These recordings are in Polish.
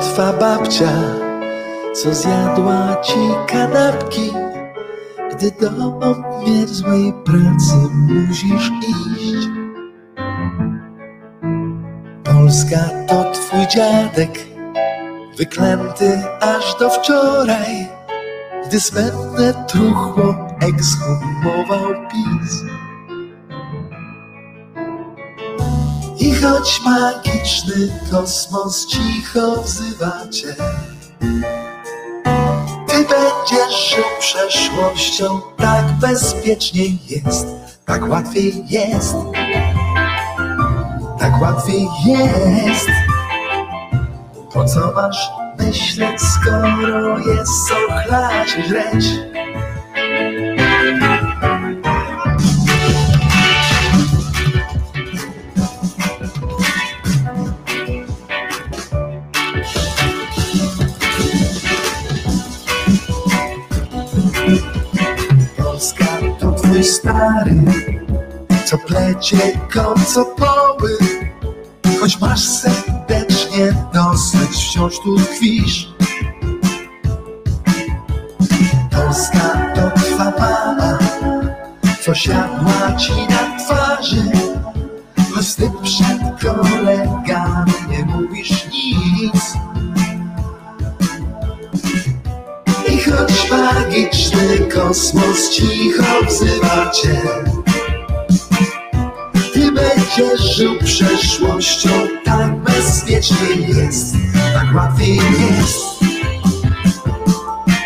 Twa babcia, co zjadła ci kanapki, gdy do obmierzłej pracy musisz iść. Polska to twój dziadek, wyklęty aż do wczoraj, gdy smętne truchło ekshumował PiS. Choć magiczny kosmos cicho wzywa cię, ty będziesz żył przeszłością, tak bezpieczniej jest, tak łatwiej jest, tak łatwiej jest. Po co masz myśleć, skoro jest co chlać? Stary, co plecie kocopoły. Choć masz serdecznie dosyć, wciąż tu tkwisz. Polska to twa mama, co siadła ci na twarzy. Choć ty przed kolegami nie mówisz nic. Choć magiczny kosmos cicho wzywa cię, ty będziesz żył przeszłością, tak bezpiecznie jest, tak łatwiej jest,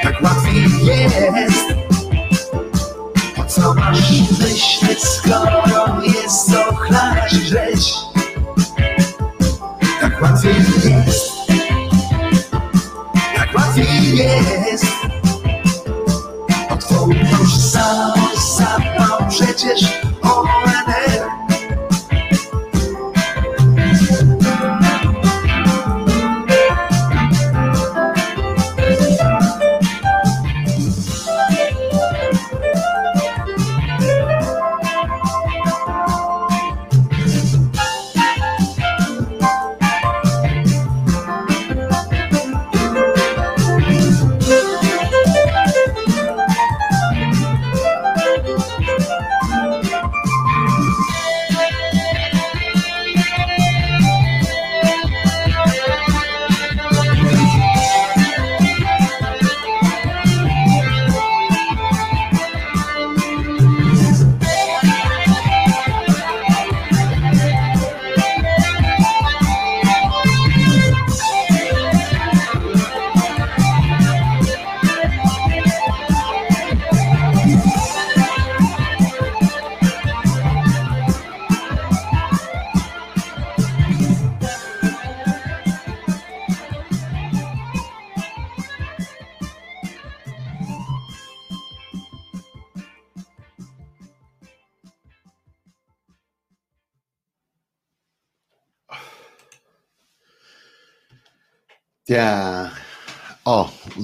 tak łatwiej jest. Po co masz myśleć, skoro jest i żreć? Tak łatwiej jest, tak łatwiej jest. dias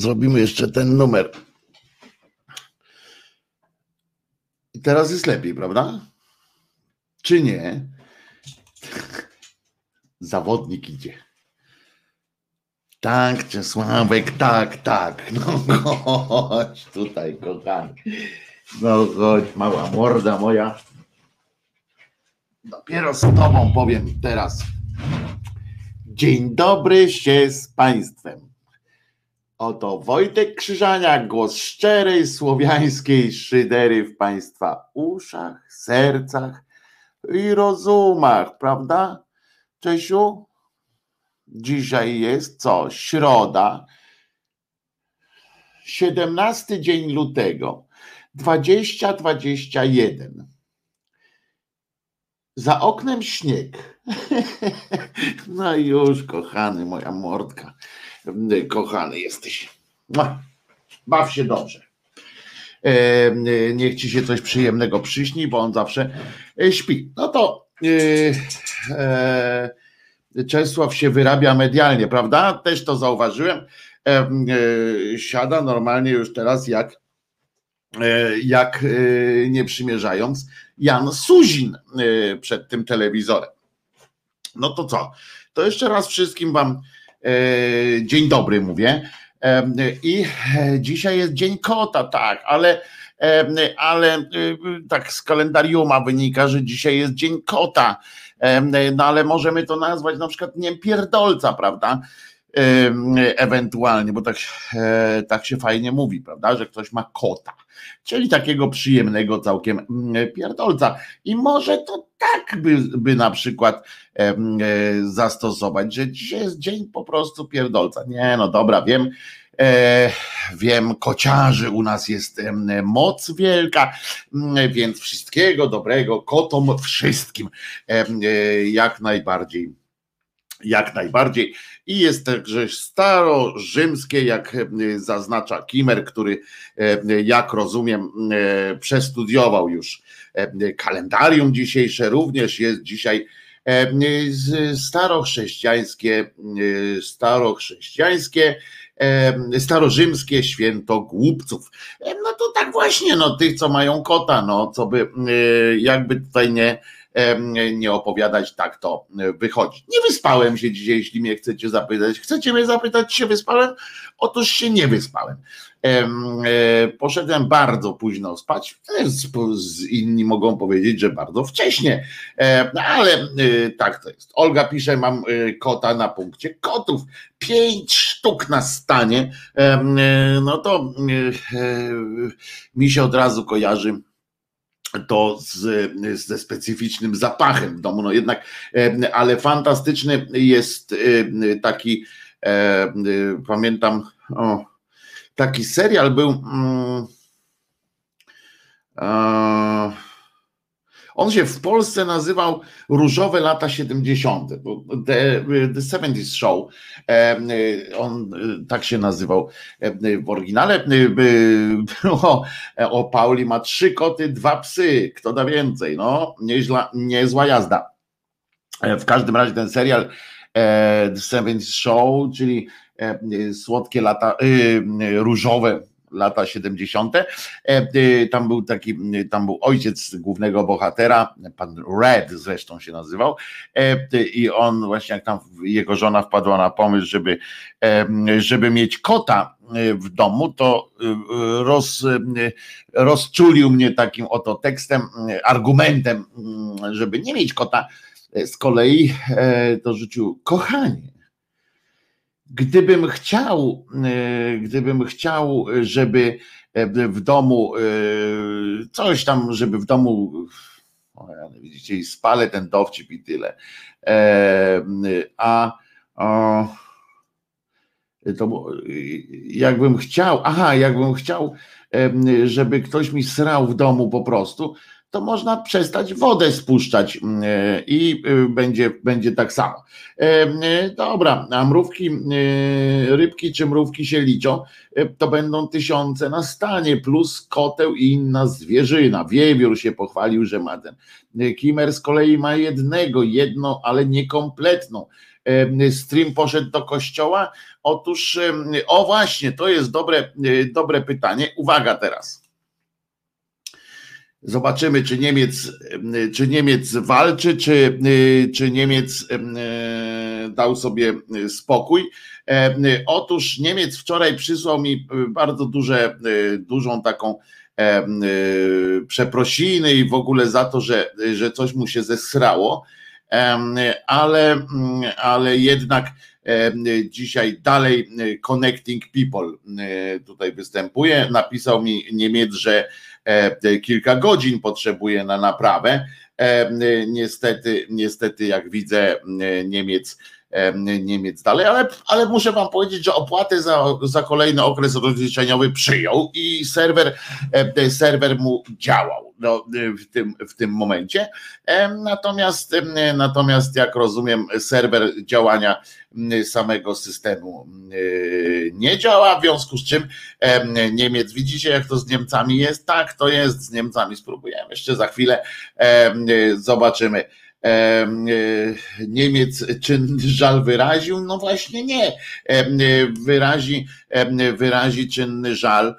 zrobimy jeszcze ten numer. I teraz jest lepiej, prawda? Czy nie? Zawodnik idzie. Tak, Czesławek, tak, tak. No chodź tutaj, kochany. No chodź, mała morda moja. Dopiero z tobą powiem teraz. Dzień dobry się z Państwem. Oto Wojtek Krzyżaniak, głos szczerej słowiańskiej szydery w Państwa uszach, sercach i rozumach, prawda? Czesiu? Dzisiaj jest co? Środa, 17 dzień lutego, 2021. Za oknem śnieg. No już, kochany, moja mordka. Kochany jesteś. Mua. Baw się dobrze. E, Niech ci się coś przyjemnego przyśni, bo on zawsze e, śpi. No to e, Czesław się wyrabia medialnie, prawda? Też to zauważyłem. Siada normalnie już teraz jak jak nie przymierzając Jan Suzin przed tym telewizorem. No to co? To jeszcze raz wszystkim Wam Dzień dobry mówię. I dzisiaj jest Dzień Kota, tak, ale ale tak z kalendariuma wynika, że dzisiaj jest Dzień Kota, no ale możemy to nazwać na przykład nie pierdolca, prawda? Ewentualnie, bo tak, e, tak się fajnie mówi, prawda, że ktoś ma kota, czyli takiego przyjemnego całkiem pierdolca. I może to tak by, by na przykład e, zastosować, że dzisiaj jest dzień po prostu pierdolca. Nie, no dobra, wiem, E, wiem, kociarzy u nas jest moc wielka, więc wszystkiego dobrego kotom wszystkim e, jak najbardziej. Jak najbardziej. I jest także starorzymskie, jak zaznacza Kimer, który, jak rozumiem, przestudiował już kalendarium dzisiejsze, również jest dzisiaj starochrześcijańskie, starochrześcijańskie starorzymskie święto głupców. No to tak właśnie, no tych, co mają kota, no co by jakby tutaj nie, nie opowiadać, tak to wychodzi. Nie wyspałem się dzisiaj, jeśli mnie chcecie zapytać. Chcecie mnie zapytać, się wyspałem? Otóż się nie wyspałem. E, poszedłem bardzo późno spać. Inni mogą powiedzieć, że bardzo wcześnie, ale e, tak to jest. Olga pisze, mam e, kota na punkcie kotów. Pięć sztuk na stanie. No to mi się od razu kojarzy to z, ze specyficznym zapachem w domu. No jednak, ale fantastyczny jest taki, pamiętam, o, taki serial był. Mm, on się w Polsce nazywał Różowe lata 70. The, the 70s Show. On tak się nazywał w oryginale. O, o Pauli ma trzy koty, dwa psy. Kto da więcej? No, nieźla, niezła jazda. W każdym razie ten serial The 70s Show, czyli E, słodkie lata, e, różowe lata 70. E, tam był taki, tam był ojciec głównego bohatera, pan Red zresztą się nazywał, i on właśnie jak tam jego żona wpadła na pomysł, żeby, żeby mieć kota w domu, to roz, rozczulił mnie takim oto tekstem, argumentem, żeby nie mieć kota. Z kolei to rzucił, kochanie, Gdybym chciał, e, gdybym chciał, żeby e, w domu e, coś tam, żeby w domu, widzicie, spalę ten dowcip i tyle. A, a to jakbym chciał, aha, jakbym chciał, żeby ktoś mi srał w domu po prostu, to można przestać wodę spuszczać mm, e, i e, będzie, będzie tak samo. E, dobra, a mrówki, rybki czy mrówki się liczą, to będą tysiące na stanie, plus koteł i inna zwierzyna. Wiewiór się pochwalił, że ma ten. Kimer z kolei ma jednego, jedno, ale niekompletną. Stream poszedł do kościoła. Otóż, o właśnie, to jest dobre, dobre pytanie. Uwaga teraz. Zobaczymy, czy Niemiec, czy Niemiec walczy, czy, czy Niemiec dał sobie spokój. Otóż Niemiec wczoraj przysłał mi bardzo duże, dużą taką przeprosiny i w ogóle za to, że, że coś mu się zesrało, ale, ale jednak dzisiaj dalej Connecting People tutaj występuje. Napisał mi Niemiec, że E, kilka godzin potrzebuje na naprawę. E, niestety, niestety, jak widzę, Niemiec. Niemiec dalej, ale, ale muszę Wam powiedzieć, że opłatę za, za kolejny okres rozliczeniowy przyjął i serwer, serwer mu działał no, w, tym, w tym momencie. Natomiast, natomiast, jak rozumiem, serwer działania samego systemu nie działa, w związku z czym Niemiec, widzicie, jak to z Niemcami jest? Tak, to jest z Niemcami. Spróbujemy jeszcze za chwilę, zobaczymy. Niemiec czyn żal wyraził? No właśnie nie. Wyrazi, wyrazi czynny żal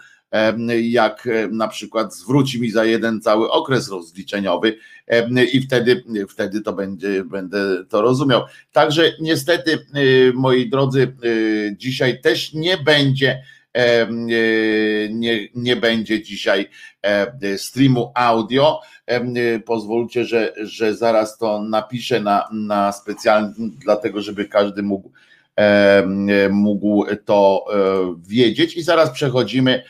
jak na przykład zwróci mi za jeden cały okres rozliczeniowy i wtedy, wtedy to będzie, będę to rozumiał. Także niestety, moi drodzy, dzisiaj też nie będzie nie, nie będzie dzisiaj streamu audio. Pozwólcie, że, że zaraz to napiszę na, na specjalnie, dlatego żeby każdy mógł, mógł to e, wiedzieć. I zaraz przechodzimy.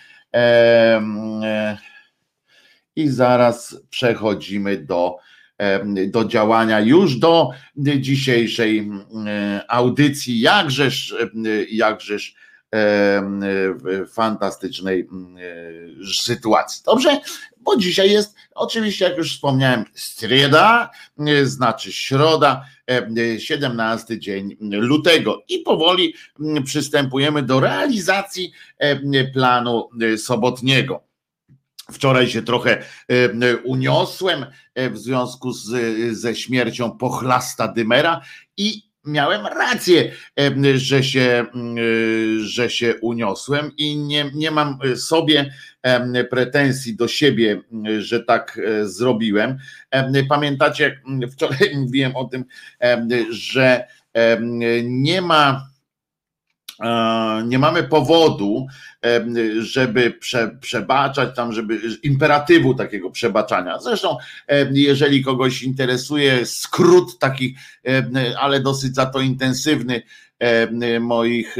I zaraz przechodzimy do, do działania już do dzisiejszej audycji. Jakżeż, jakżeż fantastycznej sytuacji. Dobrze? Bo dzisiaj jest, oczywiście, jak już wspomniałem, streda, znaczy środa, 17 dzień lutego i powoli przystępujemy do realizacji planu sobotniego. Wczoraj się trochę uniosłem w związku z, ze śmiercią pochlasta Dymera i miałem rację, że się, że się uniosłem i nie, nie mam sobie pretensji do siebie, że tak e, zrobiłem. Pamiętacie, jak wczoraj mówiłem o tym, że nie ma nie mamy powodu, żeby prze, przebaczać tam, żeby imperatywu takiego przebaczania. Zresztą, jeżeli kogoś interesuje skrót takich, ale dosyć za to intensywny moich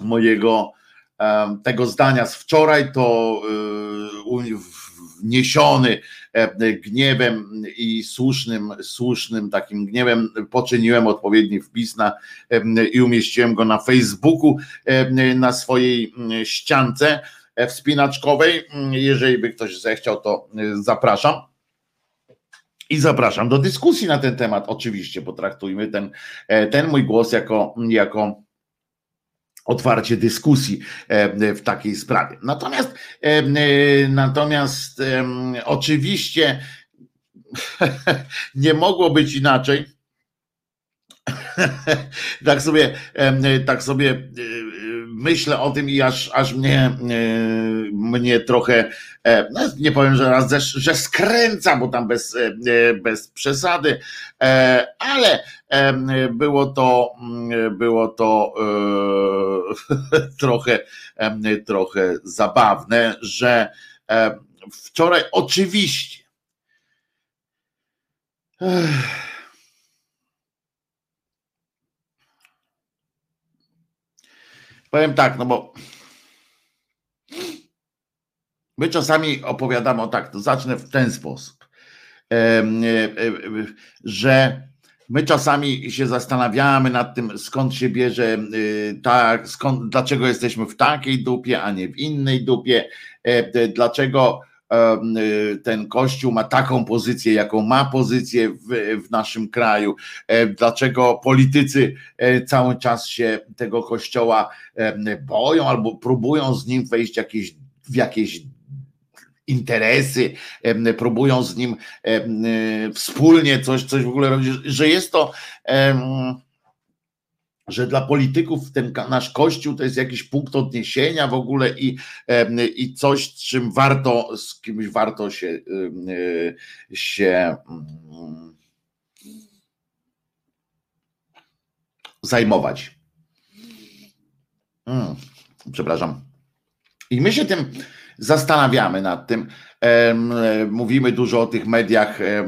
mojego tego zdania z wczoraj, to wniesiony e, gniewem i słusznym, słusznym takim gniewem poczyniłem odpowiedni wpis na, i umieściłem go na Facebooku na swojej ściance e, wspinaczkowej. Jeżeli by ktoś zechciał, to e, zapraszam. I zapraszam do dyskusji na ten temat, oczywiście, potraktujmy ten, ten mój głos jako, jako otwarcie dyskusji e, w takiej sprawie. Natomiast, e, e, natomiast oczywiście nie mogło być inaczej. tak sobie, tak sobie myślę o tym i aż, aż mnie, e, mnie trochę, e, no nie powiem, że raz, że skręca, bo tam bez, e, bez przesady, ale było to, mm, było to trochę, trochę zabawne, że wczoraj oczywiście Powiem tak, no bo my czasami opowiadamy o tak, to zacznę w ten sposób, e, e, że my czasami się zastanawiamy nad tym, skąd się bierze tak, skąd, dlaczego jesteśmy w takiej dupie, a nie w innej dupie, dlaczego Y, ten kościół ma taką pozycję, jaką ma pozycję w, w naszym kraju, dlaczego politycy e, cały czas się tego kościoła boją albo próbują z nim wejść jakieś, w jakieś interesy, próbują z nim wspólnie coś, coś w ogóle robić, że jest to że dla polityków ten nasz kościół to jest jakiś punkt odniesienia w ogóle i, i coś, czym warto, z kimś warto się, się mm, zajmować. Hmm, przepraszam. I my się tym zastanawiamy nad tym. Mówimy dużo o tych mediach e,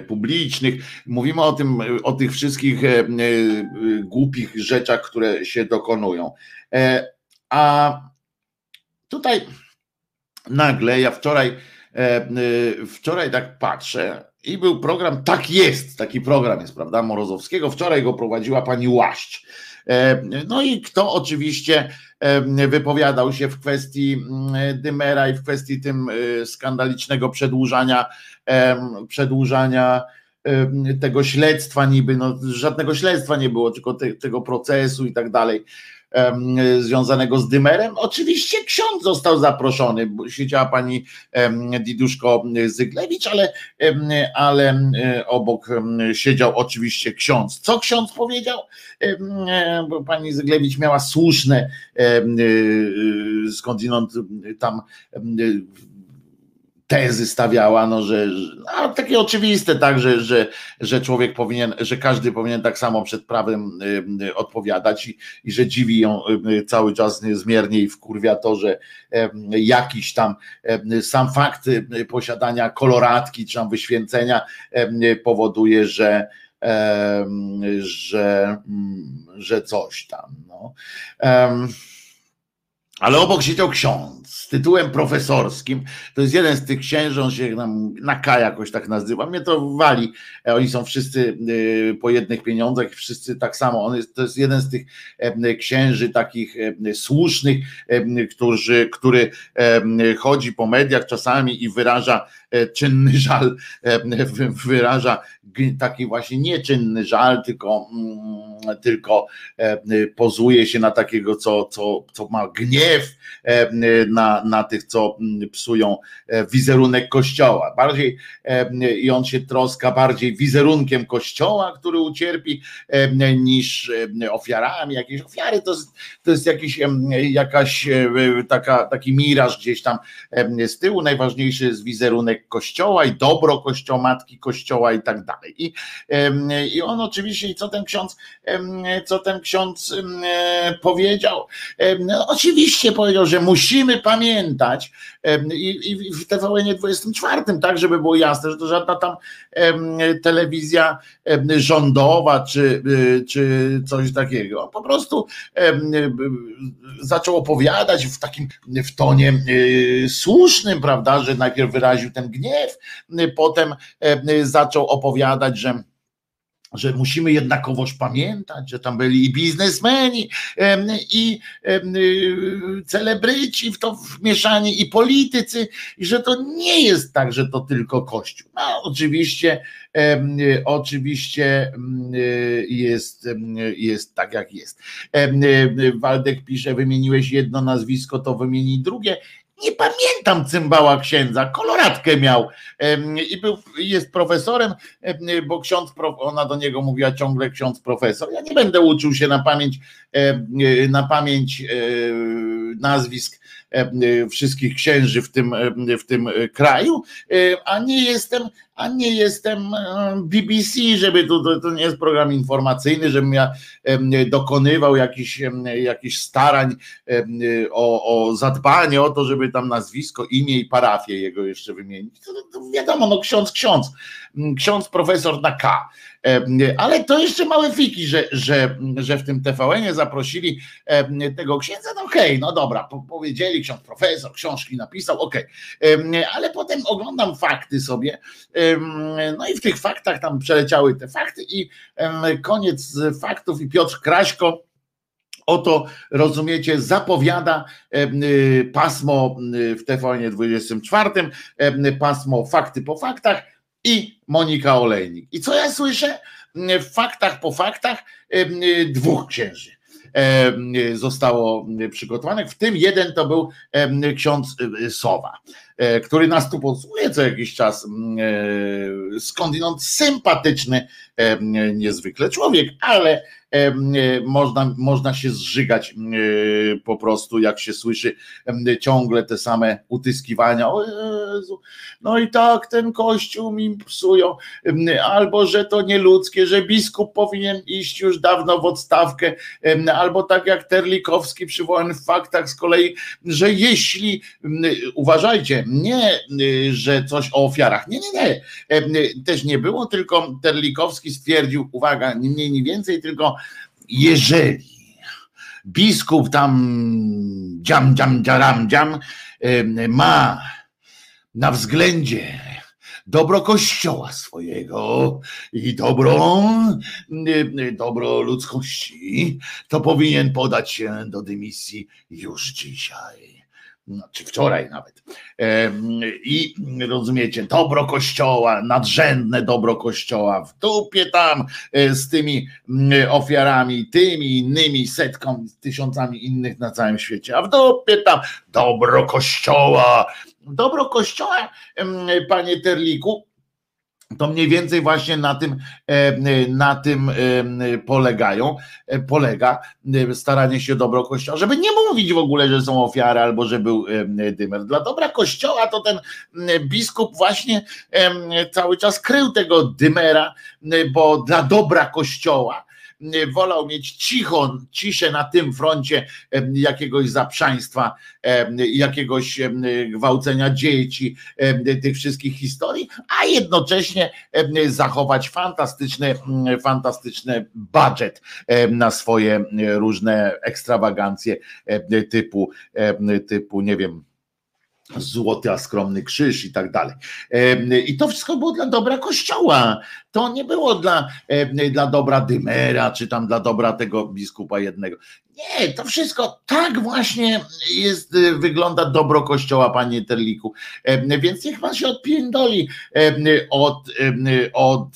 publicznych, mówimy o tym, o tych wszystkich e, głupich rzeczach, które się dokonują. E, a tutaj nagle ja wczoraj, wczoraj tak patrzę i był program, tak jest, taki program jest, prawda, Morozowskiego. Wczoraj go prowadziła pani Łaść. No i kto oczywiście wypowiadał się w kwestii mm, Dymera i w kwestii tym y, skandalicznego przedłużania, przedłużania tego śledztwa niby, no żadnego śledztwa nie było, tylko te, tego procesu i tak dalej. Związanego z dymerem? Oczywiście ksiądz został zaproszony, siedziała pani Diduszko Zyglewicz, ale, ale obok siedział oczywiście ksiądz. Co ksiądz powiedział? Bo pani Zyglewicz miała słuszne skądinąd tam tezy stawiała, no, że no, takie oczywiste, tak, że, że, że człowiek powinien, że każdy powinien tak samo przed prawem odpowiadać i, i że dziwi ją cały czas niezmiernie i wkurwia to, że jakiś tam sam fakt posiadania koloratki czy tam wyświęcenia powoduje, że że, mm, że coś tam. No. Ale obok siedział ksiądz z tytułem profesorskim. To jest jeden z tych księży, on się nam Naka jakoś tak nazywa. Mnie to wali. E, oni są wszyscy e, po jednych pieniądzach, wszyscy tak samo. On jest, to jest jeden z tych księży takich słusznych, którzy, który chodzi po mediach czasami i wyraża czynny żal, wyraża taki właśnie nieczynny żal, tylko, mm, tylko pozuje się na takiego, co, co, co ma gniew na, na tych, co mm, psują e, wizerunek kościoła. Bardziej i on się troska bardziej wizerunkiem kościoła, który ucierpi, niż ofiarami. Jakieś ofiary to jest, to jest jakiś, jakaś e, taka, taki miraż gdzieś tam z tyłu. Najważniejszy jest wizerunek kościoła i dobro kościoła, matki kościoła i tak dalej. I, i on oczywiście, co ten ksiądz, co ten ksiądz powiedział? No, oczywiście powiedział, że musimy pamiętać i, i w TVN 24, tak, żeby było jasne, że to żadna tam telewizja rządowa czy, y, czy coś takiego. Po prostu zaczął opowiadać w takim w tonie y, słusznym, prawda, że najpierw wyraził ten gniew, potem zaczął opowiadać, że że musimy jednakowoż pamiętać, że tam byli i biznesmeni, i celebryci w to wmieszani, i politycy, i że to nie jest tak, że to tylko Kościół. No, oczywiście, oczywiście jest, jest tak, jak jest. Waldek pisze, wymieniłeś jedno nazwisko, to wymieni drugie nie pamiętam cymbała księdza, koloratkę miał. I był, jest profesorem, bo ksiądz, ona do niego mówiła ciągle ksiądz profesor. Ja nie będę uczył się na pamięć, na pamięć e, nazwisk wszystkich księży w tym, w tym kraju, a nie jestem, a nie jestem BBC, żeby tu, to, to nie jest program informacyjny, żebym ja dokonywał jakichś, jakichś starań o, o zadbanie o to, żeby tam nazwisko, imię i parafię jego jeszcze wymienić. To, to wiadomo, no ksiądz, ksiądz, ksiądz profesor na K. Ale to jeszcze małe fiki, że, że, że w tym TVN-ie zaprosili tego księdza, no okay, no dobra, powiedzieli, ksiądz profesor, książki napisał, okej, okay. ale potem oglądam fakty sobie, no i w tych faktach tam przeleciały te fakty i koniec faktów i Piotr Kraśko oto rozumiecie, zapowiada y, pasmo y, w TVN 24, pasmo fakty po faktach i Monika Olejnik. I co ja słyszę? W faktach po faktach dwóch księży zostało przygotowanych, w tym jeden to był ksiądz Sowa, e, który nas tu podsłuchuje co jakiś czas, e, skądinąd sympatyczny niezwykle człowiek, ale E, można, można się zżygać po prostu, jak się słyszy ciągle te same utyskiwania. O Jezu, no i tak ten kościół mi psują, albo że to nieludzkie, że biskup powinien iść już dawno w odstawkę, albo tak jak Terlikowski przywołany w faktach z kolei, że jeśli, uważajcie, nie, że coś o ofiarach, nie, nie, nie, też nie było, tylko Terlikowski stwierdził, uwaga, nie mniej, nie więcej, tylko jeżeli biskup tam dziam, dziam, dziaram, dziam ma na względzie dobro kościoła swojego i dobro, dobro ludzkości, to powinien podać się do dymisji już dzisiaj. No, czy wczoraj nawet. I rozumiecie, dobro kościoła, nadrzędne dobro kościoła, w dupie tam e, z tymi ofiarami, tymi innymi setką, tysiącami innych na całym świecie, a w dupie tam dobro kościoła. Dobro kościoła, panie Terliku, to mniej więcej właśnie na tym, e, na tym e, polegają, e, polega staranie się dobro Kościoła, żeby nie mówić w ogóle, że są ofiary albo że był dymer. Dla dobra Kościoła to ten biskup właśnie cały czas krył tego dymera, bo dla dobra Kościoła wolał mieć cicho, ciszę na tym froncie jakiegoś zaprzaństwa, jakiegoś gwałcenia dzieci, tych wszystkich historii, a jednocześnie zachować fantastyczny, fantastyczny budżet na swoje różne ekstrawagancje typu, typu, nie wiem, złoty, a skromny krzyż i tak dalej. I to wszystko było dla dobra Kościoła. To nie było dla, dla dobra Dymera, czy tam dla dobra tego biskupa jednego. Nie, to wszystko tak właśnie jest, wygląda dobro Kościoła, panie Terliku. Więc niech pan się odpiędoli od, od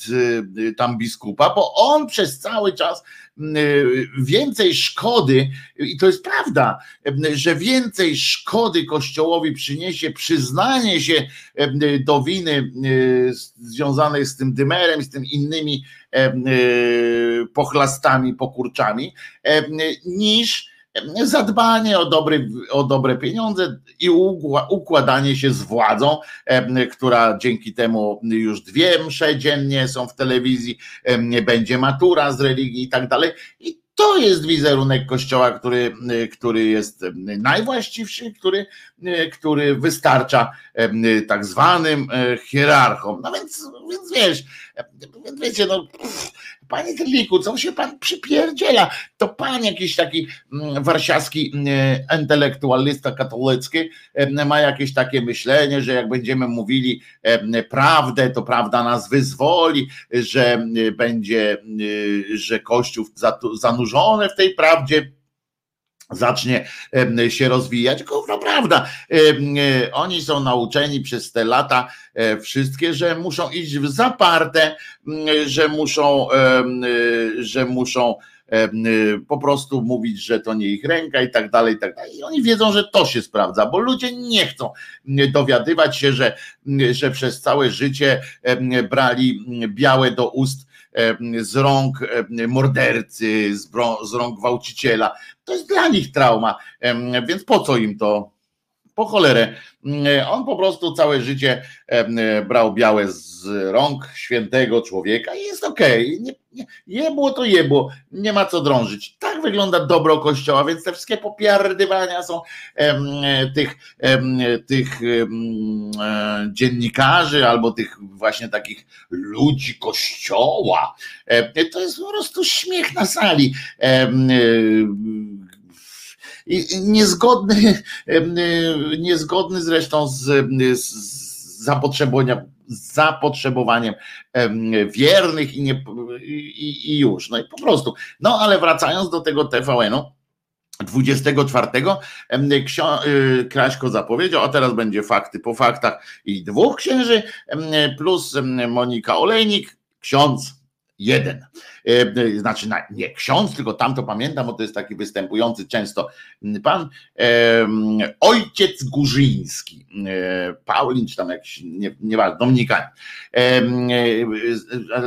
tam biskupa, bo on przez cały czas więcej szkody, i to jest prawda, że więcej szkody Kościołowi przyniesie przyznanie się do winy związanej z tym dymerem, z tym innymi pochlastami, pokurczami, niż zadbanie o, dobry, o dobre pieniądze i układanie się z władzą, która dzięki temu już dwie msze dziennie są w telewizji, będzie matura z religii i tak dalej. I to jest wizerunek kościoła, który, który jest najwłaściwszy, który, który wystarcza tak zwanym e, hierarchom. No więc, więc wiesz, wiecie, no Panie Terliku, co się pan przypierdziela? To pan jakiś taki mm, warszawski mm, intelektualista katolicki ma jakieś takie myślenie, że jak będziemy mówili prawdę, to prawda nas wyzwoli, że będzie, że Kościół zanurzony w tej prawdzie zacznie się rozwijać. Gówno prawda. E, oni są nauczeni przez te lata e, wszystkie, że muszą iść w zaparte, że muszą, e, że muszą po prostu mówić, że to nie ich ręka i tak dalej, i tak dalej. I oni wiedzą, że to się sprawdza, bo ludzie nie chcą dowiadywać się, że, że przez całe życie brali białe do ust z rąk mordercy, z rąk gwałciciela. To jest dla nich trauma, więc po co im to? Po cholerę. On po prostu całe życie brał białe z rąk świętego człowieka i jest okej. Okay. Nie, jebło to jebło, nie ma co drążyć. Tak wygląda dobro kościoła, więc te wszystkie popiardywania są em, tych, em, tych em, e, dziennikarzy albo tych właśnie takich ludzi kościoła. E, to jest po prostu śmiech na sali. E, i niezgodny, niezgodny zresztą z, z zapotrzebowaniem, zapotrzebowaniem wiernych i, nie, i, i już. No i po prostu. No ale wracając do tego TVN-u. 24 y, Kraśko zapowiedział, a teraz będzie fakty po faktach i dwóch księży plus Monika Olejnik, ksiądz jeden. E, znaczy nie ksiądz, tylko tam to pamiętam, bo to jest taki występujący często pan ojciec Górzyński, e, Paulin, czy tam jakiś, nie, nieważne, Dominikanin. E,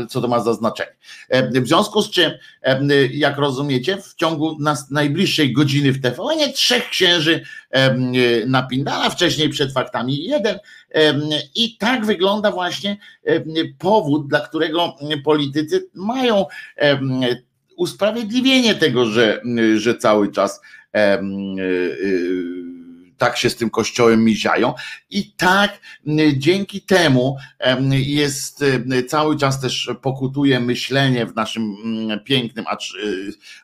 co to ma za znaczenie? W związku z czym, jak rozumiecie, w ciągu najbliższej godziny w TVN trzech księży napindala, wcześniej przed faktami jeden i tak wygląda właśnie powód, dla którego politycy mają usprawiedliwienie tego, że, że cały czas e, tak się z tym kościołem miziają. I tak dzięki temu jest cały czas też pokutuje myślenie w naszym pięknym, acz,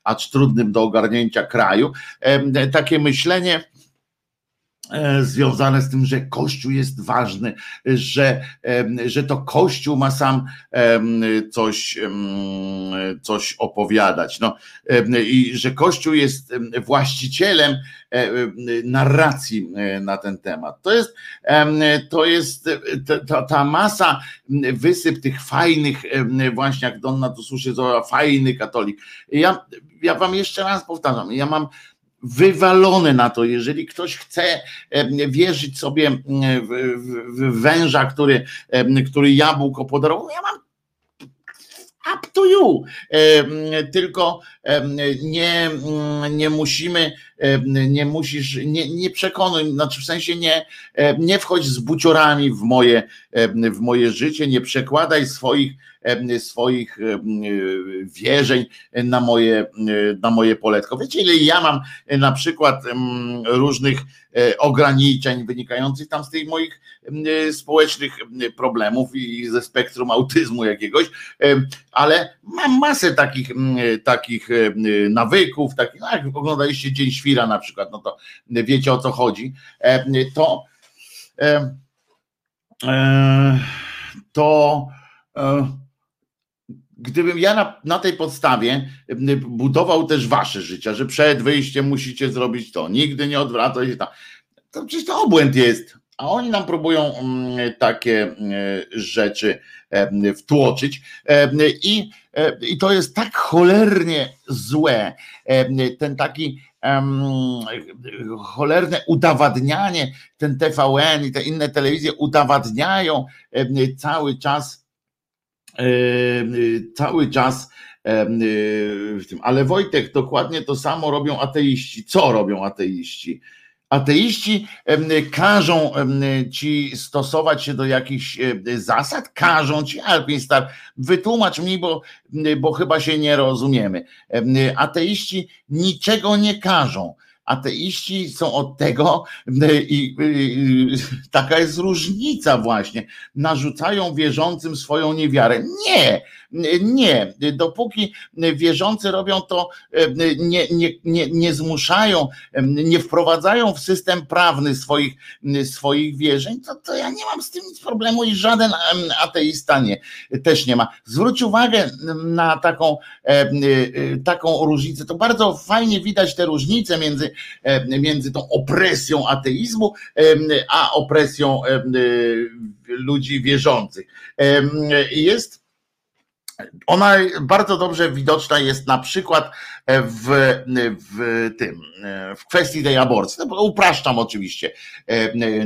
acz trudnym do ogarnięcia kraju. Takie myślenie związane z tym, że Kościół jest ważny, że, że to Kościół ma sam coś, coś opowiadać. No, I że Kościół jest właścicielem e, narracji e, na ten temat. To jest, to jest ta, ta masa, wysyp tych fajnych, właśnie jak Donna tu słyszy, fajny katolik. Ja, ja wam jeszcze raz powtarzam, ja mam wywalone na to, jeżeli ktoś chce wierzyć sobie w węża, który, który jabłko podarował, ja mam up to you. Tylko nie, nie musimy, nie musisz, nie, nie przekonuj, znaczy w sensie nie, nie wchodź z buciorami w moje, w moje życie, nie przekładaj swoich swoich wierzeń na moje, na moje poletko. Wiecie, ile ja mam na przykład różnych e, ograniczeń wynikających tam z tych moich społecznych problemów i ze spektrum autyzmu jakiegoś, ale mam masę takich, takich nawyków, takich, no jak oglądaliście Dzień Świra na przykład, no to wiecie o co chodzi, to to gdybym ja na, na, tej podstawie budował też wasze życia, że przed wyjściem musicie zrobić to, nigdy nie odwracać się tam, to przecież to obłęd jest. A oni nam próbują takie rzeczy wtłoczyć. I, i to jest tak cholernie złe. Ten taki cholerne udowadnianie, ten TVN i te inne telewizje udowadniają cały czas cały czas w tym. Ale Wojtek, dokładnie to samo robią ateiści. Co robią ateiści? Ateiści każą ci stosować się do jakichś zasad, każą ci, Alpinstar, wytłumacz mi, bo, bo chyba się nie rozumiemy. Ateiści niczego nie każą ateiści są od tego i, taka jest różnica właśnie. Narzucają wierzącym swoją niewiarę. Nie, nie. Dopóki wierzący robią to, nie, nie, nie, nie zmuszają, nie wprowadzają w system prawny swoich, swoich wierzeń, to, to ja nie mam z tym nic problemu i żaden ateista nie, też nie ma. Zwróć uwagę na taką, taką różnicę. To bardzo fajnie widać te różnice między E, między tą opresją ateizmu e, a opresją e, ludzi wierzących. Jest ona bardzo dobrze widoczna jest na przykład w, w tym, w kwestii tej aborcji. No, upraszczam oczywiście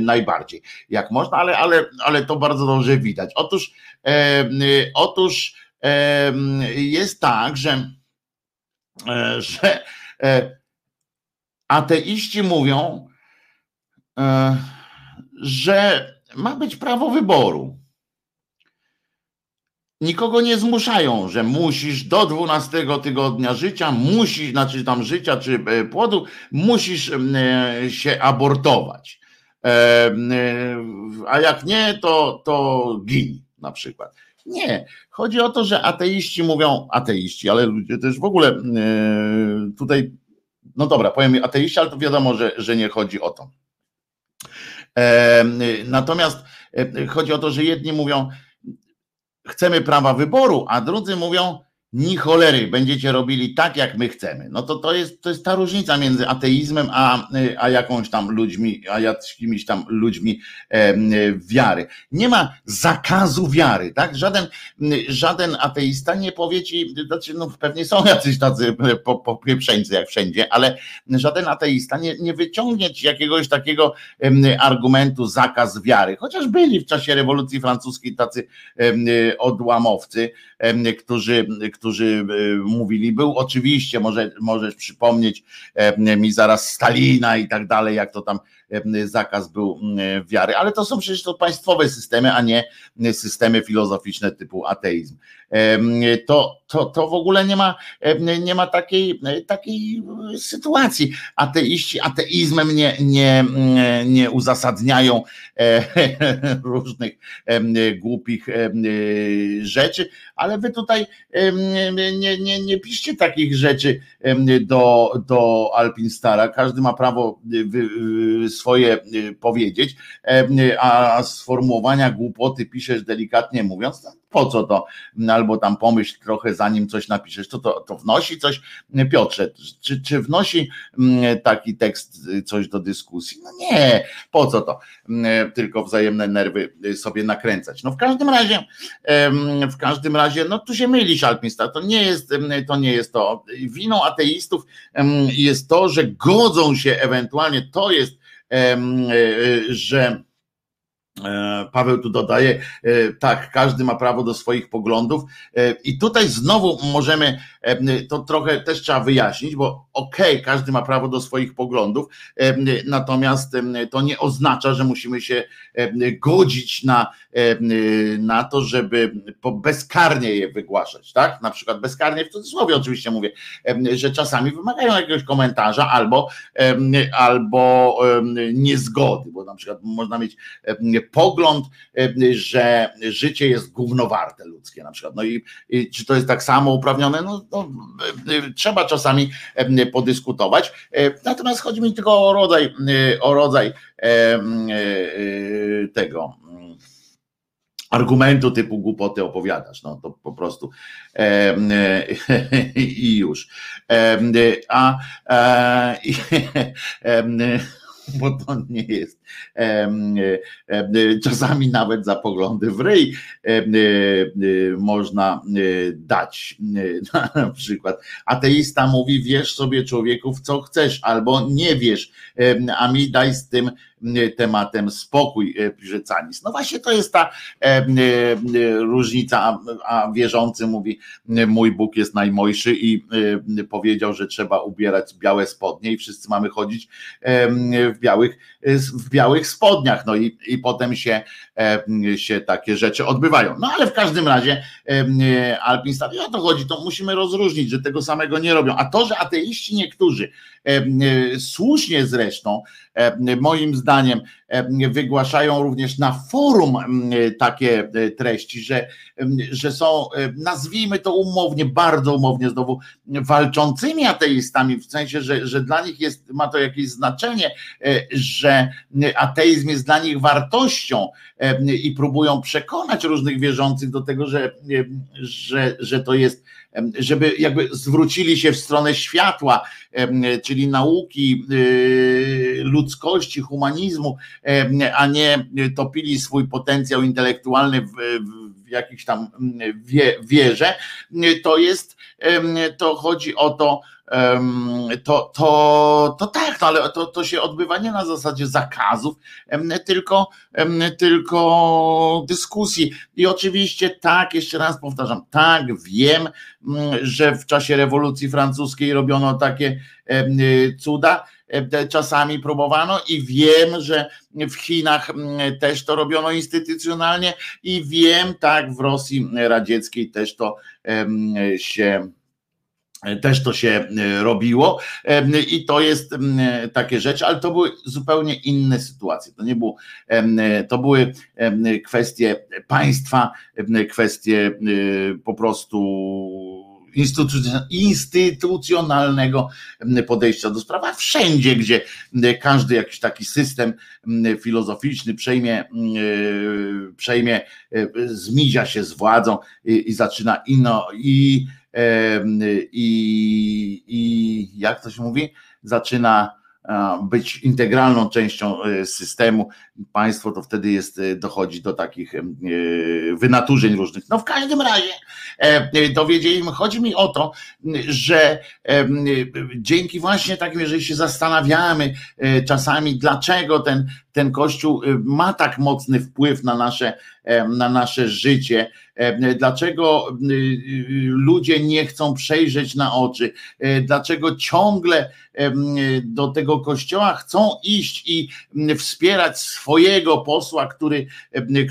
najbardziej, jak można, ale, ale, ale to bardzo dobrze widać. Otóż, otóż jest tak, że, że ateiści mówią, e, że ma być prawo wyboru. Nikogo nie zmuszają, że musisz do 12 tygodnia życia, musisz, znaczy tam życia czy e, płodu, musisz e, się abortować. A jak nie, to, to gin na przykład. Nie. Chodzi o to, że ateiści mówią, ateiści, ale ludzie też w ogóle tutaj no dobra, powiem ateiści, ale to wiadomo, że, że nie chodzi o to. Natomiast chodzi o to, że jedni mówią, chcemy prawa wyboru, a drudzy mówią, ni cholery, będziecie robili tak, jak my chcemy. No to to jest, to jest ta różnica między ateizmem, a, a jakąś tam ludźmi, a jakimiś tam ludźmi e, wiary. Nie ma zakazu wiary, tak? Żaden, żaden ateista nie powie ci, znaczy, no pewnie są jacyś tacy popieprzeńcy jak wszędzie, ale żaden ateista nie, nie wyciągnie ci jakiegoś takiego argumentu zakaz wiary, chociaż byli w czasie rewolucji francuskiej tacy odłamowcy, którzy, którzy e, mówili, był oczywiście, może, możesz przypomnieć mi zaraz Stalina i tak dalej, jak to tam zakaz był wiary, ale to są przecież to państwowe systemy, a nie systemy filozoficzne typu ateizm. to, to, to w ogóle nie ma, nie ma takiej, takiej sytuacji. Ateiści ateizmem nie, nie, nie uzasadniają różnych głupich rzeczy, ale wy tutaj nie, nie, nie piszcie takich rzeczy do, do Alpinstara. Każdy ma prawo swoje powiedzieć, a sformułowania głupoty piszesz delikatnie mówiąc, po co to, albo tam pomyśl trochę zanim coś napiszesz, to, to, to wnosi coś, Piotrze, czy, czy wnosi mm, taki tekst coś do dyskusji? No nie, po co to, mm, tylko wzajemne nerwy sobie nakręcać. No w każdym razie, w każdym razie, no tu się mylisz Alpinista, to nie jest, to nie jest to. Winą ateistów jest to, że godzą się ewentualnie, to jest, e, że E, Paweł tu dodaje, e, tak, każdy ma prawo do swoich poglądów. E, i tutaj znowu możemy, to trochę też trzeba wyjaśnić, bo okej, okay, każdy ma prawo do swoich poglądów, natomiast to nie oznacza, że musimy się godzić na, na to, żeby bezkarnie je wygłaszać, tak? Na przykład bezkarnie w cudzysłowie oczywiście mówię, że czasami wymagają jakiegoś komentarza albo, albo niezgody, bo na przykład można mieć pogląd, że życie jest gównowarte ludzkie na przykład. No i, i czy to jest tak samo uprawnione? No, no, trzeba czasami podyskutować. Natomiast chodzi mi tylko o rodzaj, o rodzaj tego argumentu typu głupoty opowiadasz, no to po prostu e, i już. E, a e, bo to nie jest czasami nawet za poglądy w ryj można dać. Na przykład ateista mówi, wiesz sobie człowieków co chcesz, albo nie wiesz, a mi daj z tym tematem spokój, pisze Canis. No właśnie to jest ta różnica, a wierzący mówi, mój Bóg jest najmojszy i powiedział, że trzeba ubierać białe spodnie i wszyscy mamy chodzić w białych, w białych spodniach, no i, i potem się, się takie rzeczy odbywają. No ale w każdym razie Alpin Stadion, o to chodzi, to musimy rozróżnić, że tego samego nie robią. A to, że ateiści niektórzy, słusznie zresztą, moim zdaniem, wygłaszają również na forum takie e, treści, że, że są, nazwijmy to umownie, bardzo umownie znowu, walczącymi ateistami, w sensie, że, że dla nich jest, ma to jakieś znaczenie, e, że ateizm jest dla nich wartością i próbują przekonać różnych wierzących do tego, że, że, że to jest żeby jakby zwrócili się w stronę światła, czyli nauki, ludzkości, humanizmu, a nie topili swój potencjał intelektualny w, w jakiejś tam wie, wierze, to jest, to chodzi o to, to, to, to tak, no ale to, to się odbywa nie na zasadzie zakazów, tylko, tylko dyskusji. I oczywiście tak, jeszcze raz powtarzam, tak, wiem, że w czasie rewolucji francuskiej robiono takie cuda, czasami próbowano i wiem, że w Chinach też to robiono instytucjonalnie i wiem, tak, w Rosji radzieckiej też to się też to się e, robiło i to jest takie rzeczy, ale to były zupełnie inne sytuacje. To nie było, to były kwestie państwa, kwestie e, po prostu instytucjonalnego podejścia do sprawy, a wszędzie, gdzie każdy jakiś taki system filozoficzny przejmie, przejmie zmizia się z władzą i, i zaczyna ino i i, i jak to się mówi, zaczyna być integralną częścią e, systemu, państwo to wtedy jest, e, dochodzi do takich e, wynaturzeń różnych. No w każdym razie dowiedzieliśmy, chodzi mi o to, że dzięki właśnie takim, jeżeli się zastanawiamy czasami, dlaczego ten, ten kościół ma tak mocny wpływ na nasze na nasze życie, dlaczego ludzie nie chcą przejrzeć na oczy, dlaczego ciągle do tego kościoła chcą iść i wspierać swojego posła, który,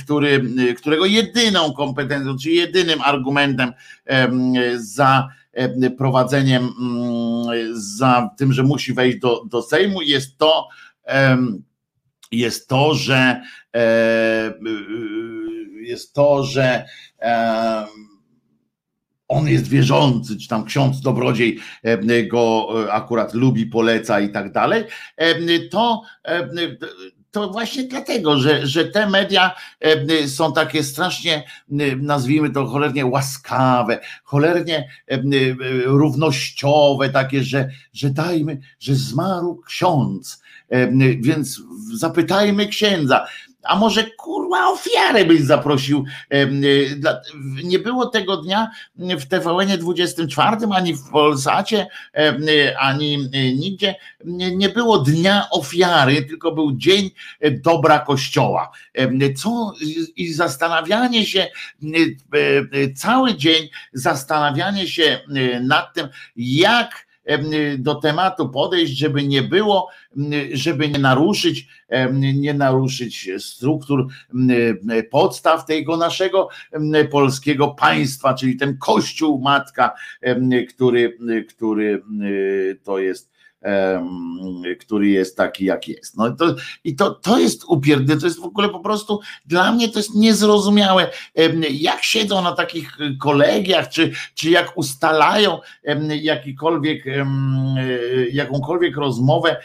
który, którego jedyną kompetencją, czy jedynym argumentem za prowadzeniem, za tym, że musi wejść do, do Sejmu, jest to, jest to, że e, jest to, że on jest wierzący, czy tam ksiądz dobrodziej go akurat lubi, poleca i tak dalej, to to właśnie dlatego, że, że te media są takie strasznie, nazwijmy to cholernie łaskawe, cholernie równościowe, takie, że, że dajmy, że zmarł ksiądz, więc zapytajmy księdza a może kurwa ofiarę byś zaprosił. Y, nie było tego dnia w TVN 24, ani w Polsacie, y, ani nigdzie. Nie było dnia ofiary, tylko był dzień dobra kościoła. Co i zastanawianie się, cały dzień zastanawianie się nad tym, jak do tematu podejść, żeby nie było, żeby nie naruszyć, nie naruszyć struktur, podstaw tego naszego polskiego państwa, czyli ten kościół matka, który, który to jest który jest taki, jak jest. No to, I to, to jest upierdne, to jest w ogóle po prostu dla mnie to jest niezrozumiałe, jak siedzą na takich kolegiach, czy, czy jak ustalają jakikolwiek, jakąkolwiek rozmowę,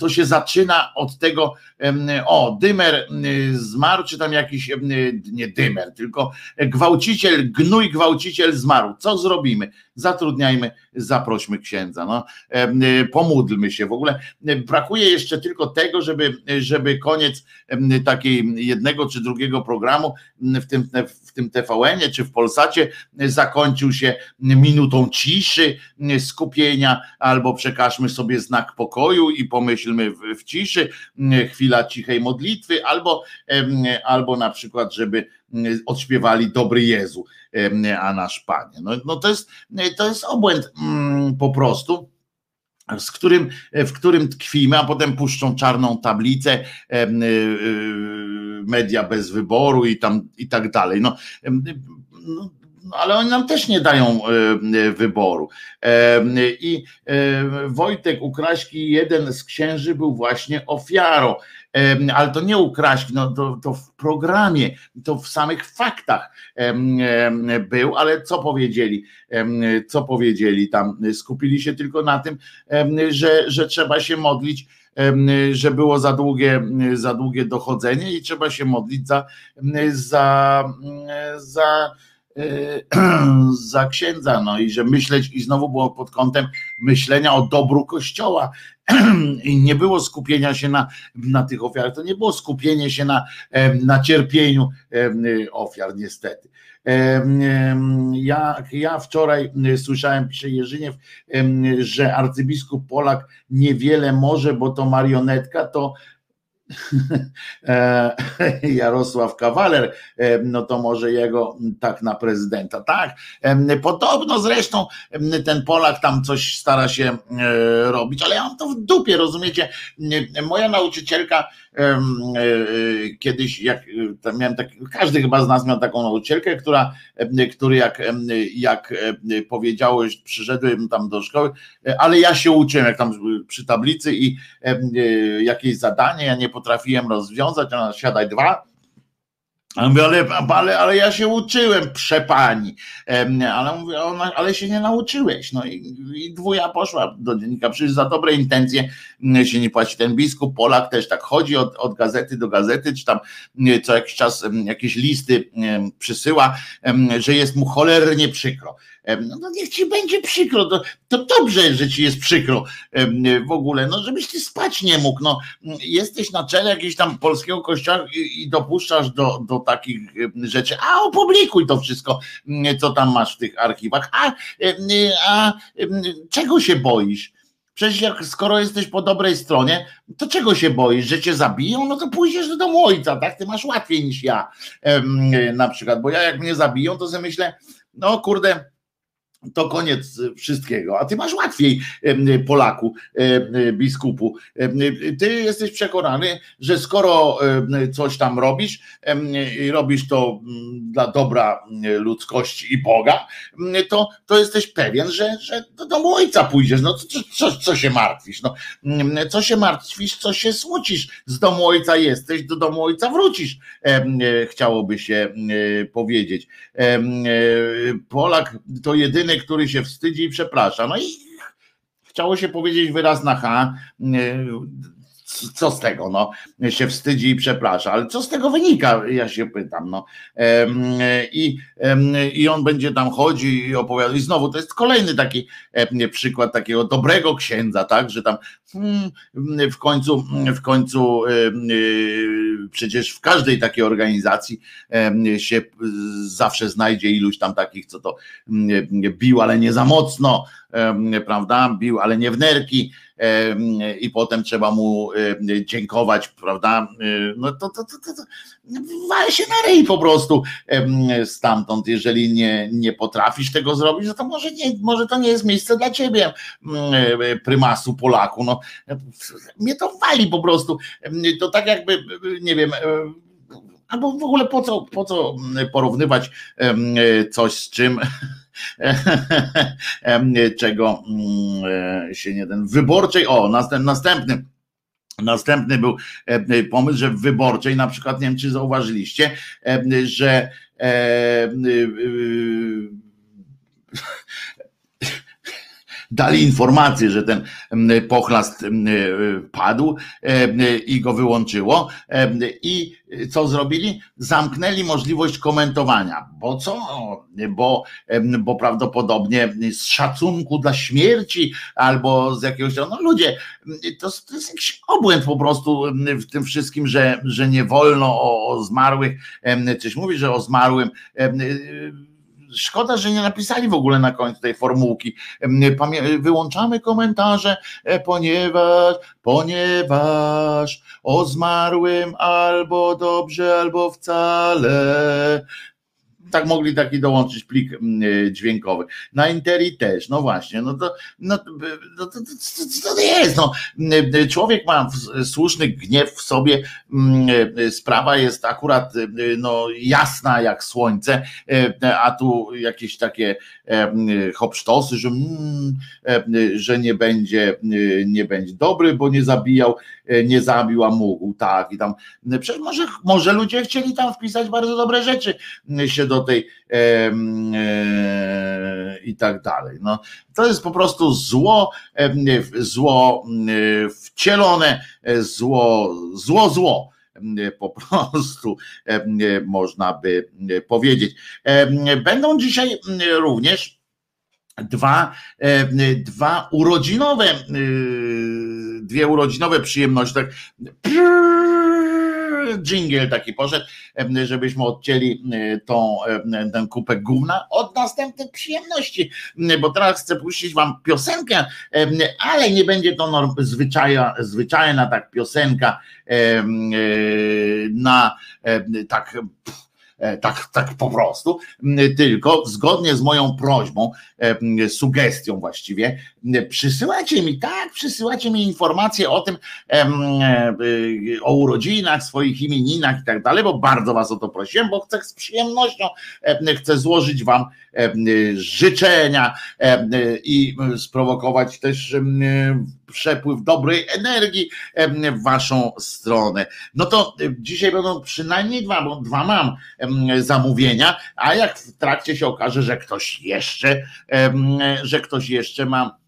to się zaczyna od tego, o, dymer zmarł, czy tam jakiś, nie dymer, tylko gwałciciel, gnój gwałciciel zmarł. Co zrobimy? Zatrudniajmy, zaprośmy księdza. No, pomódlmy się. W ogóle brakuje jeszcze tylko tego, żeby, żeby koniec takiej jednego czy drugiego programu w tym, w tym TVN-ie czy w Polsacie zakończył się minutą ciszy, skupienia, albo przekażmy sobie znak pokoju i pomyślmy w, w ciszy, chwila cichej modlitwy, albo, albo na przykład, żeby odśpiewali Dobry Jezu, a nasz Panie. No, no to, jest, to jest obłęd mm, po prostu z którym, w którym tkwimy, a potem puszczą czarną tablicę, y, y, media bez wyboru i tam i tak dalej. No, no ale oni nam też nie dają wyboru. I Wojtek Ukraśki, jeden z księży, był właśnie ofiarą ale to nie u Kraśki, no to, to w programie, to w samych faktach był, ale co powiedzieli, co powiedzieli tam, skupili się tylko na tym, że, że trzeba się modlić, że było za długie, za długie dochodzenie i trzeba się modlić za, za, za za księdza, no i że myśleć, i znowu było pod kątem myślenia o dobru Kościoła, i nie było skupienia się na, na tych ofiarach, to nie było skupienie się na, na cierpieniu ofiar, niestety. Ja, ja wczoraj słyszałem, pisze Jerzyniew, że arcybiskup Polak niewiele może, bo to marionetka, to Jarosław Kawaler, e, no to może jego tak na prezydenta. Tak, e, podobno zresztą ten Polak tam coś stara się robić, ale ja mam to w dupie, rozumiecie? Moja nauczycielka kiedyś, jak miałem tak, każdy chyba z nas miał taką nauczycielkę, która, który jak, jak powiedziałeś, przyszedłem tam do szkoły, ale ja się uczyłem, jak tam przy tablicy i jakieś zadanie, ja nie potrafiłem rozwiązać, ona siadaj dwa, mówię, ale, ale, ale ja się uczyłem, przepani. Ale mówię, ona, ale się nie nauczyłeś. No i, i dwuja poszła do dziennika. Przecież za dobre intencje mm, się nie płaci. Ten biskup Polak też tak chodzi od, od gazety do gazety, czy tam co jakiś czas jakieś listy przysyła, że jest mu cholernie przykro no, niech ci będzie przykro, to, to dobrze, że ci jest przykro w ogóle, no żebyś ty spać nie mógł, no jesteś na czele jakiegoś tam polskiego kościoła i, i dopuszczasz do, do takich rzeczy, a opublikuj to wszystko, co tam masz w tych archiwach, a, a czego się boisz? Przecież jak skoro jesteś po dobrej stronie, to czego się boisz, że cię zabiją? No to pójdziesz do domu ojca, tak? Ty masz łatwiej niż ja na przykład, bo ja jak mnie zabiją, to sobie myślę, no kurde, to koniec wszystkiego. A ty masz łatwiej, Polaku, biskupu. Ty jesteś przekonany, że skoro coś tam robisz robisz to mm, dla dobra ludzkości i Boga, to, to jesteś pewien, że, że do domu ojca pójdziesz. No co, co, co się martwisz? No, co się martwisz, co się smucisz? Z domu ojca jesteś, do domu ojca wrócisz, chciałoby się powiedzieć. Polak to jedyny jedyny, który się wstydzi i przeprasza. No i chciało się powiedzieć wyraz na H, co z tego, no, się wstydzi i przeprasza, ale co z tego wynika, ja się pytam, no. I, i on będzie tam chodzi i opowiada, i znowu to jest kolejny taki przykład takiego dobrego księdza, tak, że tam hmm, w końcu, w końcu przecież w każdej takiej organizacji się zawsze znajdzie iluś tam takich, co to bił, ale nie za mocno, prawda, bił, ale nie w nerki, i potem trzeba mu dziękować, prawda? No to, to, to, to, wal się na ryj po prostu stamtąd, jeżeli nie, nie potrafisz tego zrobić, no to może, nie, może to nie jest miejsce dla ciebie, prymasu Polaku. No, mnie to wali po prostu. To tak jakby, nie wiem, albo w ogóle po co, po co porównywać coś z czym czego mm, się nie ten wyborczej, o następny Następny był pomysł, że w wyborczej, na przykład, nie wiem czy zauważyliście, że dali informację, że ten pochlast padł i go wyłączyło. I co zrobili? Zamknęli możliwość komentowania. Bo co? Bo, bo prawdopodobnie z szacunku dla śmierci albo z jakiegoś. No ludzie, to, to jest jakiś obłęd po prostu w tym wszystkim, że, że nie wolno o, o zmarłych coś mówić, że o zmarłym szkoda, że nie napisali w ogóle na końcu tej formułki. Wyłączamy komentarze, e, ponieważ, ponieważ o zmarłym albo dobrze, albo wcale tak mogli taki dołączyć plik mm, e, dźwiękowy. Na Interi też, no właśnie, no to, no, no to, to, to jest, no. E, człowiek ma słuszny gniew w sobie, mm, e, sprawa jest akurat no, jasna jak słońce, a tu jakieś takie hopsztosy, że, mm, że nie będzie, nie będzie dobry, bo nie zabijał, nie zabił, a mógł, tak, i tam, przecież może, może ludzie chcieli tam wpisać bardzo dobre rzeczy się do tej e, i tak dalej. No, to jest po prostu zło, zło wcielone, zło, zło, zło po prostu można by powiedzieć. Będą dzisiaj również dwa, dwa urodzinowe, dwie urodzinowe przyjemności. Tak dżingiel taki poszedł, żebyśmy odcięli tą, ten kupek gówna od następnych przyjemności, bo teraz chcę puścić wam piosenkę, ale nie będzie to zwyczajna, zwyczajna tak piosenka na tak E, tak, tak po prostu, tylko zgodnie z moją prośbą, e, sugestią właściwie, przysyłacie mi, tak, przysyłacie mi informacje o tym, e, o urodzinach, swoich imieninach i tak dalej, bo bardzo was o to prosiłem, bo chcę z przyjemnością, chcę złożyć wam życzenia i sprowokować też przepływ dobrej energii w waszą stronę. No to dzisiaj będą przynajmniej dwa, bo dwa mam zamówienia, a jak w trakcie się okaże, że ktoś jeszcze, że ktoś jeszcze ma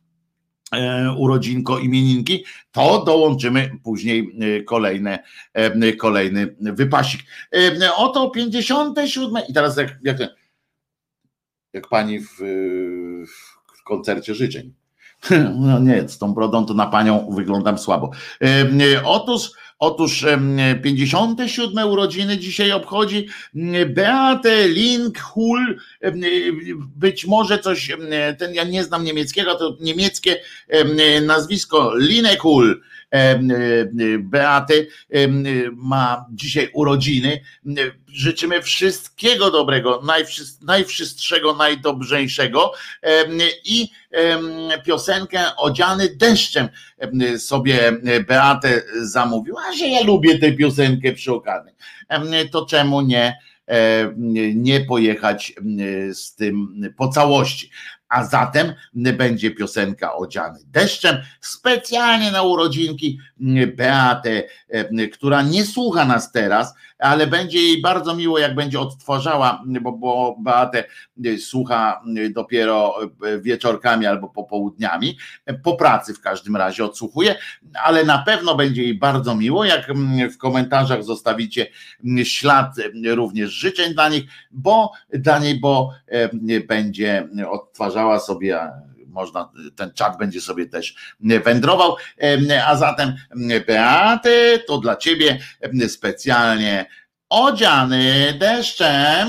e, urodzinko, imieninki, to dołączymy później e, kolejne, kolejny wypasik. Oto 57 i teraz jak, jak, jak pani w, w koncercie życzeń. No nie, z tą brodą to na panią wyglądam słabo. Otóż Otóż 57 urodziny dzisiaj obchodzi Beate Linkhul, być może coś, ten ja nie znam niemieckiego, to niemieckie nazwisko Linekul Beaty ma dzisiaj urodziny. Życzymy wszystkiego dobrego, najwszystszego, najdobrzejszego i piosenkę Odziany deszczem sobie Beatę zamówiła, że ja lubię tę piosenkę przy okazji. To czemu nie? nie pojechać z tym po całości a zatem będzie piosenka odziany deszczem, specjalnie na urodzinki Beatę, która nie słucha nas teraz, ale będzie jej bardzo miło, jak będzie odtwarzała, bo, bo Beatę słucha dopiero wieczorkami albo popołudniami, po pracy w każdym razie odsłuchuje, ale na pewno będzie jej bardzo miło, jak w komentarzach zostawicie ślad również życzeń dla nich, bo dla niej, bo będzie odtwarzała sobie można, ten czat będzie sobie też wędrował. A zatem, Beaty, to dla ciebie specjalnie odziany deszczem.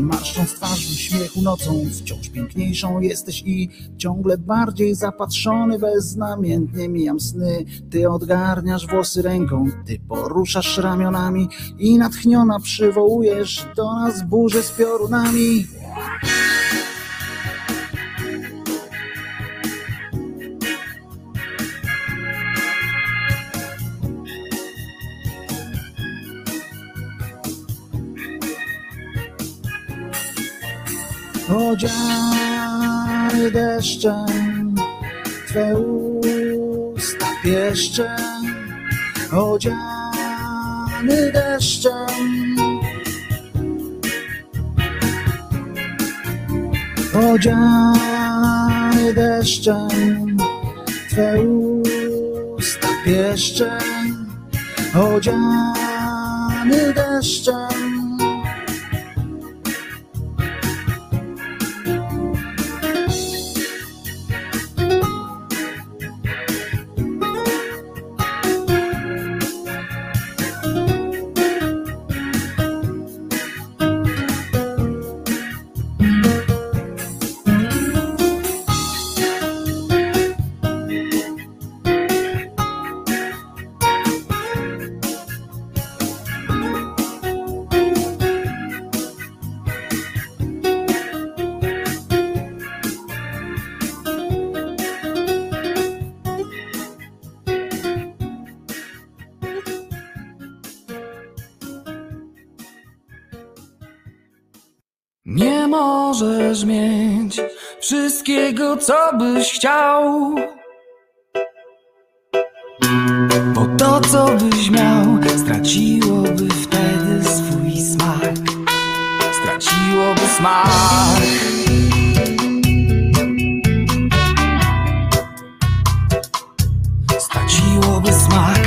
Marszcząc twarz w śmiechu nocą, wciąż piękniejszą jesteś i ciągle bardziej zapatrzony, beznamiętnie mijam sny. Ty odgarniasz włosy ręką, ty poruszasz ramionami i natchniona przywołujesz do nas burzę z piorunami. Odziany deszczem, Twe usta pieszczem, odziany deszczem. Odziany deszczem, Twe usta pieszczem, odziany deszczem. Wszystkiego, co byś chciał. Bo to, co byś miał, straciłoby wtedy swój smak. Straciłoby smak. Straciłoby smak.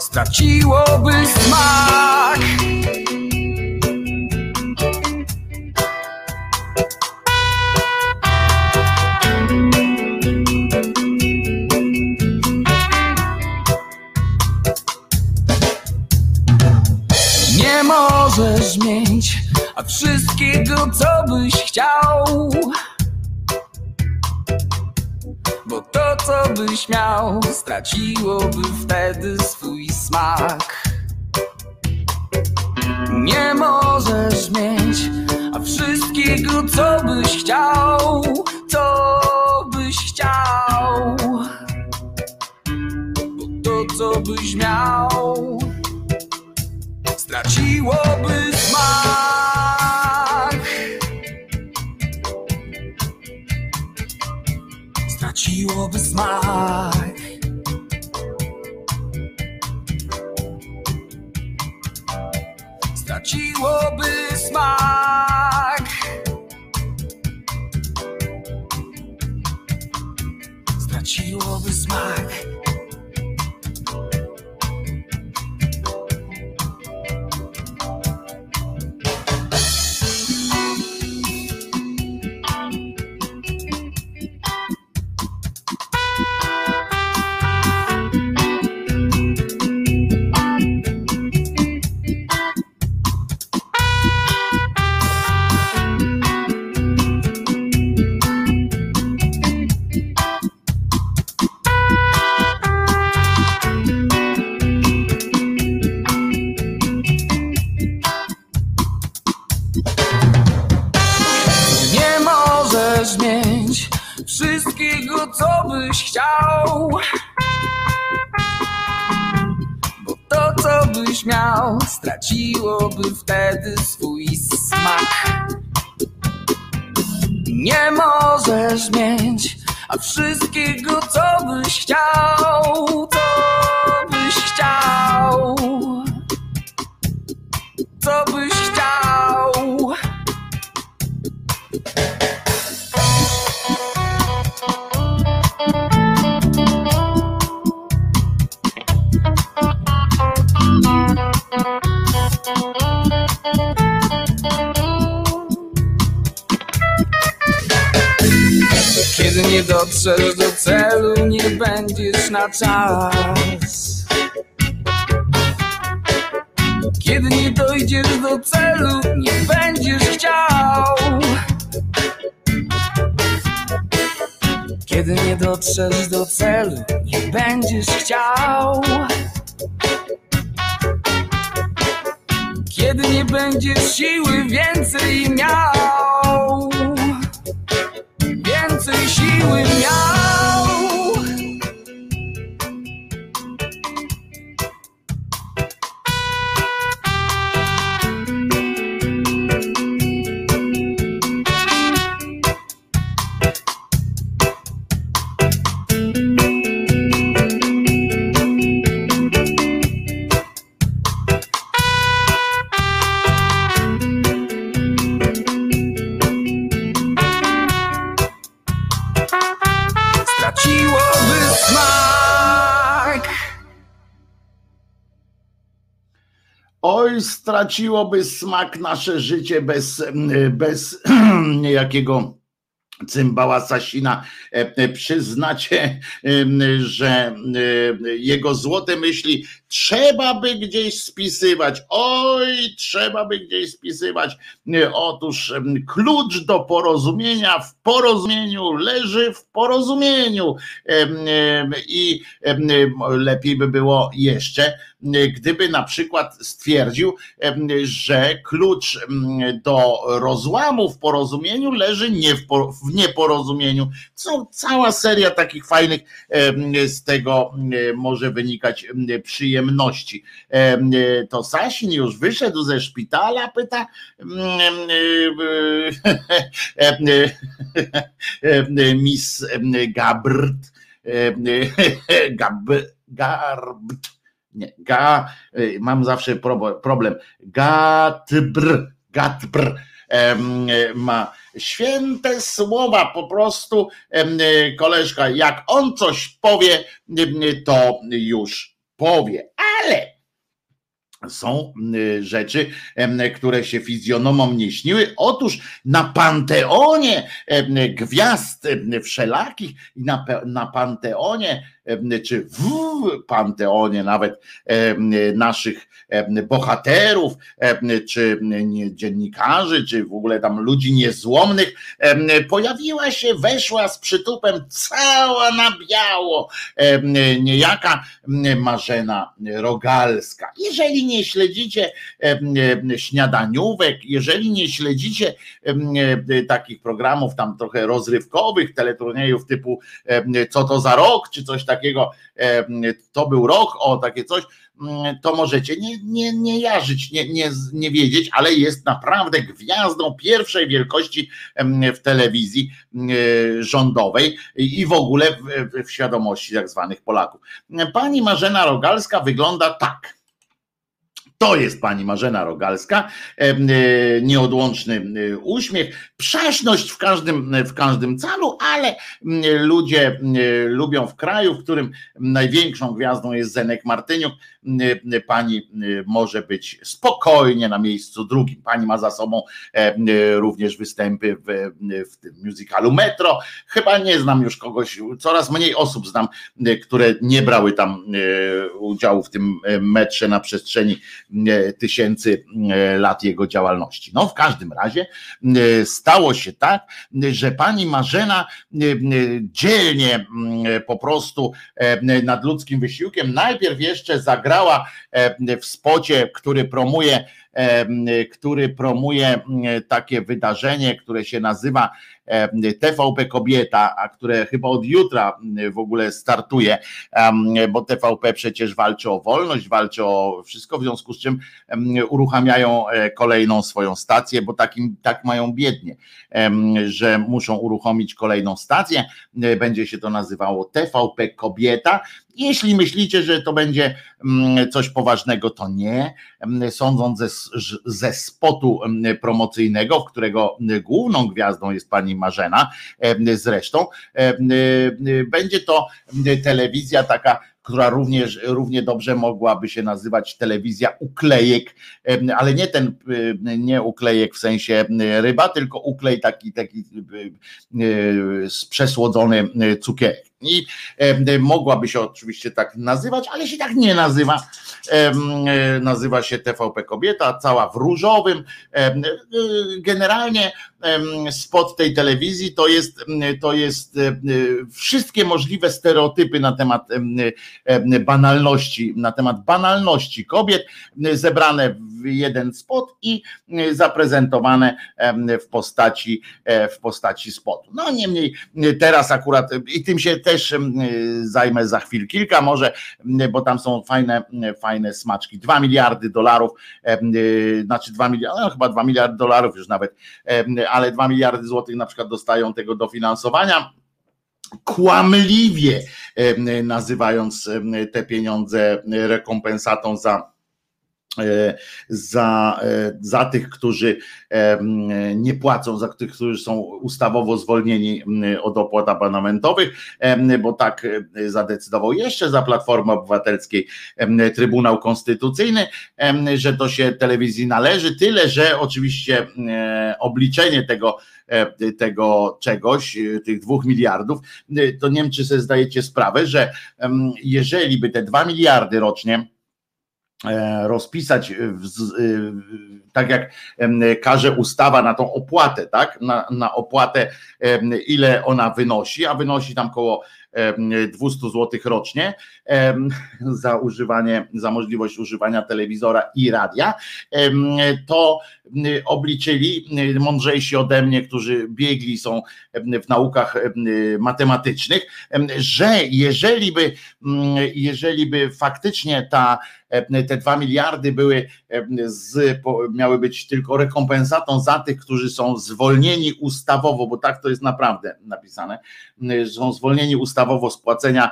Straciłoby smak. Co byś miał, straciłoby wtedy swój smak. Nie możesz mieć a wszystkiego, co byś chciał, co byś chciał. Bo to, co byś miał, straciłoby smak. Straciłoby smak. Straciłoby smak. Na czas. Kiedy nie dojdziesz do celu, nie będziesz chciał. Kiedy nie dotrzesz do celu, nie będziesz chciał. Straciłoby smak nasze życie bez, bez niejakiego cymbała Sasina. E, e, Przyznacie, że e, jego złote myśli trzeba by gdzieś spisywać. Oj, trzeba by gdzieś spisywać. Otóż klucz do porozumienia w porozumieniu leży w porozumieniu. I lepiej by było jeszcze, gdyby na przykład stwierdził, że klucz do rozłamu w porozumieniu leży nie w, w nieporozumieniu. Są cała seria takich fajnych z tego może wynikać przyjemności. To Sasin już wyszedł ze szpitala, pyta Miss Gabrt. Gab, Garbt. Nie, ga, mam zawsze problem. Gatbr, Gatbr ma święte słowa, po prostu koleżka, jak on coś powie, to już powie, ale są y, rzeczy, które się fizjonomom nie śniły. Otóż na panteonie gwiazd wszelakich i na, na panteonie czy w panteonie nawet naszych bohaterów, czy dziennikarzy, czy w ogóle tam ludzi niezłomnych, pojawiła się, weszła z przytupem cała na biało niejaka Marzena Rogalska. Jeżeli nie śledzicie śniadaniówek, jeżeli nie śledzicie takich programów tam trochę rozrywkowych, teleturniejów typu co to za rok, czy coś takiego, e, to był rok, o takie coś, to możecie nie, nie, nie jarzyć, nie, nie, nie wiedzieć, ale jest naprawdę gwiazdą pierwszej wielkości w telewizji e, rządowej i w ogóle w, w świadomości tak zwanych Polaków. Pani Marzena Rogalska wygląda tak. To jest pani Marzena Rogalska, e, nieodłączny e, uśmiech, przeszność w każdym, w każdym calu, ale ludzie lubią w kraju, w którym największą gwiazdą jest Zenek Martyniuk, pani może być spokojnie na miejscu drugim. Pani ma za sobą e, również występy w, w tym musicalu Metro. Chyba nie znam już kogoś, coraz mniej osób znam, które nie brały tam udziału w tym metrze na przestrzeni E, tysięcy e, lat jego działalności. No w każdym razie e, stało się tak, że pani Marzena dzielnie po prostu nad ludzkim wysiłkiem najpierw jeszcze zagrała w spocie, który promuje który promuje takie wydarzenie, które się nazywa TVP Kobieta, a które chyba od jutra w ogóle startuje, bo TVP przecież walczy o wolność, walczy o wszystko, w związku z czym uruchamiają e, kolejną swoją stację, bo takim, tak mają biednie, że muszą uruchomić kolejną stację. E, będzie się to nazywało TVP Kobieta jeśli myślicie, że to będzie mm, coś poważnego, to nie. Mm, sądząc ze, ze spotu promocyjnego, w którego główną gwiazdą jest pani Marzena, zresztą, będzie to telewizja taka która również równie dobrze mogłaby się nazywać telewizja uklejek, ale nie ten nie uklejek w sensie ryba, tylko uklej taki taki przesłodzony cukierek. I mogłaby się oczywiście tak nazywać, ale się tak nie nazywa. Nazywa się TVP Kobieta, cała w różowym. Generalnie spod tej telewizji to jest, to jest wszystkie możliwe stereotypy na temat banalności, na temat banalności kobiet zebrane w jeden spot i zaprezentowane w postaci, e, w postaci spotu. No niemniej teraz akurat i tym się też zajmę za chwil kilka może, bo tam są fajne, fajne smaczki. Dwa miliardy dolarów, znaczy dwa miliardy, no chyba dwa miliardy dolarów już nawet, ale dwa miliardy złotych na przykład dostają tego dofinansowania kłamliwie nazywając te pieniądze rekompensatą za E, za, e, za tych, którzy e, nie płacą, za tych, którzy są ustawowo zwolnieni od opłat abonamentowych, bo tak zadecydował jeszcze za Platformy Obywatelskiej Trybunał Konstytucyjny, że to się telewizji należy, tyle, że oczywiście obliczenie tego tego czegoś, tych dwóch miliardów, to nie wiem, czy sobie zdajecie sprawę, że jeżeli by te dwa miliardy rocznie E, rozpisać tak jak każe ustawa na tą opłatę, tak? Na, na opłatę, ile ona wynosi, a wynosi tam koło 200 zł rocznie za używanie, za możliwość używania telewizora i radia, to obliczyli mądrzejsi ode mnie, którzy biegli są w naukach matematycznych, że jeżeli by, jeżeli by faktycznie ta te dwa miliardy były z, miały być tylko rekompensatą za tych, którzy są zwolnieni ustawowo, bo tak to jest naprawdę napisane, są zwolnieni ustawowo z płacenia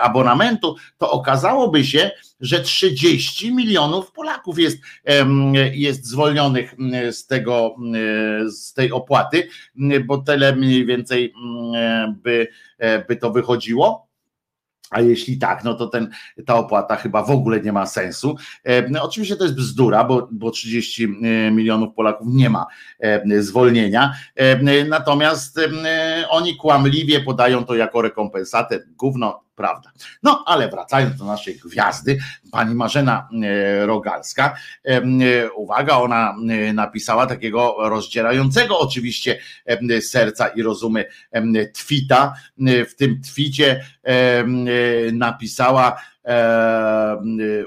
abonamentu, to okazałoby się, że 30 milionów Polaków jest, jest zwolnionych z tego, z tej opłaty, bo tyle mniej więcej by, by to wychodziło. A jeśli tak, no to ten, ta opłata chyba w ogóle nie ma sensu. No, oczywiście to jest bzdura, bo, bo 30 milionów Polaków nie ma zwolnienia. Natomiast oni kłamliwie podają to jako rekompensatę. Gówno prawda. No ale wracając do naszej gwiazdy, pani Marzena e, Rogalska, e, uwaga, ona e, napisała takiego rozdzierającego oczywiście serca i rozumy twita. W tym twicie napisała E,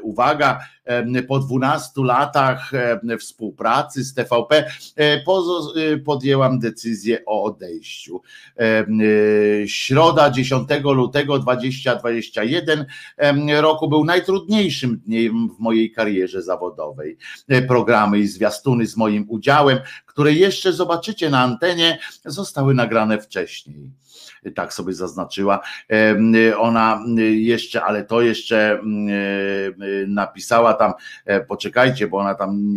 uwaga, e, po 12 latach e, współpracy z TVP podjęłam decyzję o odejściu. Środa 10 lutego 2021 roku był najtrudniejszym dniem w mojej karierze zawodowej. Programy i zwiastuny z moim udziałem, które jeszcze zobaczycie na antenie, zostały nagrane wcześniej tak sobie zaznaczyła. Ona jeszcze, ale to jeszcze napisała tam, e, poczekajcie, bo ona tam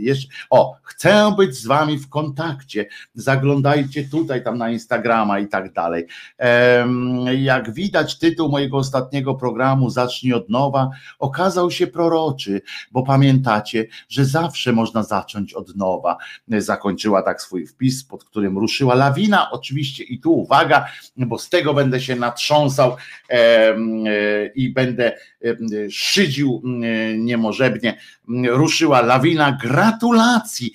jeszcze, o, chcę być z wami w kontakcie, zaglądajcie tutaj tam na Instagrama i tak dalej. Jak widać, tytuł mojego ostatniego programu Zacznij od nowa okazał się proroczy, bo pamiętacie, że zawsze można zacząć od nowa. Zakończyła tak swój wpis, pod którym ruszyła lawina, oczywiście i tu uwaga, bo z tego będę się natrząsał e, i będę szydził niemożebnie. Ruszyła lawina gratulacji.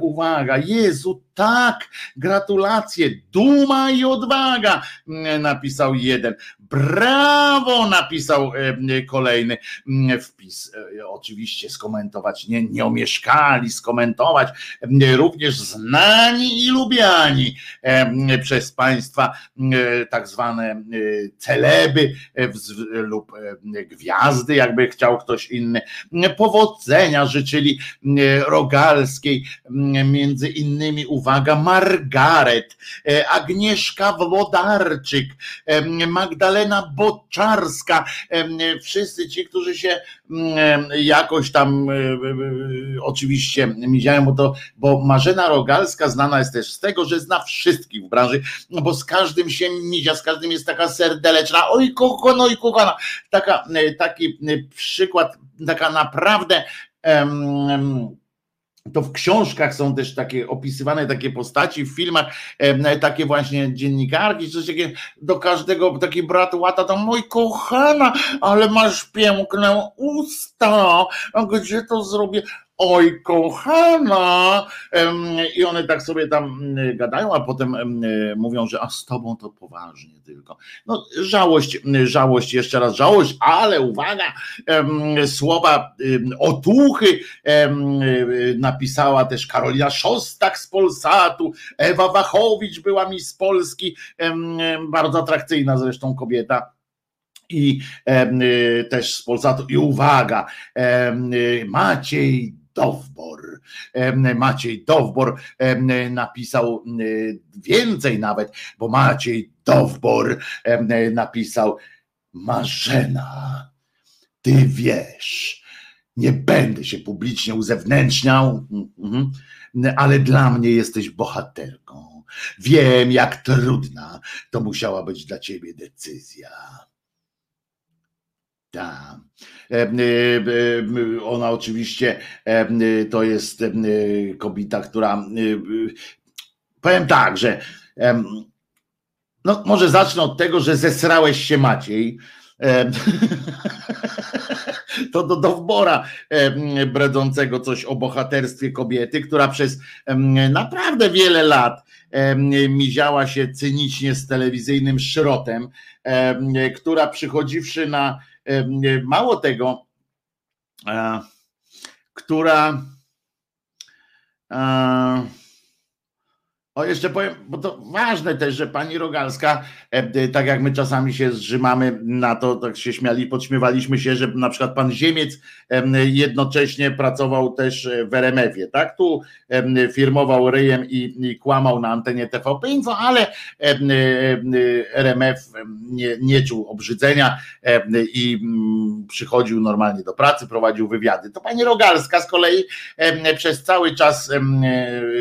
Uwaga, Jezu, tak, gratulacje, duma i odwaga, napisał jeden. Brawo, napisał kolejny wpis. E, oczywiście skomentować, nie, nie omieszkali skomentować, również znani i lubiani przez Państwa tak zwane celeby lub gwiazdy, jakby chciał ktoś inny. Powodzenia życzyli Rogalskiej, między innymi uwagi uwaga, Margaret, e, Agnieszka Włodarczyk, e, Magdalena Boczarska, e, wszyscy ci, którzy się mm, jakoś tam oczywiście miziają, bo to, bo Marzena Rogalska znana jest też z tego, że zna wszystkich w branży, no bo z każdym się mizia, z każdym jest taka serdeleczna, oj kochana, oj kochana, taka, taki przykład, taka naprawdę um, to w książkach są też takie opisywane takie postaci, w filmach takie właśnie dziennikarki, coś takie do każdego taki brat łata tam, mój kochana, ale masz piękne usta, a gdzie to zrobię? Oj kochana i one tak sobie tam mm, gadają, a potem mówią, że a z tobą to poważnie tylko. No żałość, żałość, jeszcze raz żałość, ale uwaga, słowa otuchy napisała też Karolina Szostak z Polsatu, Ewa Wachowicz była mi z Polski, bardzo atrakcyjna zresztą kobieta i e, też z Polsatu. I uwaga, e, Maciej Dowbor. Maciej Dowbor napisał więcej nawet, bo Maciej Dowbor napisał Marzena, ty wiesz, nie będę się publicznie uzewnętrzniał, mhm, ale dla mnie jesteś bohaterką. Wiem, jak trudna to musiała być dla ciebie decyzja. Tak. Ona oczywiście to jest kobieta, która powiem tak, że no może zacznę od tego, że zesrałeś się Maciej To do Dowbora bredzącego coś o bohaterstwie kobiety, która przez naprawdę wiele lat miziała się cynicznie z telewizyjnym szrotem, która przychodziwszy na mało tego, e, która e, o, jeszcze powiem, bo to ważne też, że pani Rogalska, e, tak jak my czasami się zrzymamy na to, tak się śmiali, podśmiewaliśmy się, że na przykład pan Ziemiec jednocześnie pracował też w RMF-ie, tak? Tu firmował ryjem i, i kłamał na antenie TVP Info, ale RMF nie, nie czuł obrzydzenia i przychodził normalnie do pracy, prowadził wywiady. To pani Rogalska z kolei przez cały czas,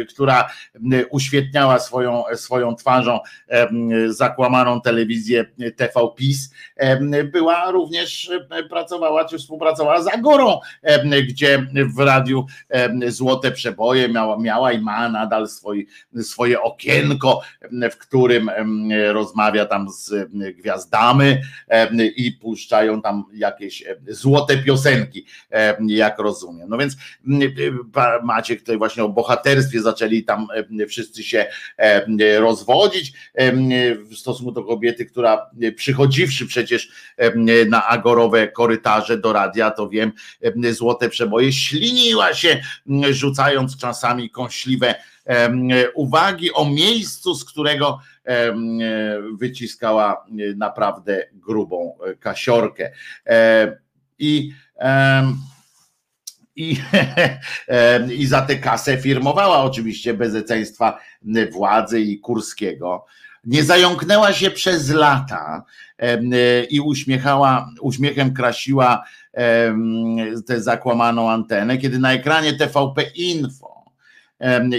która uświetliła uświetniała swoją, swoją twarzą zakłamaną telewizję TV PiS, była również, pracowała czy współpracowała z Agorą, gdzie w radiu Złote Przeboje miała, miała i ma nadal swój, swoje okienko, w którym rozmawia tam z gwiazdami i puszczają tam jakieś złote piosenki, jak rozumiem. No więc macie tutaj właśnie o bohaterstwie zaczęli tam wszyscy się się e, rozwodzić w stosunku do kobiety, która przychodziwszy przecież na agorowe korytarze do radia, to wiem, złote przeboje, śliniła się, rzucając czasami kąśliwe uwagi o miejscu, z którego wyciskała naprawdę grubą kasiorkę. E, I i, i za tę kasę firmowała oczywiście bezeceństwa władzy i Kurskiego. Nie zająknęła się przez lata i uśmiechała, uśmiechem krasiła tę zakłamaną antenę, kiedy na ekranie TVP Info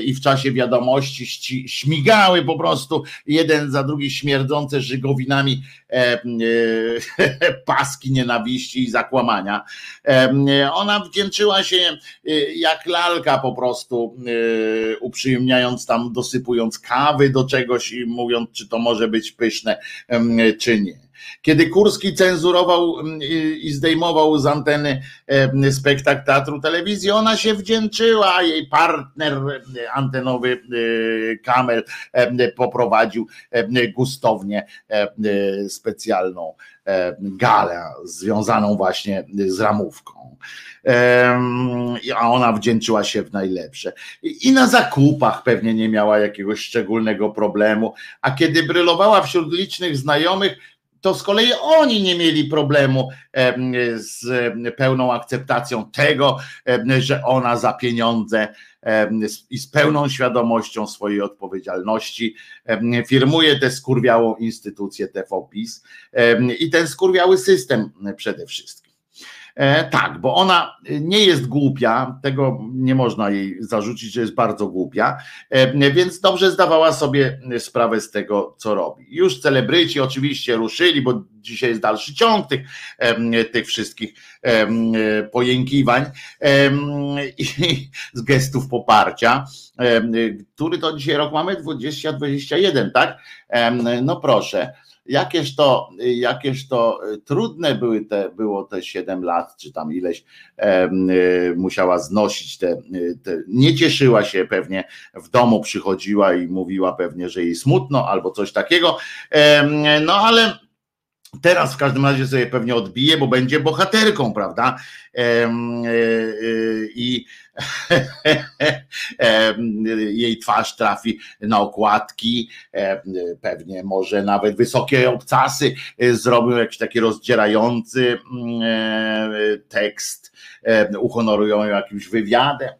i w czasie wiadomości śmigały po prostu jeden za drugi śmierdzące żygowinami e, paski nienawiści i zakłamania. Ona wdzięczyła się e, jak lalka po prostu, e, uprzyjemniając tam, dosypując kawy do czegoś i mówiąc, czy to może być pyszne, czy nie. Kiedy Kurski cenzurował mm, i zdejmował z anteny spektakl teatru telewizji, ona się wdzięczyła, jej partner antenowy e, Kamel poprowadził gustownie specjalną galę związaną właśnie z ramówką. A ona wdzięczyła się w najlepsze. I na zakupach pewnie nie miała jakiegoś szczególnego problemu, a kiedy brylowała wśród licznych znajomych, to z kolei oni nie mieli problemu z pełną akceptacją tego, że ona za pieniądze i z pełną świadomością swojej odpowiedzialności firmuje tę skurwiałą instytucję TVPiS i ten skurwiały system przede wszystkim. E, tak, bo ona nie jest głupia, tego nie można jej zarzucić, że jest bardzo głupia, e, więc dobrze zdawała sobie sprawę z tego, co robi. Już celebryci oczywiście ruszyli, bo dzisiaj jest dalszy ciąg tych, tych wszystkich pojękiwań i z gestów poparcia, który to dzisiaj rok mamy? 2021, tak? No proszę jakież to, jakież to trudne były te, było te 7 lat, czy tam ileś e, musiała znosić te, te, nie cieszyła się pewnie, w domu przychodziła i mówiła pewnie, że jej smutno albo coś takiego, e, no ale Teraz w każdym razie sobie pewnie odbije, bo będzie bohaterką, prawda? E, I jej twarz trafi na okładki, pewnie może nawet wysokie obcasy e, zrobią jakiś taki rozdzierający mm, e, tekst, uhonorują ją jakimś wywiadem,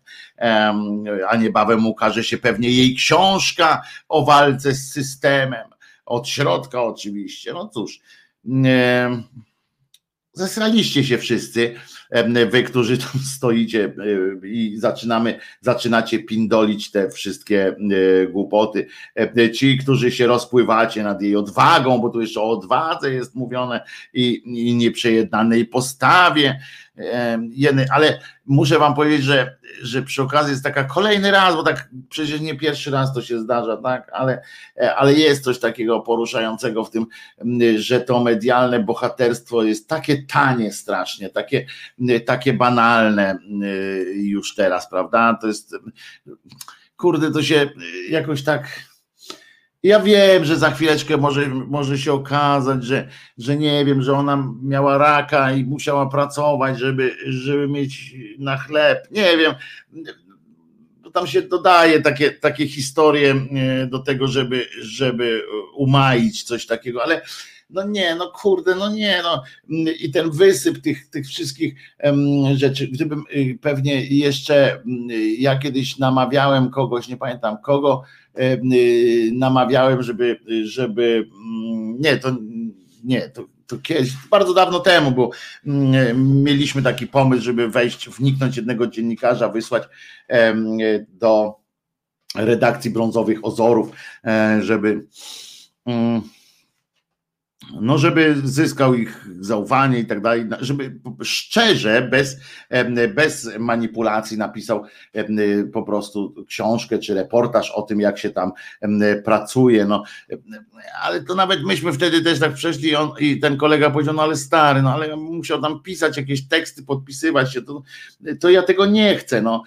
a niebawem ukaże się pewnie jej książka o walce z systemem, od środka oczywiście. No cóż, zesraliście się wszyscy wy, którzy tam stoicie i zaczynamy, zaczynacie pindolić te wszystkie głupoty. Ci, którzy się rozpływacie nad jej odwagą, bo tu jeszcze o odwadze jest mówione i, i nieprzejednanej postawie, ale muszę wam powiedzieć, że, że przy okazji jest taka kolejny raz, bo tak przecież nie pierwszy raz to się zdarza, tak, ale, ale jest coś takiego poruszającego w tym, że to medialne bohaterstwo jest takie tanie strasznie, takie, takie banalne już teraz, prawda? To jest kurde, to się jakoś tak ja wiem, że za chwileczkę może, może się okazać, że, że nie wiem, że ona miała raka i musiała pracować, żeby, żeby mieć na chleb. Nie wiem. Tam się dodaje takie, takie historie e, do tego, żeby, żeby umaić coś takiego, ale no nie, no kurde, no nie, no i ten wysyp tych, tych wszystkich rzeczy, gdybym y, pewnie jeszcze, ja kiedyś namawiałem kogoś, nie pamiętam kogo, y, namawiałem, żeby, żeby mm, nie, to nie, to, to kiedyś, bardzo dawno temu, bo mieliśmy taki pomysł, żeby wejść, wniknąć jednego dziennikarza, wysłać do redakcji brązowych ozorów, e, żeby mm, no żeby zyskał ich zaufanie i tak dalej, żeby szczerze, bez, bez manipulacji napisał po prostu książkę czy reportaż o tym, jak się tam pracuje, no. Ale to nawet myśmy wtedy też tak przeszli i, on, i ten kolega powiedział, no ale stary, no ale musiał tam pisać jakieś teksty, podpisywać się, to, to ja tego nie chcę, no.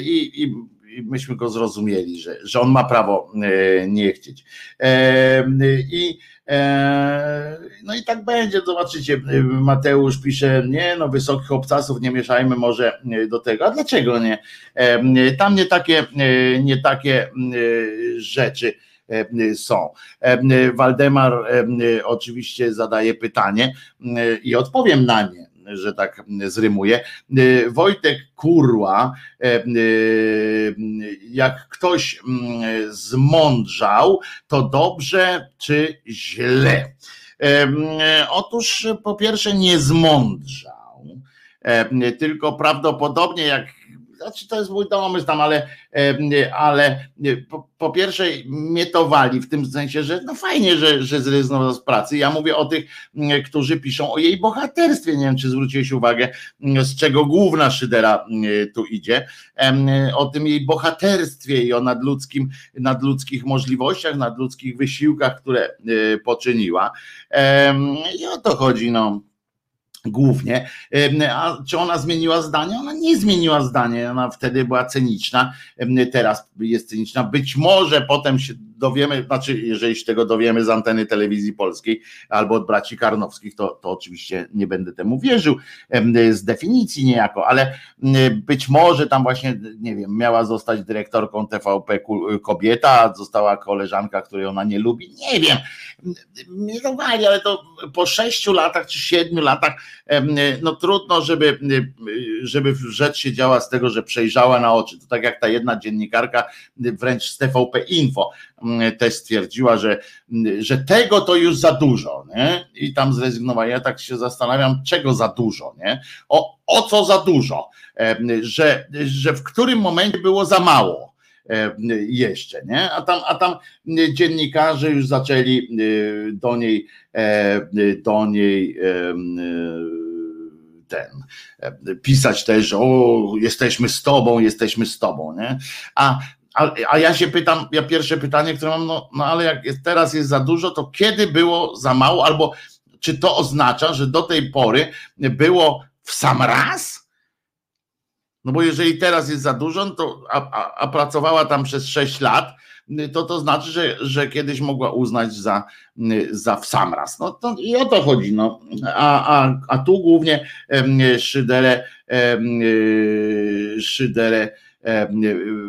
I, i myśmy go zrozumieli, że, że on ma prawo e, nie chcieć. I E, no i tak będzie, zobaczycie, Mateusz pisze, nie no, wysokich obcasów nie mieszajmy może do tego, a dlaczego nie? E, tam nie takie, e, nie takie rzeczy są. Waldemar oczywiście zadaje pytanie i odpowiem na nie że tak zrymuje. Wojtek Kurła, e, e, jak ktoś mm, zmądrzał, to dobrze czy źle? E, otóż po pierwsze nie zmądrzał, tylko prawdopodobnie jak znaczy to jest mój domysł tam, ale, ale po, po, pierwsze mietowali w tym sensie, że no fajnie, że, że zrezygnował z pracy. Ja mówię o tych, którzy piszą o jej bohaterstwie. Nie wiem, czy zwróciłeś uwagę, z czego główna Szydera tu idzie. O tym jej bohaterstwie i o nadludzkim, nadludzkich możliwościach, nadludzkich wysiłkach, które poczyniła. I o to chodzi, no głównie. A czy ona zmieniła zdanie? Ona nie zmieniła zdania, ona wtedy była cyniczna, teraz jest cyniczna. Być może potem się dowiemy, znaczy jeżeli się tego dowiemy z anteny telewizji polskiej albo od braci Karnowskich, to, to oczywiście nie będę temu wierzył z definicji niejako, ale być może tam właśnie, nie wiem, miała zostać dyrektorką TVP kobieta, została koleżanka, której ona nie lubi, nie wiem, miedowali, ale to po sześciu latach czy siedmiu latach, no trudno, żeby, żeby rzecz się działa z tego, że przejrzała na oczy. To tak jak ta jedna dziennikarka, wręcz z TVP Info, też stwierdziła, że, że tego to już za dużo, nie? I tam zrezygnowała. Ja tak się zastanawiam, czego za dużo, nie? O, o co za dużo, że, że w którym momencie było za mało jeszcze, nie? A tam, a tam dziennikarze już zaczęli do niej, do niej ten pisać też, o, jesteśmy z tobą, jesteśmy z tobą, nie? A a, a, ja się pytam, ja pierwsze pytanie, które mam, no, no ale jak jest, teraz jest za dużo, to kiedy było za mało, albo czy to oznacza, że do tej pory było w sam raz? No bo jeżeli teraz jest za dużo, to, a, a, a pracowała tam przez 6 lat, to to znaczy, że, że kiedyś mogła uznać za, za w sam raz. No to i o to chodzi. No. A, a, a tu głównie szyderę, szyderę E,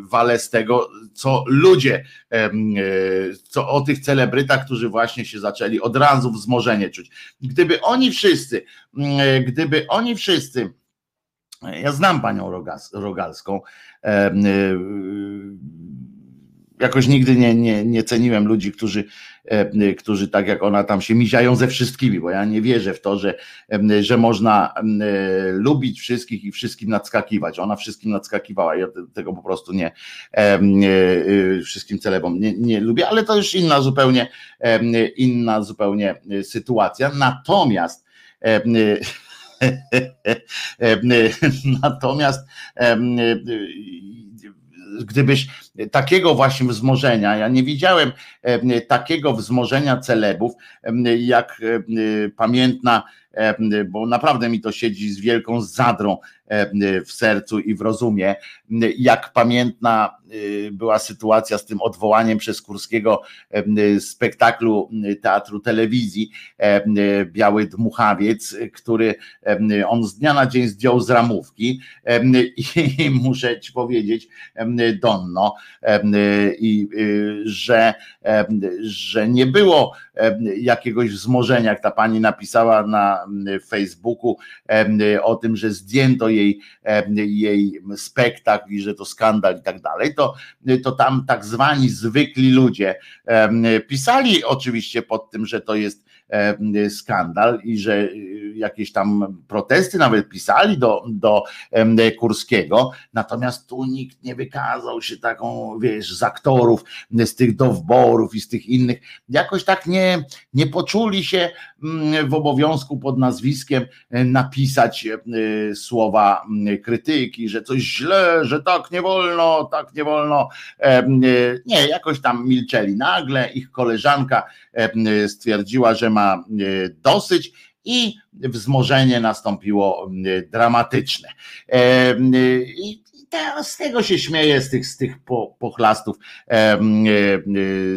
wale z tego, co ludzie, e, co o tych celebrytach, którzy właśnie się zaczęli od razu wzmożenie czuć. Gdyby oni wszyscy, e, gdyby oni wszyscy, ja znam panią Rogalską, jakoś nigdy nie, nie, nie ceniłem ludzi, którzy, e, którzy tak jak ona tam się miziają ze wszystkimi, bo ja nie wierzę w to, że, że można lubić wszystkich i wszystkim nadskakiwać. Ona wszystkim nadskakiwała. Ja tego po prostu nie wszystkim celebom nie, nie lubię, ale to już inna zupełnie inna zupełnie sytuacja. Natomiast Natomiast gdybyś takiego właśnie wzmożenia, ja nie widziałem takiego wzmożenia celebów, jak pamiętna bo naprawdę mi to siedzi z wielką zadrą w sercu i w rozumie, jak pamiętna y, była sytuacja z tym odwołaniem przez Kurskiego spektaklu teatru telewizji Biały Dmuchawiec, który on z dnia na dzień zdjął z ramówki i muszę ci powiedzieć Donno, i że, że nie było jakiegoś wzmożenia, jak ta pani napisała na Facebooku o tym, że zdjęto jej, jej spektakl i że to skandal i tak dalej, to, to tam tak zwani zwykli ludzie pisali oczywiście pod tym, że to jest skandal i że y, jakieś tam protesty nawet pisali do, do Kurskiego, natomiast tu nikt nie wykazał się taką, wiesz, z aktorów, z tych dowborów i z tych innych, jakoś tak nie, nie poczuli się mm, w obowiązku pod nazwiskiem e, napisać e, słowa krytyki, że coś źle, że tak nie wolno, tak nie wolno. E, nie, jakoś tam milczeli. Nagle ich koleżanka stwierdziła, że ma dosyć i wzmożenie nastąpiło dramatyczne. I z tego się śmieję, z tych, z tych po, pochlastów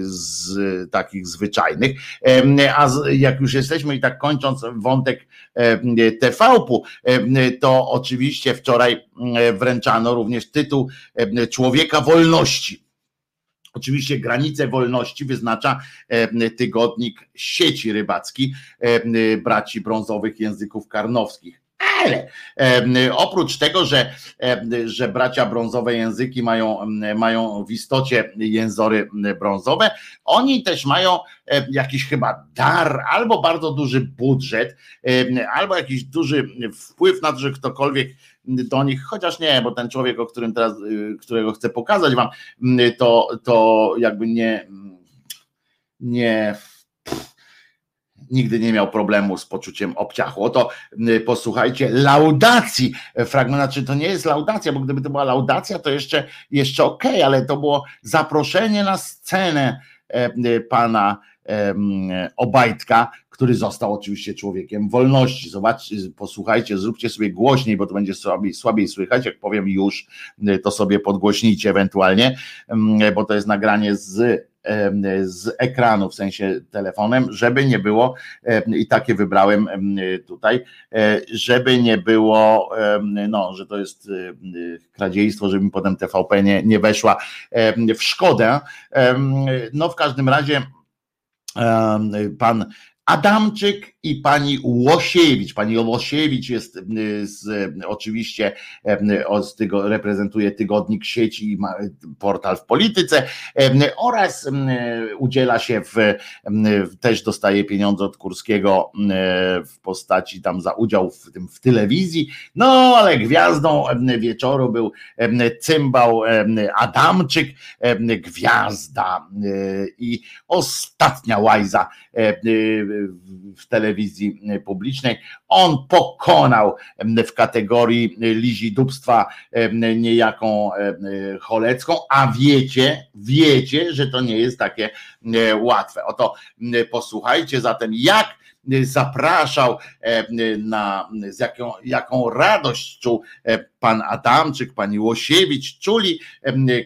z takich zwyczajnych. A jak już jesteśmy i tak kończąc wątek TV-pu, to oczywiście wczoraj wręczano również tytuł Człowieka Wolności. Oczywiście granice wolności wyznacza tygodnik sieci rybacki braci brązowych języków karnowskich. Ale oprócz tego, że, że bracia brązowe języki mają, mają w istocie jęzory brązowe, oni też mają jakiś chyba dar, albo bardzo duży budżet, albo jakiś duży wpływ na to, że ktokolwiek do nich, chociaż nie, bo ten człowiek, o którym teraz, y, którego chcę pokazać wam, to, to jakby nie, nie nigdy nie miał problemu z poczuciem obciachu. Oto posłuchajcie laudacji fragment, znaczy to nie jest laudacja, bo gdyby to była laudacja, to jeszcze, jeszcze okej, okay, ale to było zaproszenie na scenę e, pana Obajtka, który został oczywiście człowiekiem wolności. Zobaczcie, posłuchajcie, zróbcie sobie głośniej, bo to będzie słabiej, słabiej słychać. Jak powiem już, to sobie podgłośnijcie ewentualnie, bo to jest nagranie z z ekranu, w sensie telefonem, żeby nie było, i takie wybrałem tutaj, e, żeby nie było, no, że to jest kradziejstwo, żeby mi potem TVP nie, nie weszła w szkodę. No, w każdym razie pan Adamczyk i pani Łosiewicz. Pani Łosiewicz jest z, oczywiście z tego, reprezentuje tygodnik sieci i portal w polityce oraz udziela się w, też dostaje pieniądze od Kurskiego w postaci tam za udział w tym w telewizji. No ale gwiazdą wieczoru był cymbał Adamczyk, gwiazda i ostatnia łajza w telewizji publicznej. On pokonał w kategorii lizidubstwa niejaką cholecką, a wiecie, wiecie, że to nie jest takie łatwe. Oto posłuchajcie zatem, jak zapraszał na z jaką, jaką radość czuł pan Adamczyk, pani Łosiewicz, czuli,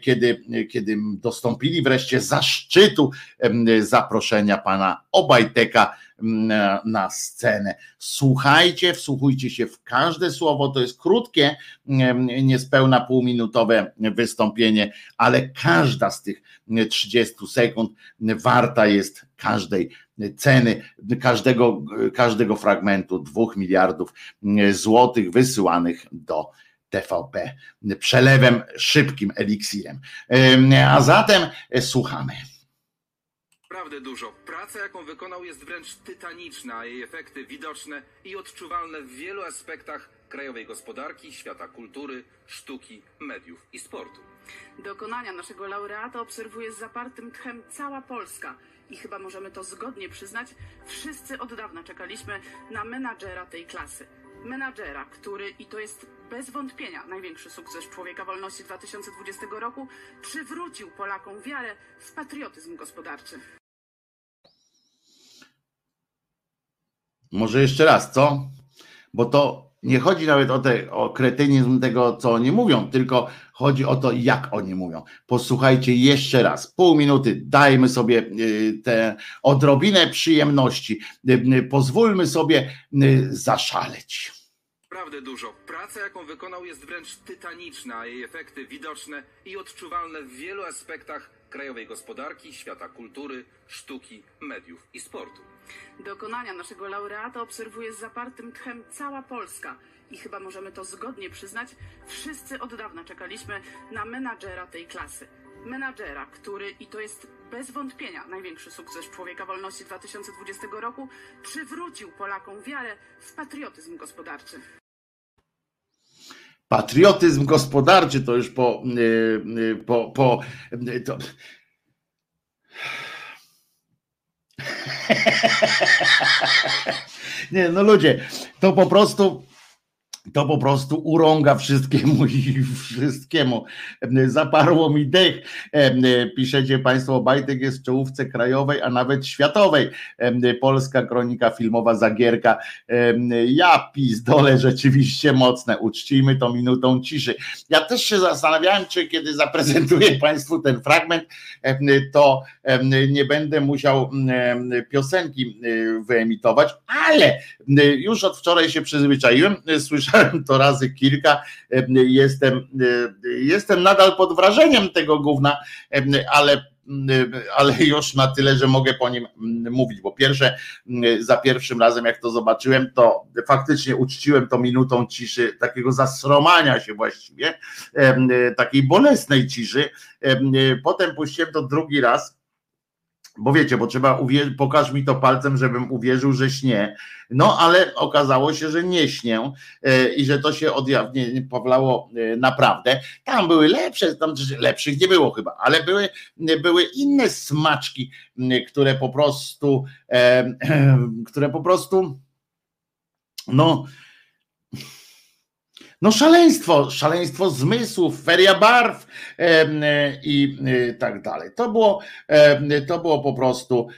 kiedy, kiedy dostąpili wreszcie zaszczytu zaproszenia pana Obajteka na scenę. Słuchajcie, wsłuchujcie się w każde słowo, to jest krótkie, niespełna półminutowe wystąpienie, ale każda z tych 30 sekund warta jest każdej ceny, każdego, każdego fragmentu dwóch miliardów złotych wysyłanych do TVP przelewem szybkim eliksirem. A zatem słuchamy. Naprawdę dużo. Praca, jaką wykonał, jest wręcz tytaniczna, a jej efekty widoczne i odczuwalne w wielu aspektach krajowej gospodarki, świata kultury, sztuki, mediów i sportu. Dokonania naszego laureata obserwuje z zapartym tchem cała Polska i chyba możemy to zgodnie przyznać, wszyscy od dawna czekaliśmy na menadżera tej klasy. Menadżera, który, i to jest bez wątpienia największy sukces Człowieka Wolności 2020 roku, przywrócił Polakom wiarę w patriotyzm gospodarczy. Może jeszcze raz, co? Bo to nie chodzi nawet o, te, o kretynizm tego, co oni mówią, tylko chodzi o to, jak oni mówią. Posłuchajcie jeszcze raz, pół minuty, dajmy sobie y, tę odrobinę przyjemności, y, y, pozwólmy sobie zaszaleć. Naprawdę dużo. Praca, jaką wykonał, jest wręcz tytaniczna, a jej efekty widoczne i odczuwalne w wielu aspektach krajowej gospodarki, świata kultury, sztuki, mediów i sportu. Dokonania naszego laureata obserwuje z zapartym tchem cała Polska i chyba możemy to zgodnie przyznać, wszyscy od dawna czekaliśmy na menadżera tej klasy. Menadżera, który, i to jest bez wątpienia największy sukces Człowieka Wolności 2020 roku, przywrócił Polakom wiarę w patriotyzm gospodarczy. Patriotyzm gospodarczy to już po, yy, po, po to, Nie, no ludzie, to po prostu to po prostu urąga wszystkiemu i wszystkiemu. Zaparło mi dech. Piszecie Państwo, Bajtek jest w czołówce krajowej, a nawet światowej. Polska kronika filmowa Zagierka. Ja pizdolę rzeczywiście mocne. Uczcijmy to minutą ciszy. Ja też się zastanawiałem, czy kiedy zaprezentuję Państwu ten fragment, to nie będę musiał piosenki wyemitować, ale już od wczoraj się przyzwyczaiłem. Słyszałem, to razy kilka. Jestem, jestem nadal pod wrażeniem tego gówna, ale ale już na tyle, że mogę po nim mówić, bo pierwsze, za pierwszym razem jak to zobaczyłem, to faktycznie uczciłem to minutą ciszy, takiego zasromania się właściwie, takiej bolesnej ciszy. Potem puściłem to drugi raz, bo wiecie, bo trzeba uwierzyć, pokaż mi to palcem, żebym uwierzył, że śnie. No ale okazało się, że nie śnię e, i że to się odjawnie Pawlało e, naprawdę. Tam były lepsze, tam lepszych nie było chyba, ale były, były inne smaczki, które po prostu, e, które po prostu, no no szaleństwo, szaleństwo zmysłów, feria barw e, i e, tak dalej. To było, e, to było po prostu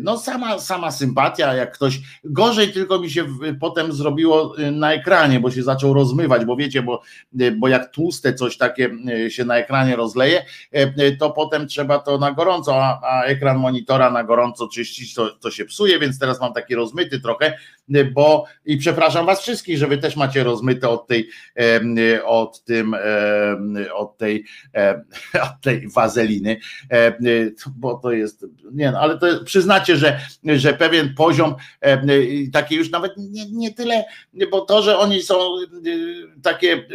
no sama, sama sympatia, jak ktoś, gorzej tylko mi się potem zrobiło na ekranie, bo się zaczął rozmywać, bo wiecie, bo, bo jak tłuste coś takie się na ekranie rozleje, to potem trzeba to na gorąco, a, a ekran monitora na gorąco czyścić, to, to się psuje, więc teraz mam taki rozmyty trochę, bo i przepraszam was wszystkich, że wy też macie rozmyte od tej, od tym, od tej, od tej wazeliny, bo to jest, nie no, ale to przyznacie, że, że pewien poziom taki już nawet nie, nie tyle, bo to, że oni są takie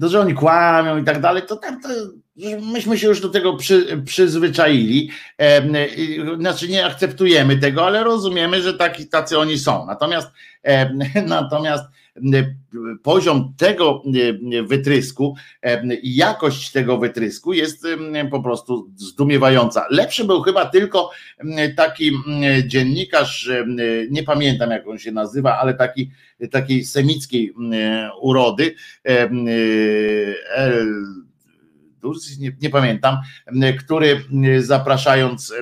to, że oni kłamią i tak dalej, to tam to, myśmy się już do tego przy, przyzwyczaili. E, znaczy nie akceptujemy tego, ale rozumiemy, że taki, tacy oni są. Natomiast, e, natomiast poziom tego wytrysku i jakość tego wytrysku jest po prostu zdumiewająca. Lepszy był chyba tylko taki dziennikarz, nie pamiętam jak on się nazywa, ale taki takiej semickiej urody. El, nie, nie pamiętam, który zapraszając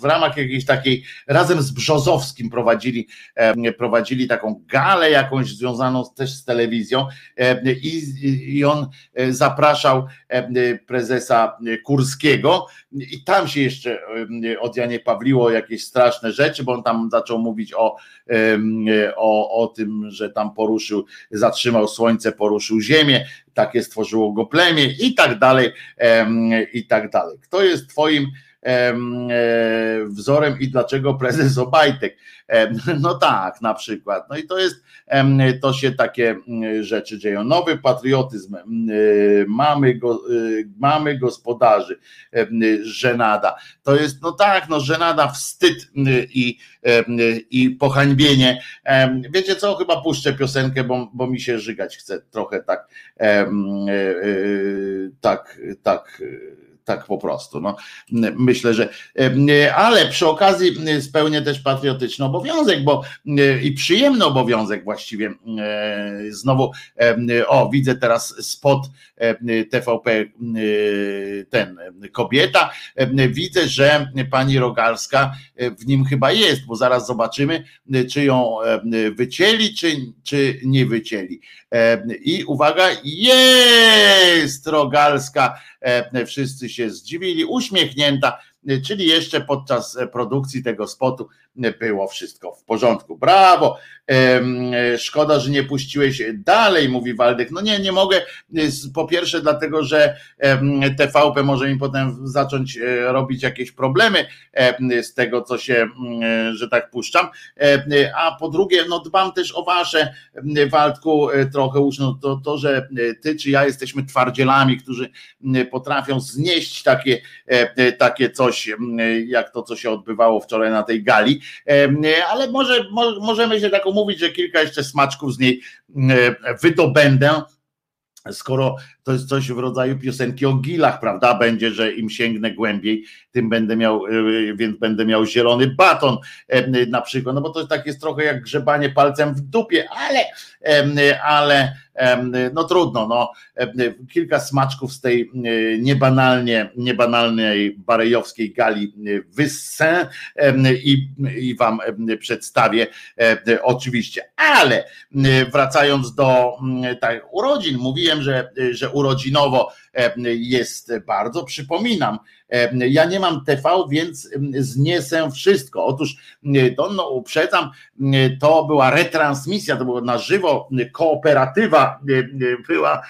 w ramach jakiejś takiej, razem z Brzozowskim prowadzili, prowadzili taką galę jakąś związaną też z telewizją i, i on e, zapraszał prezesa Kurskiego i tam się jeszcze od Janie Pawliło jakieś straszne rzeczy, bo on tam zaczął mówić o, o, o tym, że tam poruszył, zatrzymał słońce, poruszył ziemię, takie stworzyło go plemię i tak dalej, i tak dalej. Kto jest twoim wzorem i dlaczego prezes Obajtek. No tak, na przykład. No i to jest, to się takie mm, rzeczy dzieją. Nowy patriotyzm, mm, mamy, go, y, mamy gospodarzy, żenada. To jest, no tak, no żenada, wstyd y, i, i pohańbienie. Wiecie co, chyba puszczę piosenkę, bo, bo mi się żygać chce trochę tak, y, y, tak, tak, tak po prostu. No, myślę, że em, ale przy okazji spełnię też patriotyczny obowiązek, bo e, i przyjemny obowiązek właściwie. e, Znowu, o, widzę teraz spot em, TVP, e, ten kobieta. Widzę, że pani Rogalska e, w nim chyba jest, bo zaraz zobaczymy, e, czy ją wycięli, czy, czy nie wycięli. I uwaga, jest Rogalska E, wszyscy się zdziwili, uśmiechnięta, e, czyli jeszcze podczas e, produkcji tego spotu było wszystko w porządku. Brawo! Szkoda, że nie puściłeś dalej, mówi Waldek. No nie, nie mogę. Po pierwsze, dlatego, że TVP może mi potem zacząć e, robić jakieś problemy em, z tego, co się, że tak puszczam. A po drugie, no dbam też o wasze, Waldku, e, trochę już, no to, to, że e, ty czy ja jesteśmy twardzielami, którzy potrafią znieść takie, takie coś, jak to, co się odbywało wczoraj na tej gali, Ale może, mo, możemy się tak umówić, że kilka jeszcze smaczków z niej wydobędę, skoro to jest coś w rodzaju piosenki o gilach, prawda? Będzie, że im sięgnę głębiej, tym będę miał, y, więc będę miał zielony baton na przykład, no bo to tak jest trochę jak grzebanie palcem w dupie, ale, ale no trudno, no. Kilka smaczków z tej y, niebanalnie, niebanalnej barejowskiej gali y, wyssę i, i wam przedstawię em, oczywiście, ale wracając do tak, urodzin, mówiłem, że, że urodzinowo jest bardzo, przypominam, em, ja nie mam TV, więc zniesę wszystko. Otóż to no, uprzedzam, to była retransmisja, to było na żywo, kooperatywa była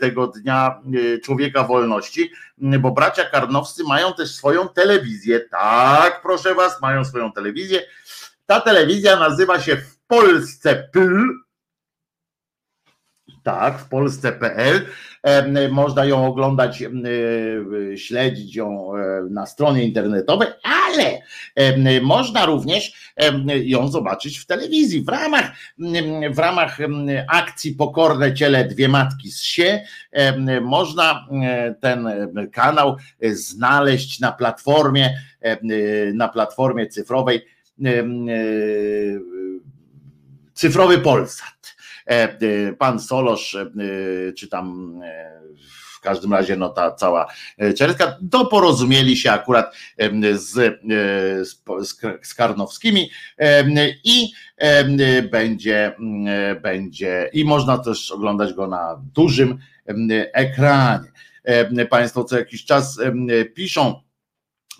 tego dnia Człowieka Wolności, bo bracia Karnowscy mają też swoją telewizję. Tak, proszę was, mają swoją telewizję. Ta telewizja nazywa się w Polsce PL, tak, w Polsce.pl. Em, Można ją oglądać, e, śledzić ją e, na stronie internetowej, ale można również ją zobaczyć w telewizji w ramach, w ramach akcji Pokorne Ciele Dwie Matki z Sie. Można e, ten kanał e, znaleźć na platformie, e, na platformie cyfrowej e, Cyfrowy Polsat. E, e, Pan Solosz, e, czy tam w każdym razie no ta cała e, czeretka, doporozumieli się akurat z, z, z Karnowskimi i będzie, będzie i można też oglądać go na dużym ekranie. Państwo co jakiś czas piszą,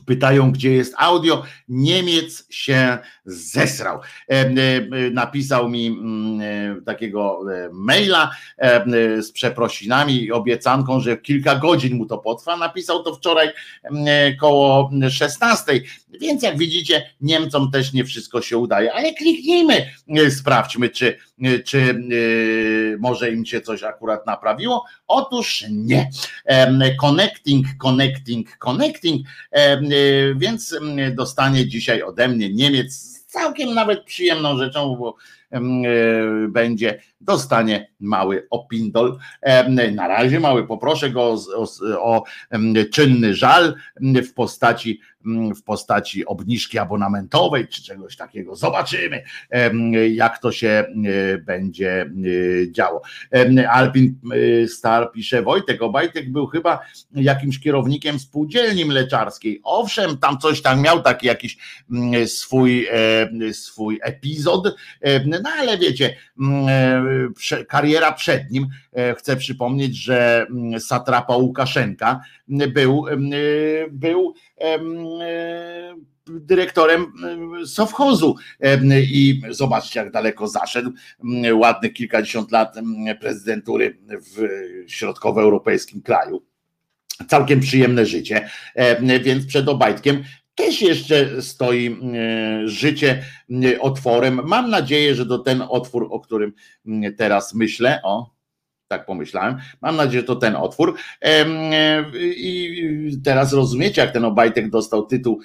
pytają, gdzie jest audio. Niemiec się zesrał. E, e, Napisał mi mm, e, takiego maila z przeprosinami i obiecanką, że kilka godzin mu to potrwa. Napisał to wczoraj koło 16. Więc jak widzicie, Niemcom też nie wszystko się udaje, ale kliknijmy, sprawdźmy, czy, czy może im się coś akurat naprawiło. Otóż nie. Connecting, connecting, connecting. Więc dostanie dzisiaj ode mnie Niemiec całkiem nawet przyjemną rzeczą, bo będzie, dostanie mały opindol. Na razie mały, poproszę go o, o, o czynny żal w postaci, w postaci obniżki abonamentowej czy czegoś takiego. Zobaczymy, jak to się e, będzie e, działo. Alpin e, Star pisze, Wojtek Obajtek był chyba jakimś kierownikiem spółdzielni mleczarskiej. Owszem, tam coś tam miał taki jakiś swój, e, swój epizod, no ale wiecie, mm, e, kariera przed nim, e, chcę przypomnieć, że mm, satrapa Łukaszenka był, mm, e, był em, dyrektorem em, sowchozu i zobaczcie jak daleko zaszedł, ładnych kilkadziesiąt lat prezydentury w środkowoeuropejskim kraju. całkiem przyjemne życie, więc przed Obajtkiem też jeszcze stoi życie otworem. Mam nadzieję, że to ten otwór, o którym teraz myślę, o, tak pomyślałem. Mam nadzieję, że to ten otwór. I teraz rozumiecie, jak ten Obajtek dostał tytuł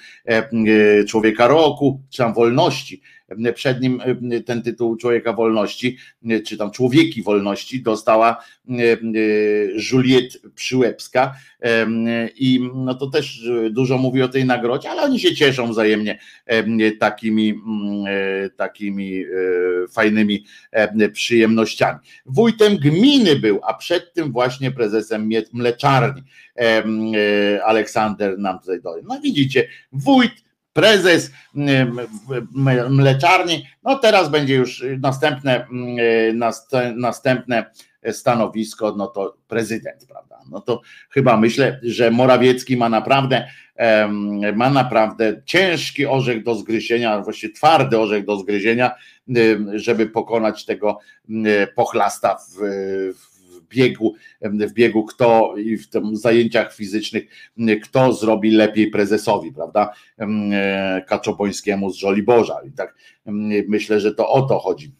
Człowieka Roku, czy tam wolności przed nim e, ten tytuł Człowieka Wolności, e, czy tam Człowieki Wolności dostała e, Juliette Przyłębska i no to też dużo mówi o tej nagrodzie, ale oni się cieszą wzajemnie takimi, takimi fajnymi przyjemnościami. Wójtem gminy był, a przed tym właśnie prezesem mleczarni. Aleksander nam tutaj dodaje. No widzicie, wójt prezes mleczarni. No teraz będzie już następne, następne stanowisko, no to prezydent, prawda? No to chyba myślę, że Morawiecki ma naprawdę ma naprawdę ciężki orzech do zgryzienia, właściwie twardy orzech do zgryzienia, żeby pokonać tego pochlasta w, w biegu, w biegu kto i w tym zajęciach fizycznych, kto zrobi lepiej prezesowi, prawda? E, Kaczobońskiemu z Żoliborza. I tak myślę, że to o to chodzi.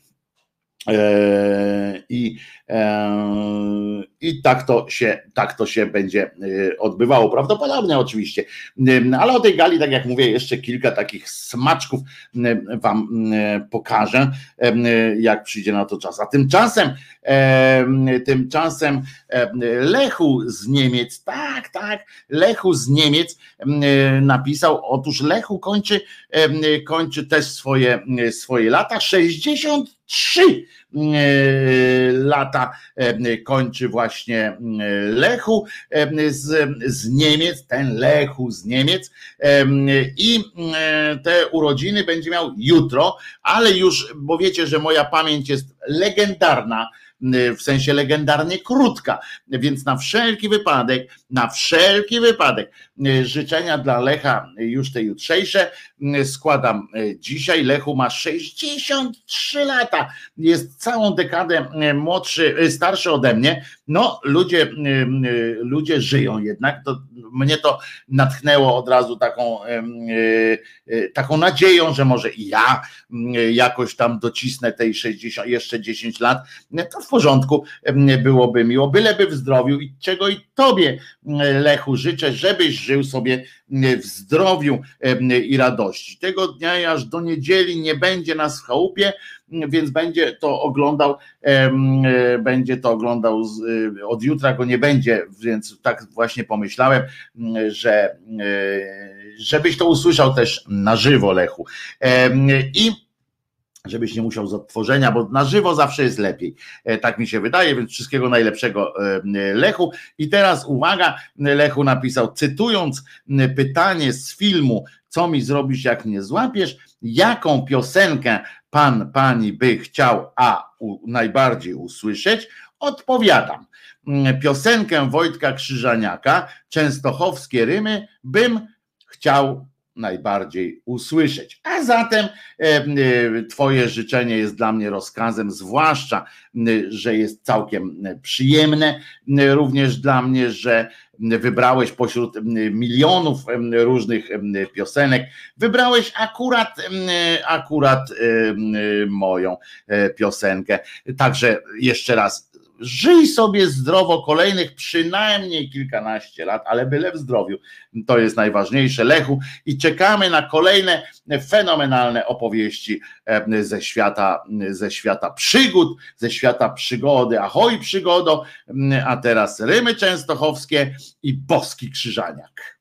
E, I, e, I tak to się, tak to się będzie odbywało. Prawdopodobnie oczywiście. Ale o tej gali, tak jak mówię, jeszcze kilka takich smaczków wam pokażę, jak przyjdzie na to czas. A tymczasem, tymczasem Lechu z Niemiec, tak, tak, Lechu z Niemiec napisał, otóż Lechu kończy, kończy też swoje, swoje lata, 63 lata kończy właśnie Lechu z, z Niemiec, ten Lechu z Niemiec i te urodziny będzie miał jutro, ale już, bo wiecie, że moja pamięć jest legendarna, w sensie legendarnie krótka, więc na wszelki wypadek, na wszelki wypadek życzenia dla Lecha już te jutrzejsze składam dzisiaj. Lechu ma 63 lata, jest całą dekadę młodszy, starszy ode mnie. No, ludzie, ludzie żyją jednak. To, mnie to natchnęło od razu taką, taką nadzieją, że może i ja jakoś tam docisnę tej 60, jeszcze 10 lat. To porządku byłoby miło, byleby w zdrowiu i czego i tobie, Lechu, życzę, żebyś żył sobie w zdrowiu i radości. Tego dnia aż do niedzieli nie będzie nas w chałupie, więc będzie to oglądał, będzie to oglądał od jutra go nie będzie, więc tak właśnie pomyślałem, że e, żebyś to usłyszał też na żywo, Lechu. I żebyś nie musiał z odtworzenia, bo na żywo zawsze jest lepiej. E, tak mi się wydaje, więc wszystkiego najlepszego e, Lechu. I teraz uwaga, Lechu napisał, cytując pytanie z filmu, co mi zrobisz, jak mnie złapiesz, jaką piosenkę pan, pani by chciał, a u, najbardziej usłyszeć, odpowiadam. Piosenkę Wojtka Krzyżaniaka, częstochowskie rymy, bym chciał najbardziej usłyszeć. A zatem e, e, Twoje życzenie jest dla mnie rozkazem, zwłaszcza, że jest całkiem przyjemne, również dla mnie, że wybrałeś pośród milionów różnych piosenek, wybrałeś akurat, akurat moją e, piosenkę. Także jeszcze raz żyj sobie zdrowo kolejnych przynajmniej kilkanaście lat, ale byle w zdrowiu. To jest najważniejsze, Lechu. I czekamy na kolejne fenomenalne opowieści ze świata, ze świata przygód, ze świata przygody. Ahoj przygodo, a teraz Rymy Częstochowskie i Boski Krzyżaniak.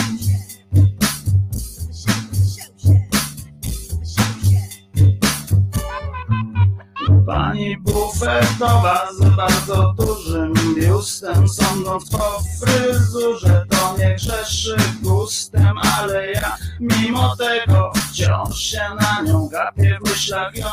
Pani bufetowa z bardzo dużym biustem. Sądząc po fryzurze to nie grzeszy gustem Ale ja mimo tego wciąż się na nią gapię W myślach ją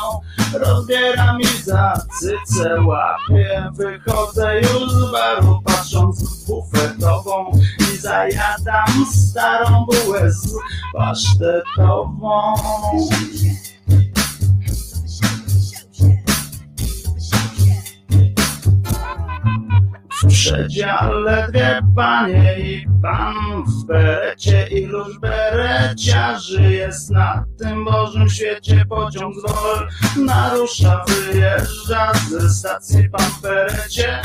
rozbieram i za cycę łapię Wychodzę już z baru patrząc w bufetową. I zajadam starą bułę z pasztetową przedziale dwie panie i pan w berecie Iluż bereciarzy jest na tym Bożym świecie Pociąg z narusza, wyjeżdża ze stacji pan w berecie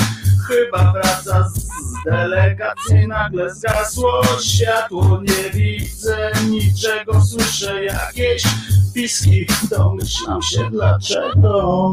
Chyba wraca z delegacji, nagle zgasło światło. Nie widzę niczego, słyszę jakieś piski. Domyślam się dlaczego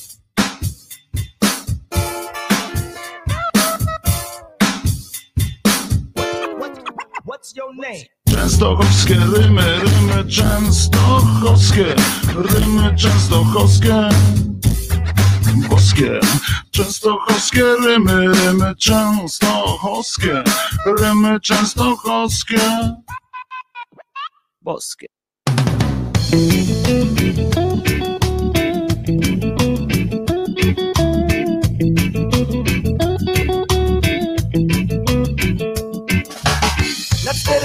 Częstochowskie rymy, rymy częstochowskie, rymy częstochowskie, boskie. Częstochowskie rymy, rymy częstochowskie, rymy częstochowskie, boskie.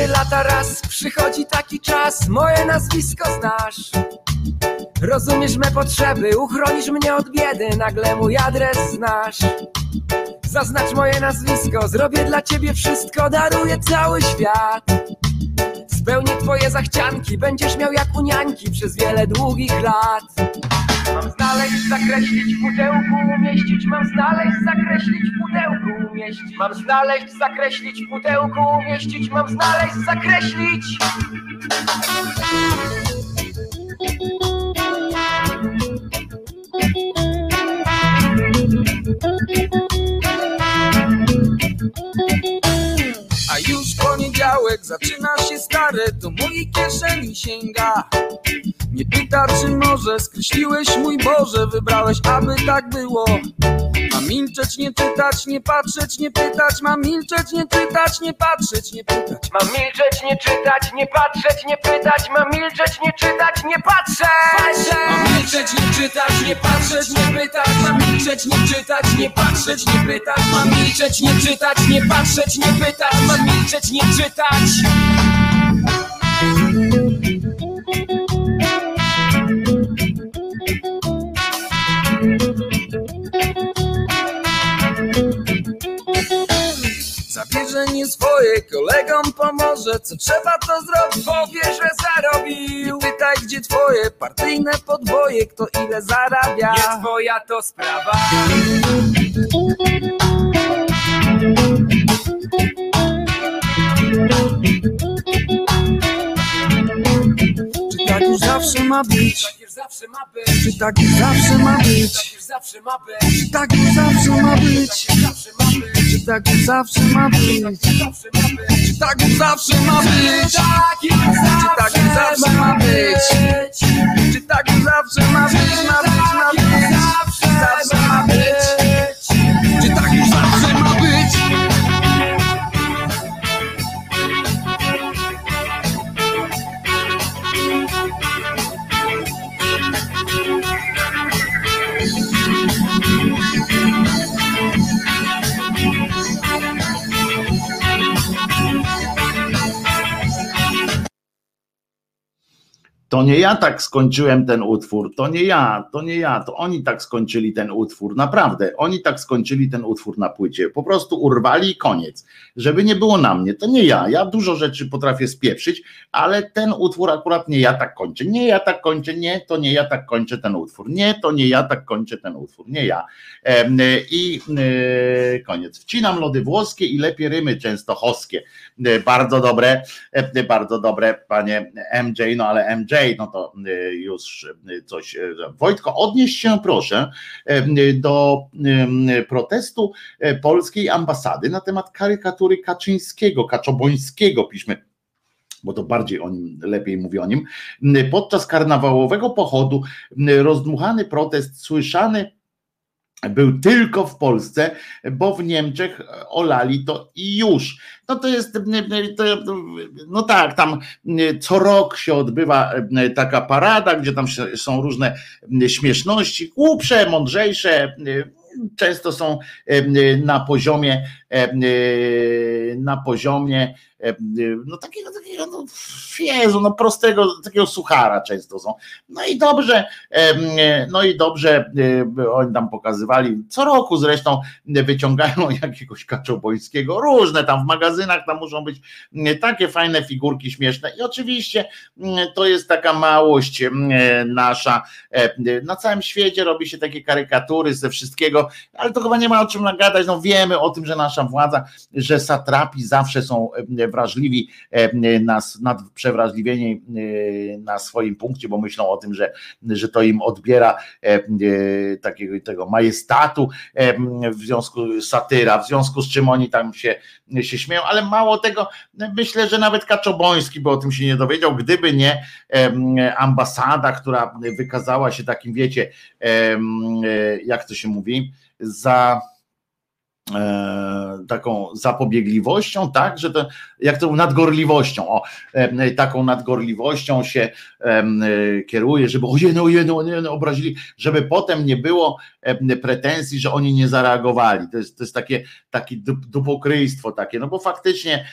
Lata raz przychodzi taki czas, moje nazwisko znasz. Rozumiesz me potrzeby, uchronisz mnie od biedy, nagle mój adres znasz. Zaznacz moje nazwisko, zrobię dla ciebie wszystko, daruję cały świat. Spełnię twoje zachcianki, będziesz miał jak u niańki przez wiele długich lat. Mam znaleźć, zakreślić w pudełku, umieścić, mam znaleźć, zakreślić w pudełku, umieścić. Mam znaleźć, zakreślić w pudełku, umieścić, mam znaleźć, zakreślić. A już poniedziałek zaczyna się stare, do mojej kieszeni sięga. Nie pyta, czy może skreśliłeś mój Boże, wybrałeś, aby tak było. Mam milczeć, nie czytać, nie patrzeć, nie pytać, mam milczeć, nie czytać, nie patrzeć, nie pytać. Mam milczeć, nie czytać, nie patrzeć, nie pytać, mam milczeć, nie czytać, nie patrzeć. Mam milczeć, nie czytać, nie patrzeć, nie pytać, mam milczeć, nie czytać, nie patrzeć, nie pytać, mam milczeć, nie czytać, nie patrzeć, nie pytać, mam milczeć, nie czytać. Zabierze nie swoje, kolegom pomoże. Co trzeba to zrobić, powie, że zarobił. Pytaj gdzie twoje partyjne podwoje Kto ile zarabia. Nie twoja to sprawa. Czy tak już zawsze ma być? Tak już zawsze ma być. Czy tak już zawsze ma być? Ma. Czy tak już zawsze ma być? Ma. Czy tak już zawsze ma być? Ma. Czy tak już zawsze ma być? Czy tak już zawsze ma być? Czy już zawsze ma być? Ma ma To nie ja tak skończyłem ten utwór, to nie ja, to nie ja, to oni tak skończyli ten utwór, naprawdę, oni tak skończyli ten utwór na płycie, po prostu urwali i koniec, żeby nie było na mnie, to nie ja, ja dużo rzeczy potrafię spieprzyć, ale ten utwór akurat nie ja tak kończę, nie ja tak kończę, nie, to nie ja tak kończę ten utwór, nie, to nie ja tak kończę ten utwór, nie ja. I e, koniec. Wcinam lody włoskie i lepiej rymy częstochowskie, e, bardzo dobre, e, bardzo dobre, panie MJ, no ale MJ no to już coś. Wojtko, odnieś się proszę do protestu polskiej ambasady na temat karykatury Kaczyńskiego, Kaczobońskiego, piszmy bo to bardziej o nim, lepiej mówi o nim, podczas karnawałowego pochodu rozdmuchany protest słyszany był tylko w Polsce, bo w Niemczech olali to i już. No to jest, no tak, tam co rok się odbywa taka parada, gdzie tam są różne śmieszności, głupsze, mądrzejsze, często są na poziomie, na poziomie no takiego, takiego no, Jezu, no prostego, takiego suchara często są. No i dobrze, no i dobrze oni tam pokazywali, co roku zresztą wyciągają jakiegoś kaczobońskiego, różne tam w magazynach tam muszą być takie fajne figurki śmieszne. I oczywiście to jest taka małość nasza, na całym świecie robi się takie karykatury ze wszystkiego, ale to chyba nie ma o czym nagadać, no wiemy o tym, że nasza władza, że satrapi zawsze są wrażliwi e, na, na e, na swoim punkcie, bo myślą o tym, że, że to im odbiera e, takiego tego majestatu w związku satyra, w związku z czym oni tam się, się śmieją, ale mało tego, myślę, że nawet Kaczoboński by o tym się nie dowiedział, gdyby nie ambasada, która wykazała się takim, wiecie, jak to się mówi, za taką zapobiegliwością, tak, że to jak to nadgorliwością, o, e, taką nadgorliwością się e, kieruje, żeby ojej, ojej, ojej, obrazili, żeby potem nie było pretensji, że oni nie zareagowali. To jest, to jest takie, takie dupokryjstwo takie, no bo faktycznie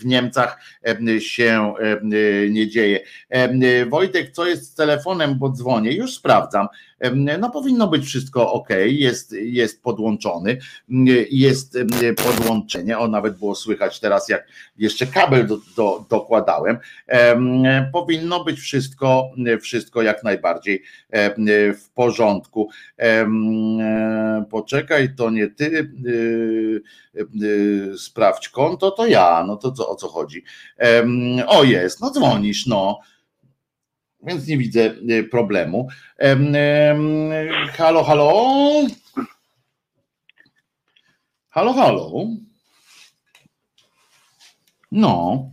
w Niemcach się nie dzieje. Wojtek, co jest z telefonem, bo dzwonię, już sprawdzam. No powinno być wszystko ok, jest, jest podłączony, jest podłączenie, o nawet było słychać teraz, jak jeszcze kabel do, do, dokładałem. Powinno być wszystko, wszystko jak najbardziej w porządku. Poczekaj, to nie ty sprawdź konto, to ja, no to co, o co chodzi? O jest, no dzwonisz, no więc nie widzę y, problemu. Halo, halo. Halo, halo. No,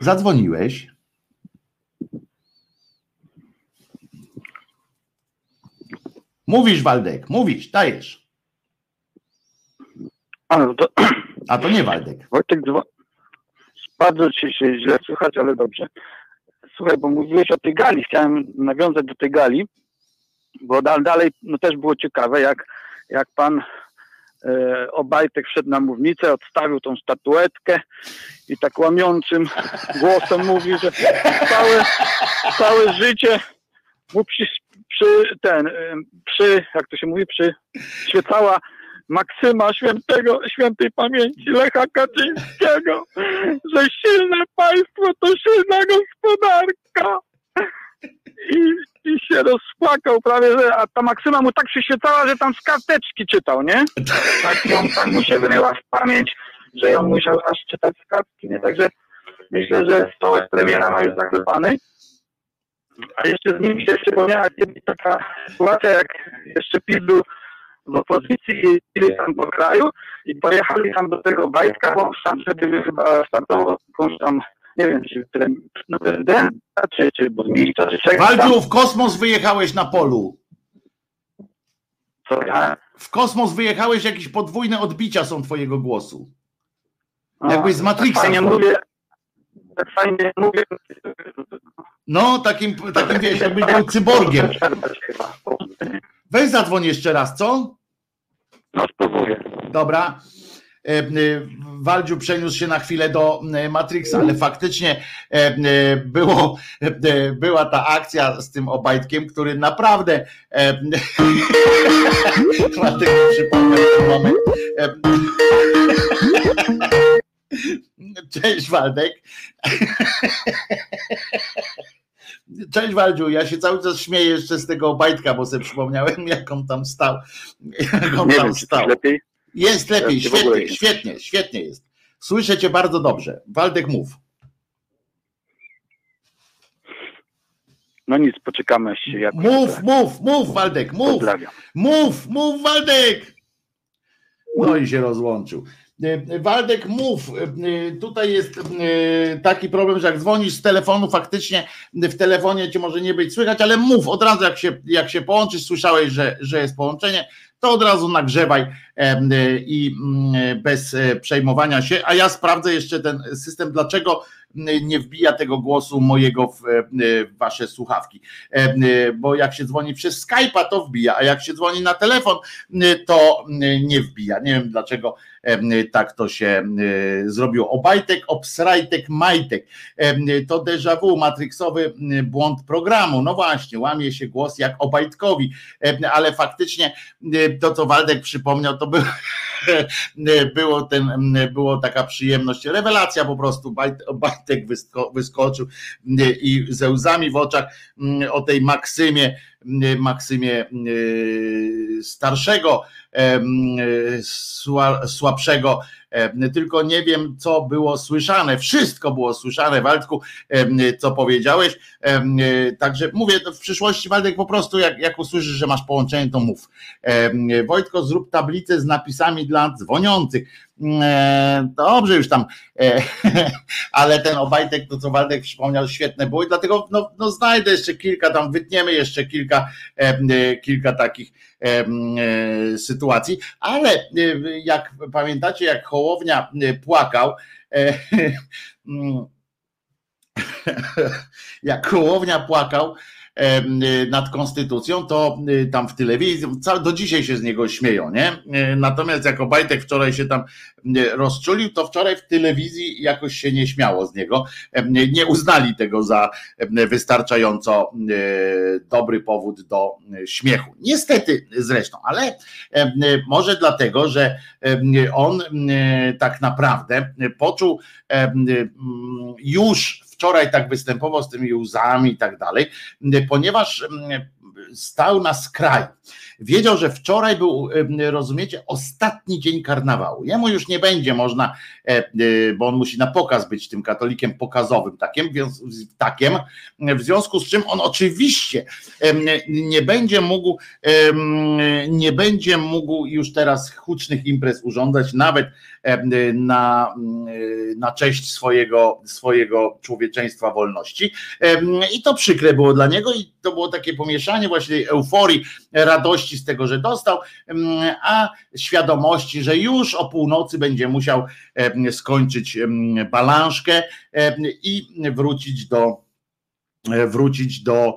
zadzwoniłeś. Mówisz, Waldek, mówisz, dajesz. A, no to... A to nie Waldek. Wojtek, bardzo ci się źle słychać, ale dobrze. Słuchaj, bo mówiłeś o tej gali, chciałem nawiązać do tej gali, bo dalej no też było ciekawe, jak, jak pan e, Obajtek wszedł na mównicę, odstawił tą statuetkę i tak łamiącym głosem mówi, że całe, całe życie mu przy, przy ten, e, przy, jak to się mówi, przy świecała Maksyma Świętego, Świętej Pamięci Lecha Kaczyńskiego, że silne państwo to silna gospodarka. I, I się rozpłakał prawie, że, a ta Maksyma mu tak przyświecała, że tam z karteczki czytał, nie? Tak ją tak mu się wyryła w pamięć, że ją musiał aż czytać z kartki, nie? Także myślę, że stołek premiera ma już zaklepany. A jeszcze z nim się przypomniała taka sytuacja, jak jeszcze PiS był w opozycji jeździli tam po kraju i pojechali tam do tego Bajtka, bo tam wtedy chyba startował jakąś tam, nie wiem, czy prezydenta, czy, czy burmistrza, czy czegoś Waldziu, w kosmos wyjechałeś na polu. Co ja? W kosmos wyjechałeś, jakieś podwójne odbicia są twojego głosu. Jakbyś z Matrixa. Tak fajnie mówię, tak fajnie mówię. No, takim, takim wiesz, jakbyś był cyborgiem. Weź zadzwoń jeszcze raz, co? No spróbuję. Dobra. Waldziu przeniósł się na chwilę do Matrixa, ale faktycznie było, była ta akcja z tym Obajtkiem, który naprawdę Dlatego przypomnę ten moment. Cześć Waldek. Cześć Waldziu, ja się cały czas śmieję jeszcze z tego Obajtka, bo sobie przypomniałem, jak on tam stał. Jak on Nie tam wiem, stał. lepiej? Jest lepiej, Ja świetnie, nie- świetnie, świetnie jest. Słyszę cię bardzo dobrze. Waldek mów. No nic, poczekamy się jakoś Mów, mów, mów Waldek, mów. Pozdrawiam. Mów, mów Waldek! No i się rozłączył. E, Waldek, mów. E, Tutaj jest e, taki problem, że jak dzwonisz z telefonu, faktycznie w telefonie cię może nie być słychać, ale mów od razu, jak się, jak się połączysz, słyszałeś, że, że jest połączenie, to od razu nagrzewaj i mm, bez przejmowania się. A ja sprawdzę jeszcze ten system, dlaczego nie wbija tego głosu mojego w, e, wasze słuchawki. E, e, Bo jak się dzwoni przez Skype'a, to wbija, a jak się dzwoni na telefon, to nie wbija. Nie wiem dlaczego tak to się zrobiło. Obajtek, obsrajtek, majtek. To déjà vu, matrixowy e, błąd programu. No właśnie, łamie się głos jak Obajtkowi, ale faktycznie to, co Waldek przypomniał, to był, było, ten, było taka przyjemność, rewelacja po prostu. Bajt, Obajtek wysko, wyskoczył e, i ze łzami w oczach mm, o tej Maksymie, Maksymie e, starszego, słabszego, tylko nie wiem, co było słyszane. Wszystko było słyszane, Waldku, co powiedziałeś. E, Także mówię, w przyszłości, Waldek, po prostu jak, jak usłyszysz, że masz połączenie, to mów. Wojtko, zrób tablicę z napisami dla dzwoniących. E, Dobrze już tam, e, ale ten Obajtek, to co Waldek wspomniał, świetne było i dlatego no, no znajdę jeszcze kilka, tam wytniemy jeszcze kilka, em, e, kilka takich e, sytuacji, ale e, jak pamiętacie, jak Hołownia e, płakał, e, jak Hołownia płakał nad konstytucją, to y, tam w telewizji, do dzisiaj się z niego śmieją, nie? Y, Natomiast jak Obajtek wczoraj się tam y, rozczulił, to wczoraj w telewizji jakoś się nie śmiało z niego, nie uznali tego za wystarczająco y, dobry powód do y, śmiechu. Niestety zresztą, ale y, może dlatego, że on y, tak naprawdę poczuł y, mm, już wczoraj tak występował z tymi łzami i tak dalej, ponieważ mm, stał na skraju. Wiedział, że wczoraj był, em, rozumiecie, ostatni dzień karnawału. Jemu już nie będzie można, e, e, bo on musi na pokaz być tym katolikiem pokazowym takiem, takiem w związku z czym on oczywiście em, nie będzie mógł, em, nie będzie mógł już teraz hucznych imprez urządzać, nawet na, na cześć swojego, swojego człowieczeństwa wolności. I to przykre było dla niego i to było takie pomieszanie właśnie euforii, radości z tego, że dostał, a świadomości, że już o północy będzie musiał skończyć balanszkę i wrócić do wrócić do e,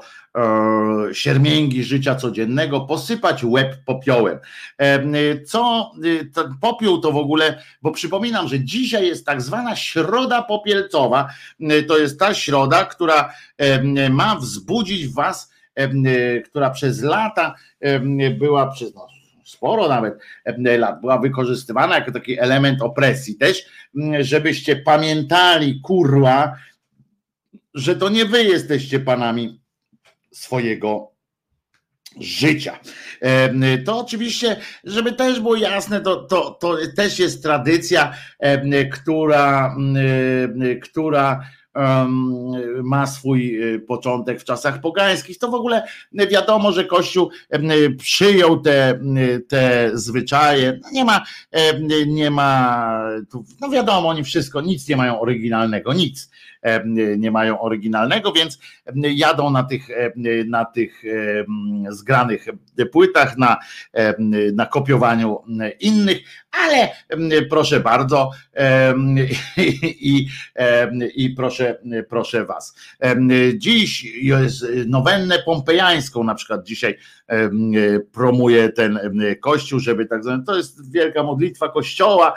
siermięgi życia codziennego, posypać łeb popiołem. E, Co e, ten popiół to w ogóle, bo przypominam, że dzisiaj jest tak zwana środa popielcowa. E, To jest ta środa, która e, ma wzbudzić was, e, która przez lata e, była przez no, sporo nawet e, lat była wykorzystywana jako taki element opresji też, żebyście pamiętali, kurwa, że to nie wy jesteście panami swojego życia. To oczywiście, żeby też było jasne, to, to, to też jest tradycja, która, która ma swój e, początek w czasach pogańskich. To w ogóle wiadomo, że Kościół przyjął te, te zwyczaje. No Nie ma, nie ma, no wiadomo, oni wszystko, nic nie mają oryginalnego, nic. Nie mają oryginalnego, więc jadą na tych, na tych zgranych płytach, na, na kopiowaniu innych, ale proszę bardzo i, i proszę, proszę was. Dziś jest nowennę pompejańską, na przykład dzisiaj promuje ten kościół, żeby tak zwane, to jest wielka modlitwa kościoła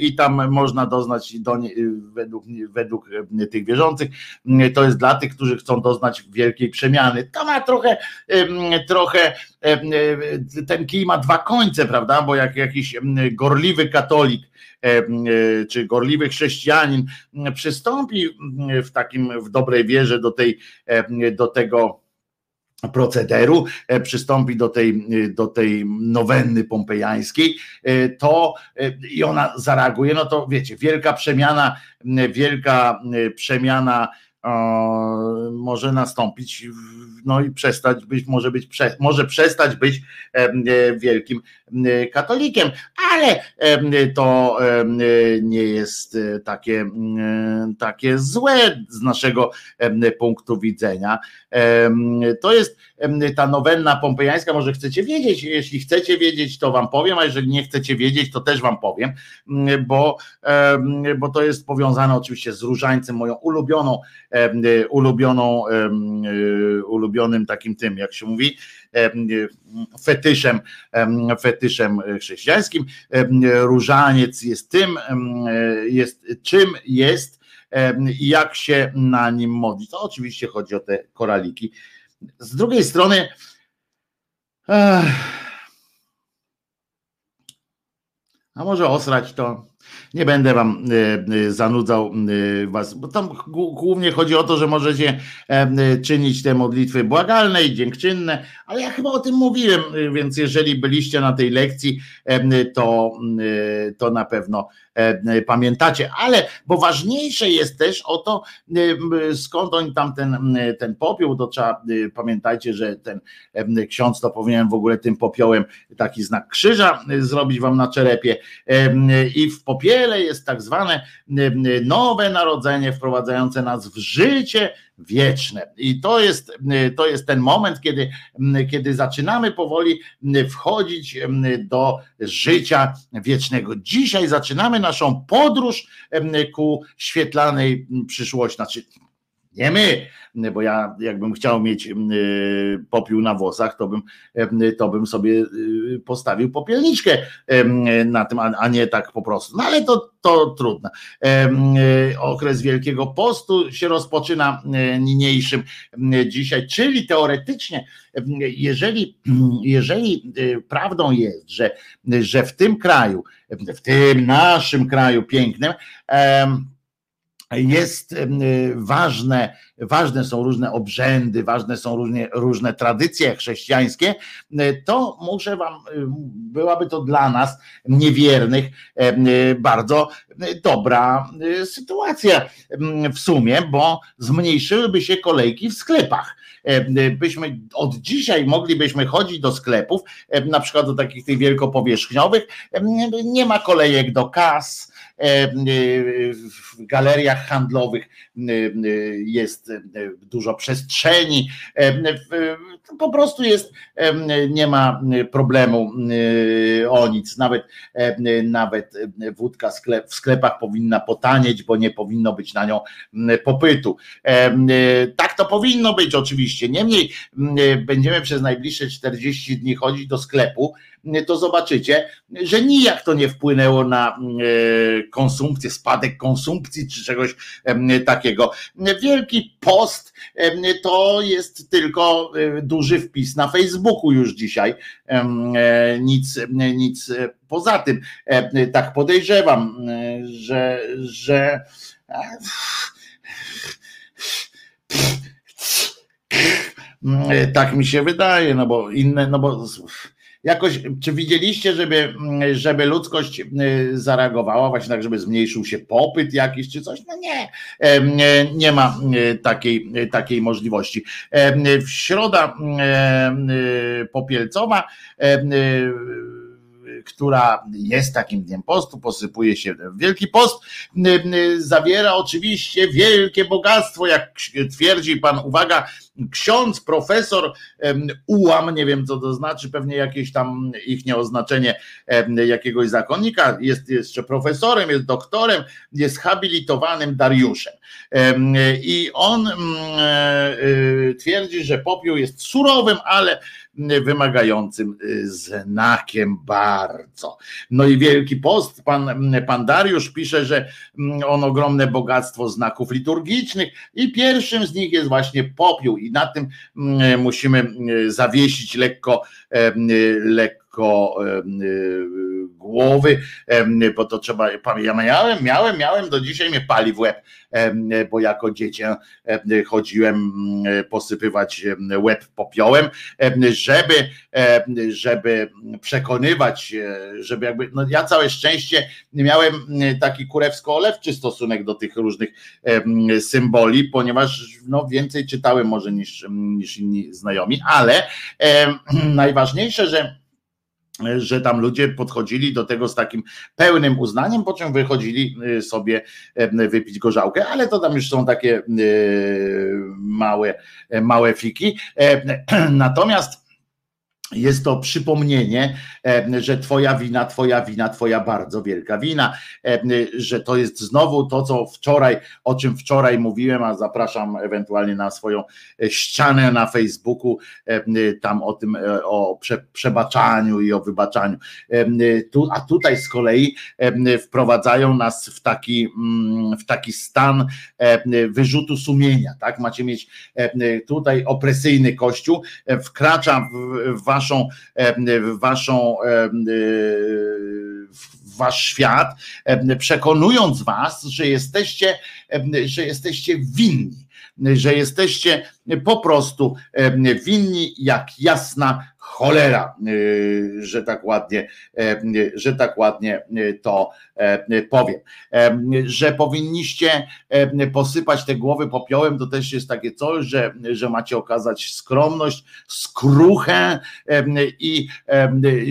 i tam można doznać do, według, według tych wierzących, to jest dla tych, którzy chcą doznać wielkiej przemiany. To ma trochę, trochę ten kij ma dwa końce, prawda? Bo jak jakiś gorliwy katolik czy gorliwy chrześcijanin przystąpi w takim w dobrej wierze do tej do tego procederu, przystąpi do tej, do tej nowenny pompejańskiej, to i ona zareaguje, no to wiecie, wielka przemiana, wielka przemiana może nastąpić, no i przestać być, może być, może przestać być wielkim katolikiem, ale to nie jest takie, takie złe z naszego punktu widzenia. To jest ta nowenna pompejańska, może chcecie wiedzieć, jeśli chcecie wiedzieć, to wam powiem, a jeżeli nie chcecie wiedzieć, to też wam powiem, bo, bo to jest powiązane oczywiście z różańcem, moją ulubioną, ulubioną, ulubionym takim tym, jak się mówi, fetyszem, fetyszem chrześcijańskim. Różaniec jest tym, jest czym jest i jak się na nim modli. To oczywiście chodzi o te koraliki. Z drugiej strony, a może osrać to nie będę wam e, e, zanudzał e, was, bo tam głównie chodzi o to, że możecie czynić te modlitwy błagalne i dziękczynne, ale ja chyba o tym mówiłem, więc jeżeli byliście na tej lekcji, to, to na pewno pamiętacie, ale bo ważniejsze jest też o to, skąd oni tam ten, ten popiół, to trzeba pamiętajcie, że ten ksiądz to powinien w ogóle tym popiołem taki znak krzyża zrobić wam na czerepie i w popiele jest tak zwane nowe narodzenie wprowadzające nas w życie wieczne. I to jest, to jest ten moment, kiedy, kiedy zaczynamy powoli wchodzić do życia wiecznego. Dzisiaj zaczynamy naszą podróż ku świetlanej przyszłości. Znaczy, nie my, bo ja jakbym chciał mieć popiół na włosach, to bym, to bym sobie y, postawił popielniczkę na tym, a nie tak po prostu. No ale to, to trudno. Okres Wielkiego Postu się rozpoczyna niniejszym dzisiaj, czyli teoretycznie, jeżeli, jeżeli prawdą jest, że, że w tym kraju, w tym naszym kraju pięknym, jest ważne, ważne są różne obrzędy, ważne są różne, różne tradycje chrześcijańskie, to muszę wam, byłaby to dla nas niewiernych bardzo dobra sytuacja w sumie, bo zmniejszyłyby się kolejki w sklepach. Byśmy od dzisiaj moglibyśmy chodzić do sklepów, na przykład do takich tych wielkopowierzchniowych, nie ma kolejek do kas, w galeriach handlowych e, jest dużo przestrzeni, e, po prostu jest, nie ma problemu o nic, nawet, nawet wódka w sklepach powinna potanieć, bo nie powinno być na nią popytu. Tak to powinno być oczywiście, niemniej będziemy przez najbliższe 40 dni chodzić do sklepu, to zobaczycie, że nijak to nie wpłynęło na konsumpcję, spadek konsumpcji czy czegoś takiego. Wielki post to jest tylko duży wpis na Facebooku już dzisiaj. Nic, nic poza tym. Tak podejrzewam, że, że tak mi się wydaje, no bo inne, no bo Jakoś, czy widzieliście, żeby, żeby ludzkość y, zareagowała właśnie tak, żeby zmniejszył się popyt jakiś czy coś? No nie, nie ma y, takiej, takiej możliwości. W środa y, popielcowa która jest takim dniem postu, posypuje się Wielki Post, zawiera oczywiście wielkie bogactwo, jak twierdzi pan, uwaga, ksiądz, profesor ułam, nie wiem co to znaczy, pewnie jakieś tam ich nieoznaczenie jakiegoś zakonnika, jest jeszcze profesorem, jest doktorem, jest habilitowanym Dariuszem. I on mm, e, e, twierdzi, że popiół jest surowym, ale wymagającym y, znakiem bardzo. No i Wielki Post, pan, pan Dariusz pisze, że mm, on ogromne bogactwo znaków liturgicznych i pierwszym z nich jest właśnie popiół i na tym mm, musimy mm, zawiesić lekko, lekko głowy, bo to trzeba, ja miałem, miałem, miałem, do dzisiaj mnie pali w łeb, bo jako dziecię chodziłem mm, posypywać łeb popiołem, żeby, żeby przekonywać, żeby jakby, no ja całe szczęście miałem taki kurewsko-olewczy stosunek do tych różnych symboli, ponieważ no więcej czytałem może niż, niż inni znajomi, ale najważniejsze, że że tam ludzie podchodzili do tego z takim pełnym uznaniem, po czym wychodzili y, sobie y, wypić gorzałkę, ale to tam już są takie małe, małe fiki. E, natomiast jest to przypomnienie, e, że Twoja wina, Twoja wina, Twoja bardzo wielka wina, e, że to jest znowu to, co wczoraj, o czym wczoraj mówiłem, a zapraszam ewentualnie na swoją ścianę na Facebooku, e, tam o tym, o przebaczaniu i o wybaczaniu. A tutaj z kolei wprowadzają nas w taki, mm, w taki stan wyrzutu sumienia, tak? Macie mieć tutaj opresyjny kościół, wkracza w wasz waszą, waszą w wasz świat, przekonując was, że jesteście, że jesteście winni, że jesteście po prostu winni jak jasna cholera, y, że tak ładnie, że tak ładnie y, to powiem. Że powinniście posypać te głowy popiołem, to też jest takie coś, że, że macie okazać skromność, skruchę i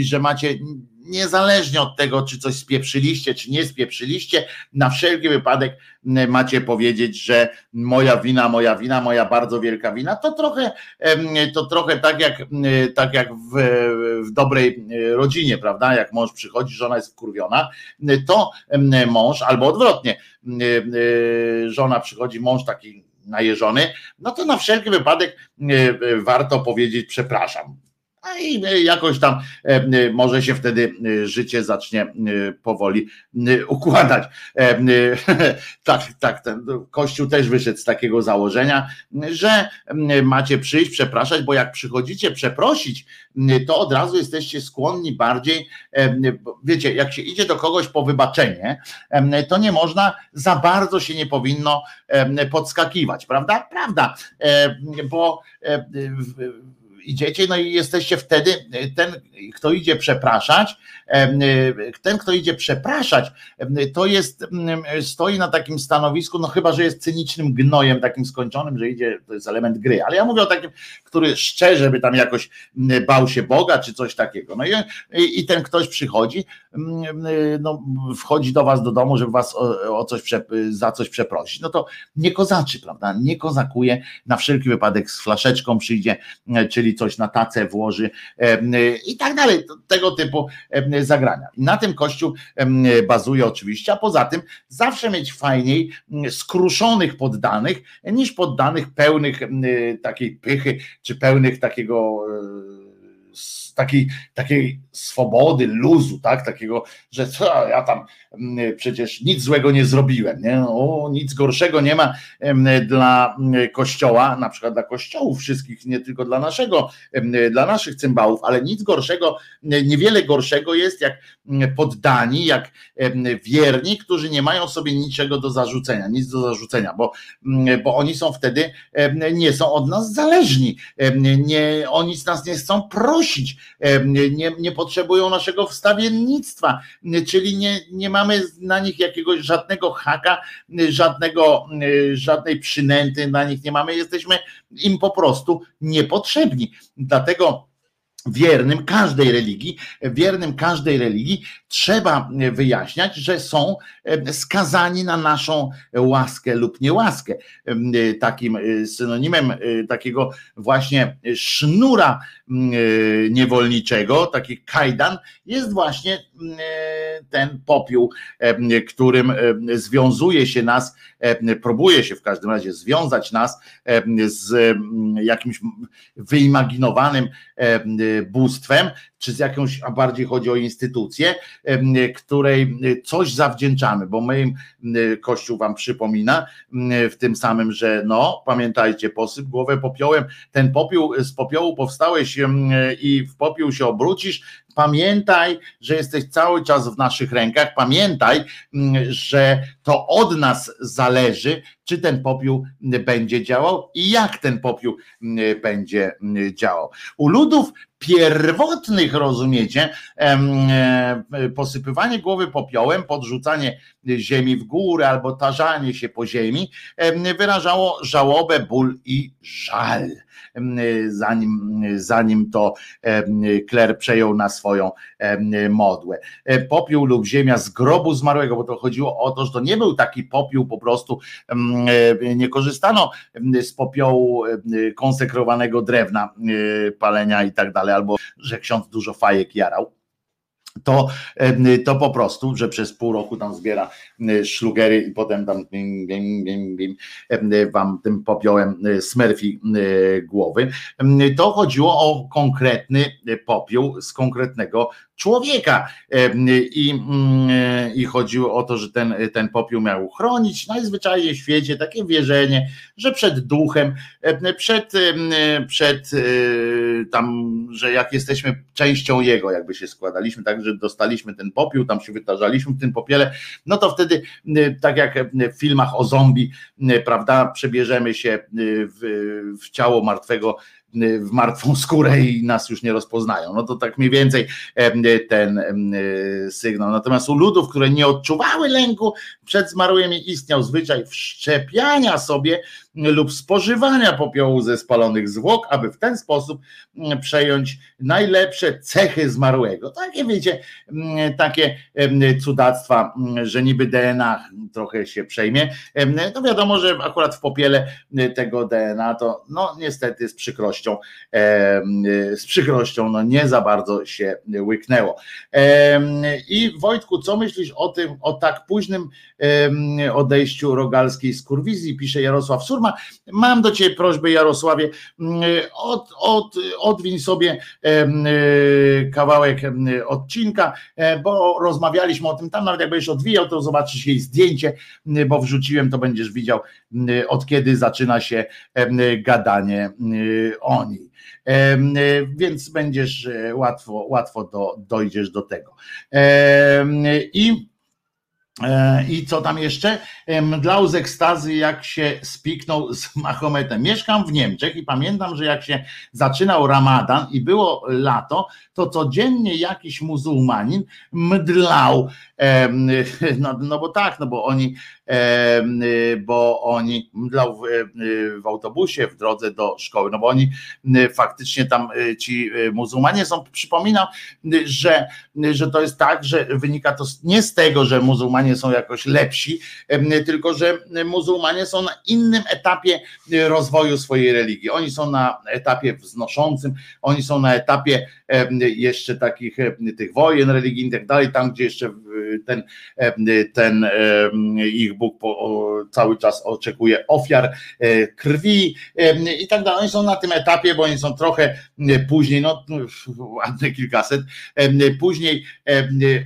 że macie niezależnie od tego, czy coś spieprzyliście, czy nie spieprzyliście, na wszelki wypadek macie powiedzieć, że moja wina, moja wina, moja bardzo wielka wina, to trochę, to trochę tak jak, tak jak w, w dobrej rodzinie, prawda? Jak mąż przychodzi, żona jest wkurwiona, to mąż, albo odwrotnie, żona przychodzi, mąż taki najeżony, no to na wszelki wypadek warto powiedzieć przepraszam a i e, jakoś tam e, e, może się wtedy życie zacznie powoli układać. Tak, tak, ten Kościół też wyszedł z takiego założenia, że macie przyjść, przepraszać, bo jak przychodzicie przeprosić, to od razu jesteście skłonni bardziej, wiecie, jak się idzie do kogoś po wybaczenie, to nie można, za bardzo się nie powinno podskakiwać, prawda? Prawda, bo idziecie, no i jesteście wtedy, ten, kto idzie przepraszać, ten, kto idzie przepraszać, to jest, stoi na takim stanowisku, no chyba, że jest cynicznym gnojem, takim skończonym, że idzie, to jest element gry, ale ja mówię o takim, który szczerze by tam jakoś bał się Boga, czy coś takiego. No i, i ten ktoś przychodzi, no, wchodzi do was do domu, żeby was o, o coś, za coś przeprosić, no to nie kozaczy, prawda, nie kozakuje, na wszelki wypadek z flaszeczką przyjdzie, czyli coś na tacę włoży i tak dalej, tego typu zagrania. Na tym Kościół bazuje oczywiście, a poza tym zawsze mieć fajniej skruszonych poddanych niż poddanych pełnych takiej pychy, czy pełnych takiego takiej, takiej swobody, luzu, tak, takiego, że co, ja tam mm, przecież nic złego nie zrobiłem, nie? O, nic gorszego nie ma dla kościoła, na przykład dla kościołów wszystkich, nie tylko dla naszego, dla naszych cymbałów, ale nic gorszego, niewiele gorszego jest jak poddani, jak wierni, którzy nie mają sobie niczego do zarzucenia, nic do zarzucenia, bo, bo oni są wtedy, nie są od nas zależni, nie, oni z nas nie chcą prosić, nie, nie potrzebują naszego wstawiennictwa, czyli nie, nie mamy na nich jakiegoś żadnego haka, żadnego, żadnej przynęty na nich nie mamy, jesteśmy im po prostu niepotrzebni. Dlatego wiernym każdej religii, wiernym każdej religii trzeba wyjaśniać, że są skazani na naszą łaskę lub niełaskę. Takim synonimem takiego właśnie sznura niewolniczego, taki kajdan, jest właśnie ten popiół, którym związuje się nas, próbuje się w każdym razie związać nas z jakimś wyimaginowanym bóstwem, czy z jakąś, a bardziej chodzi o instytucję, której coś zawdzięczamy, bo my im Kościół wam przypomina w tym samym, że no, pamiętajcie, posyp głowę popiołem, ten popiół z popiołu powstałeś i w popiół się obrócisz, pamiętaj, że jesteś cały czas w naszych rękach, pamiętaj, że to od nas zależy, czy ten popiół będzie działał i jak ten popiół będzie działał. U ludów pierwotnych, rozumiecie, e, posypywanie głowy popiołem, podrzucanie ziemi w górę albo tarzanie się po ziemi wyrażało żałobę, ból i żal zanim, zanim to Kler przejął na swoją modłę. E, popiół lub ziemia z grobu zmarłego, bo to chodziło o to, że to nie był taki popiół po prostu, e, nie korzystano z popiołu konsekrowanego drewna, e, palenia i tak dalej, albo że ksiądz dużo fajek jarał to, to po prostu, że przez pół roku tam zbiera szlugery i potem tam bim, bim, bim, bim, wam tym popiołem smerfi głowy. To chodziło o konkretny popiół z konkretnego człowieka. I, mm, i chodziło o to, że ten, ten popiół miał chronić najzwyczajniej w świecie takie wierzenie, że przed duchem, przed, przed e, tam, że jak jesteśmy częścią jego, jakby się składaliśmy, tak, że dostaliśmy ten popiół, tam się wytarzaliśmy w tym popiele, no to wtedy tak jak w filmach o zombie, prawda, przebierzemy się w, w ciało martwego w martwą skórę i nas już nie rozpoznają. No to tak mniej więcej ten sygnał. Natomiast u ludów, które nie odczuwały lęku przed zmarłymi, istniał zwyczaj wszczepiania sobie lub spożywania popiołu ze spalonych zwłok, aby w ten sposób mm, przejąć najlepsze cechy zmarłego. Takie wiecie, mm, takie cudactwa, mm, że niby DNA trochę się przejmie. To wiadomo, że akurat w popiele tego DNA to no niestety z przykrością, z przykrością no nie za bardzo się łyknęło. I Wojtku, co myślisz o tym, o tak późnym odejściu rogalskiej z kurwizji, pisze Jarosław Surma, Mam do Ciebie prośbę, Jarosławie, mm, od, od, odwiń sobie e, kawałek odcinka, e, bo rozmawialiśmy o tym tam, nawet jak będziesz odwijał, to zobaczysz jej zdjęcie, bo wrzuciłem, to będziesz widział, od kiedy zaczyna się gadanie o niej. Więc będziesz e, łatwo, łatwo do, dojdziesz do tego. I I co tam jeszcze? Mdlał z ekstazy, jak się spiknął z Mahometem. Mieszkam w Niemczech i pamiętam, że jak się zaczynał Ramadan i było lato, to codziennie jakiś muzułmanin mdlał. No, no bo tak, no bo oni, bo oni mdlał w, autobusie w drodze do szkoły, no bo oni faktycznie tam ci muzułmanie są, przypominam, że, że to jest tak, że wynika to nie z tego, że muzułmanie są jakoś lepsi, tylko że muzułmanie są na innym etapie rozwoju swojej religii. Oni są na etapie wznoszącym, oni są na etapie jeszcze takich tych wojen religijnych i tak dalej, tam gdzie jeszcze ten, ten ich Bóg cały czas oczekuje ofiar e, krwi i tak dalej. Oni są na tym etapie, bo oni są trochę później, no ładne kilkaset, później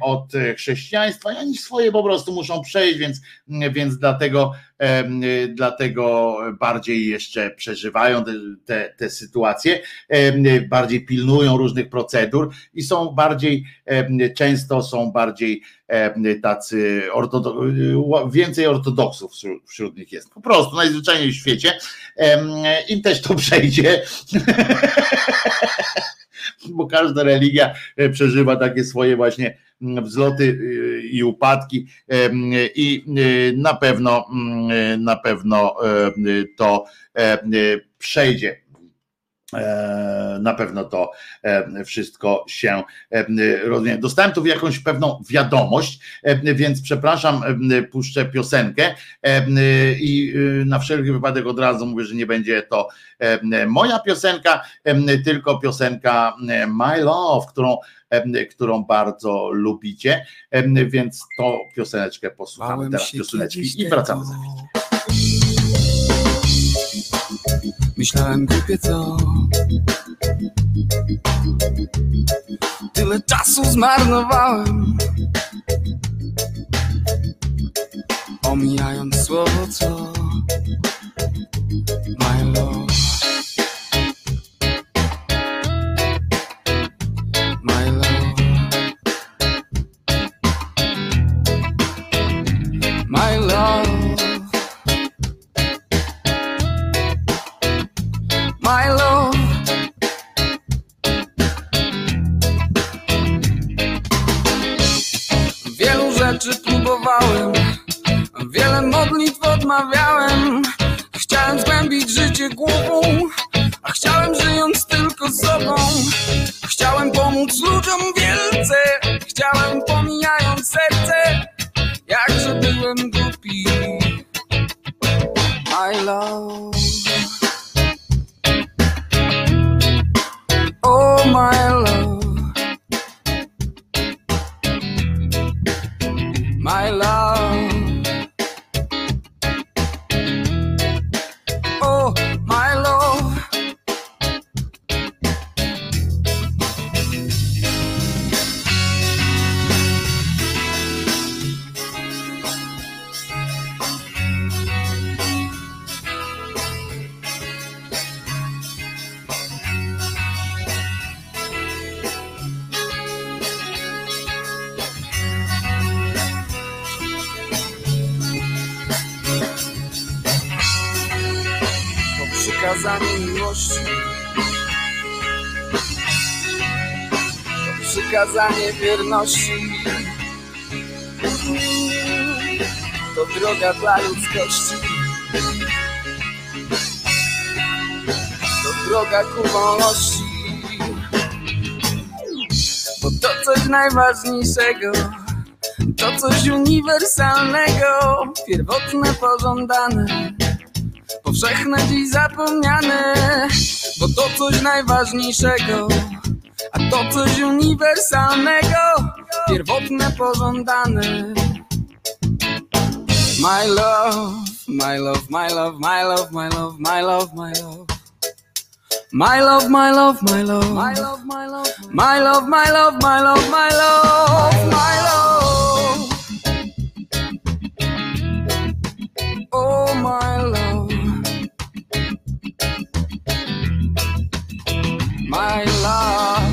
od chrześcijaństwa i oni swoje po prostu muszą przejść, więc, więc dlatego dlatego bardziej jeszcze przeżywają te, te, te sytuacje, bardziej pilnują różnych procedur i są bardziej, często są bardziej tacy więcej ortodoksów wśród nich jest. Po prostu najzwyczajniej w świecie. Im też to przejdzie. Bo każda religia e, przeżywa takie swoje właśnie wzloty y, i upadki i y, na pewno na pewno to przejdzie. E, na pewno to e, wszystko się e, rozumie. Dostałem tu jakąś pewną wiadomość, więc przepraszam, puszczę piosenkę i na wszelki wypadek od razu mówię, że nie będzie to moja piosenka, tylko piosenka My Love, którą, którą bardzo lubicie, więc to pioseneczkę posłuchamy teraz pioseneczki i wracamy za chwilę. Myślałem głupie co? Tyle czasu zmarnowałem Omijając słowo co? My love wiele modlitw odmawiałem. Chciałem zgłębić życie głową, a chciałem żyjąc tylko sobą. Chciałem pomóc ludziom wielce, chciałem pomijając serce, jakże byłem głupi. My love. oh my love, my love. Przykazanie miłości. To przykazanie wierności. To droga dla ludzkości. To droga ku wolności. Bo to coś najważniejszego. To coś uniwersalnego, pierwotne, pożądane powszechne dziś zapomniane, bo to coś najważniejszego, a to coś uniwersalnego, pierwotne, pożądane. My love, my love, my love, my love, my love, my love, my love. My love, my love, my love, my love, my love, my love, my love, my love, my love, my love. Oh, my love. My love.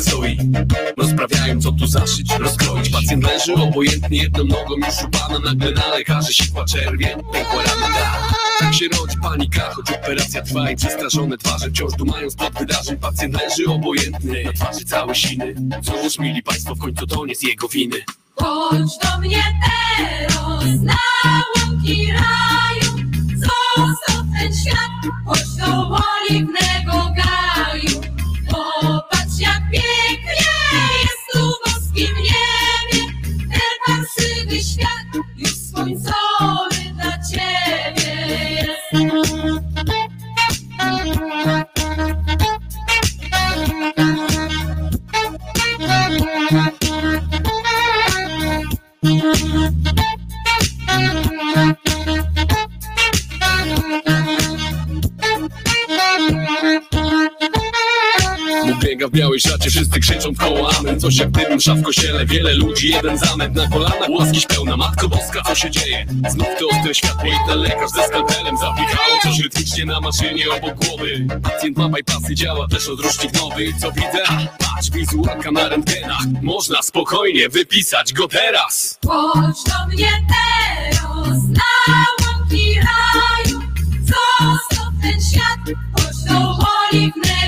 Stoi Rozprawiają co tu zaszyć, rozkroić. Pacjent leży obojętnie jedną nogą już upana Nagle na lekarzy. Sikła czerwień, pękła rana da. Tak się rodzi panika, choć operacja trwa I przestraszone twarze wciąż dumają spod wydarzeń. Pacjent leży obojętny, na twarzy całe siny. Cóż, mili państwo, w końcu to nie z jego winy. Chodź do mnie teraz na łąki raju. Zostaw ten świat, chodź do oliwnego gaju. Popatrz jak pięknie jest tu w boskim niebie. Ten parsywy świat Miałeś racie, wszyscy krzyczą w koło amen. Coś jak dym, msza w kościele, wiele ludzi, jeden zamęt Na kolanach, łaskiś pełna, Matko Boska, co się dzieje? Znów to ostre światło i ten lekarz ze skalpelem Zapikało coś rytmicznie na maszynie obok głowy. Pacjent ma bypassy, działa też odrusznik nowy Co widzę? Patrz, wizualka na rentgenach. Można spokojnie wypisać go teraz. Chodź do mnie teraz na łąki raju, zostaw ten świat, chodź do oliwnego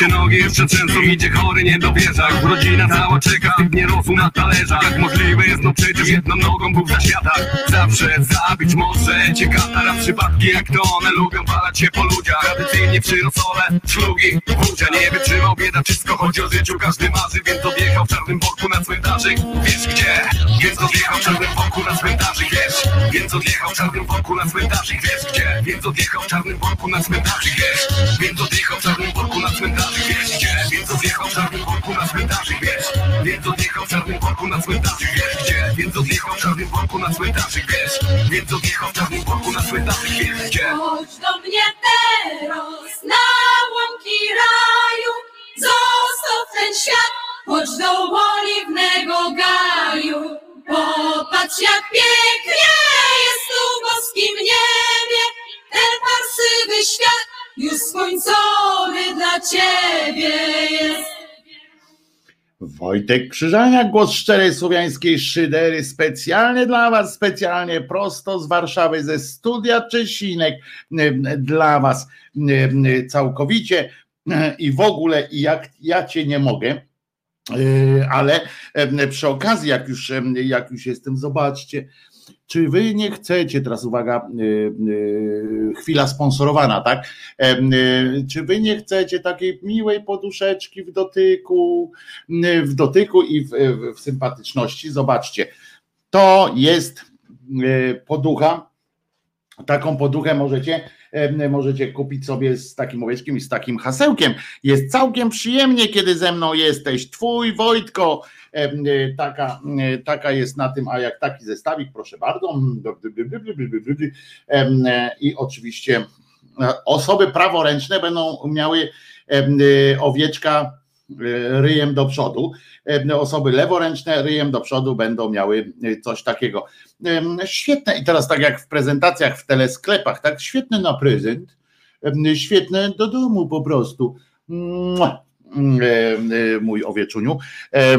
się nogi jeszcze często idzie chory, nie dowierza rodzina cała czeka, nie rosł na talerzach Jak możliwe jest, no przecież jedną nogą był w zaświatach Zawsze zabić może cię katara Przypadki jak to one lubią palać się po ludziach. Tradycyjnie przy rosole, szlugi, budzia Nie wytrzymał. Bieda, wszystko chodzi o życiu Każdy marzy, więc odjechał w czarnym worku na cmentarzyk. Wiesz gdzie? Więc odjechał w czarnym worku na cmentarzyk. Wiesz? Więc odjechał w czarnym worku na cmentarzyk. Wiesz gdzie? Więc odjechał w czarnym worku na cmentarzyk. Wiesz? Więc odjechał w czarnym worku na cmentarzyk Wiesz gdzie? Więc odjechał w czarnym worku na cmentarzyk Wiesz? Więc odjechał w czarnym worku na cmentarzyk Wiesz gdzie? Więc odjechał w czarnym worku na cmentarzyk Wiesz? Więc odjechał w czarnym worku na cmentarzyk Wiesz gdzie? Chodź do mnie teraz na łąki raju, zostaw ten świat, chodź do oliwnego gaju. Popatrz jak pięknie jest tu w boskim niebie, ten parsywy świat już skończony dla ciebie jest. Wojtek Krzyżaniak, głos szczerej słowiańskiej szydery, specjalnie dla Was, specjalnie prosto z Warszawy, ze studia Czesinek, em, dla Was em, całkowicie e, i w ogóle, jak ja Cię nie mogę, e, ale przy okazji, jak już, jak już jestem, zobaczcie, czy wy nie chcecie, teraz uwaga, y, y, chwila sponsorowana, tak? Em, y, Czy wy nie chcecie takiej miłej poduszeczki w dotyku, w dotyku i w, w, sympatyczności? Zobaczcie, to jest poducha. Taką poduchę możecie, możecie kupić sobie z takim owieczkiem i z takim hasełkiem. Jest całkiem przyjemnie, kiedy ze mną jesteś. Twój Wojtko, y, taka, y, taka jest na tym, a jak taki zestawik, proszę bardzo. I oczywiście e, osoby praworęczne będą miały owieczka ryjem do przodu. Em, Osoby leworęczne ryjem do przodu będą miały y, coś takiego. Em, Świetne i teraz tak jak w prezentacjach w telesklepach, tak świetne na prezent, świetne do domu po prostu. E, Mój owieczuniu. E,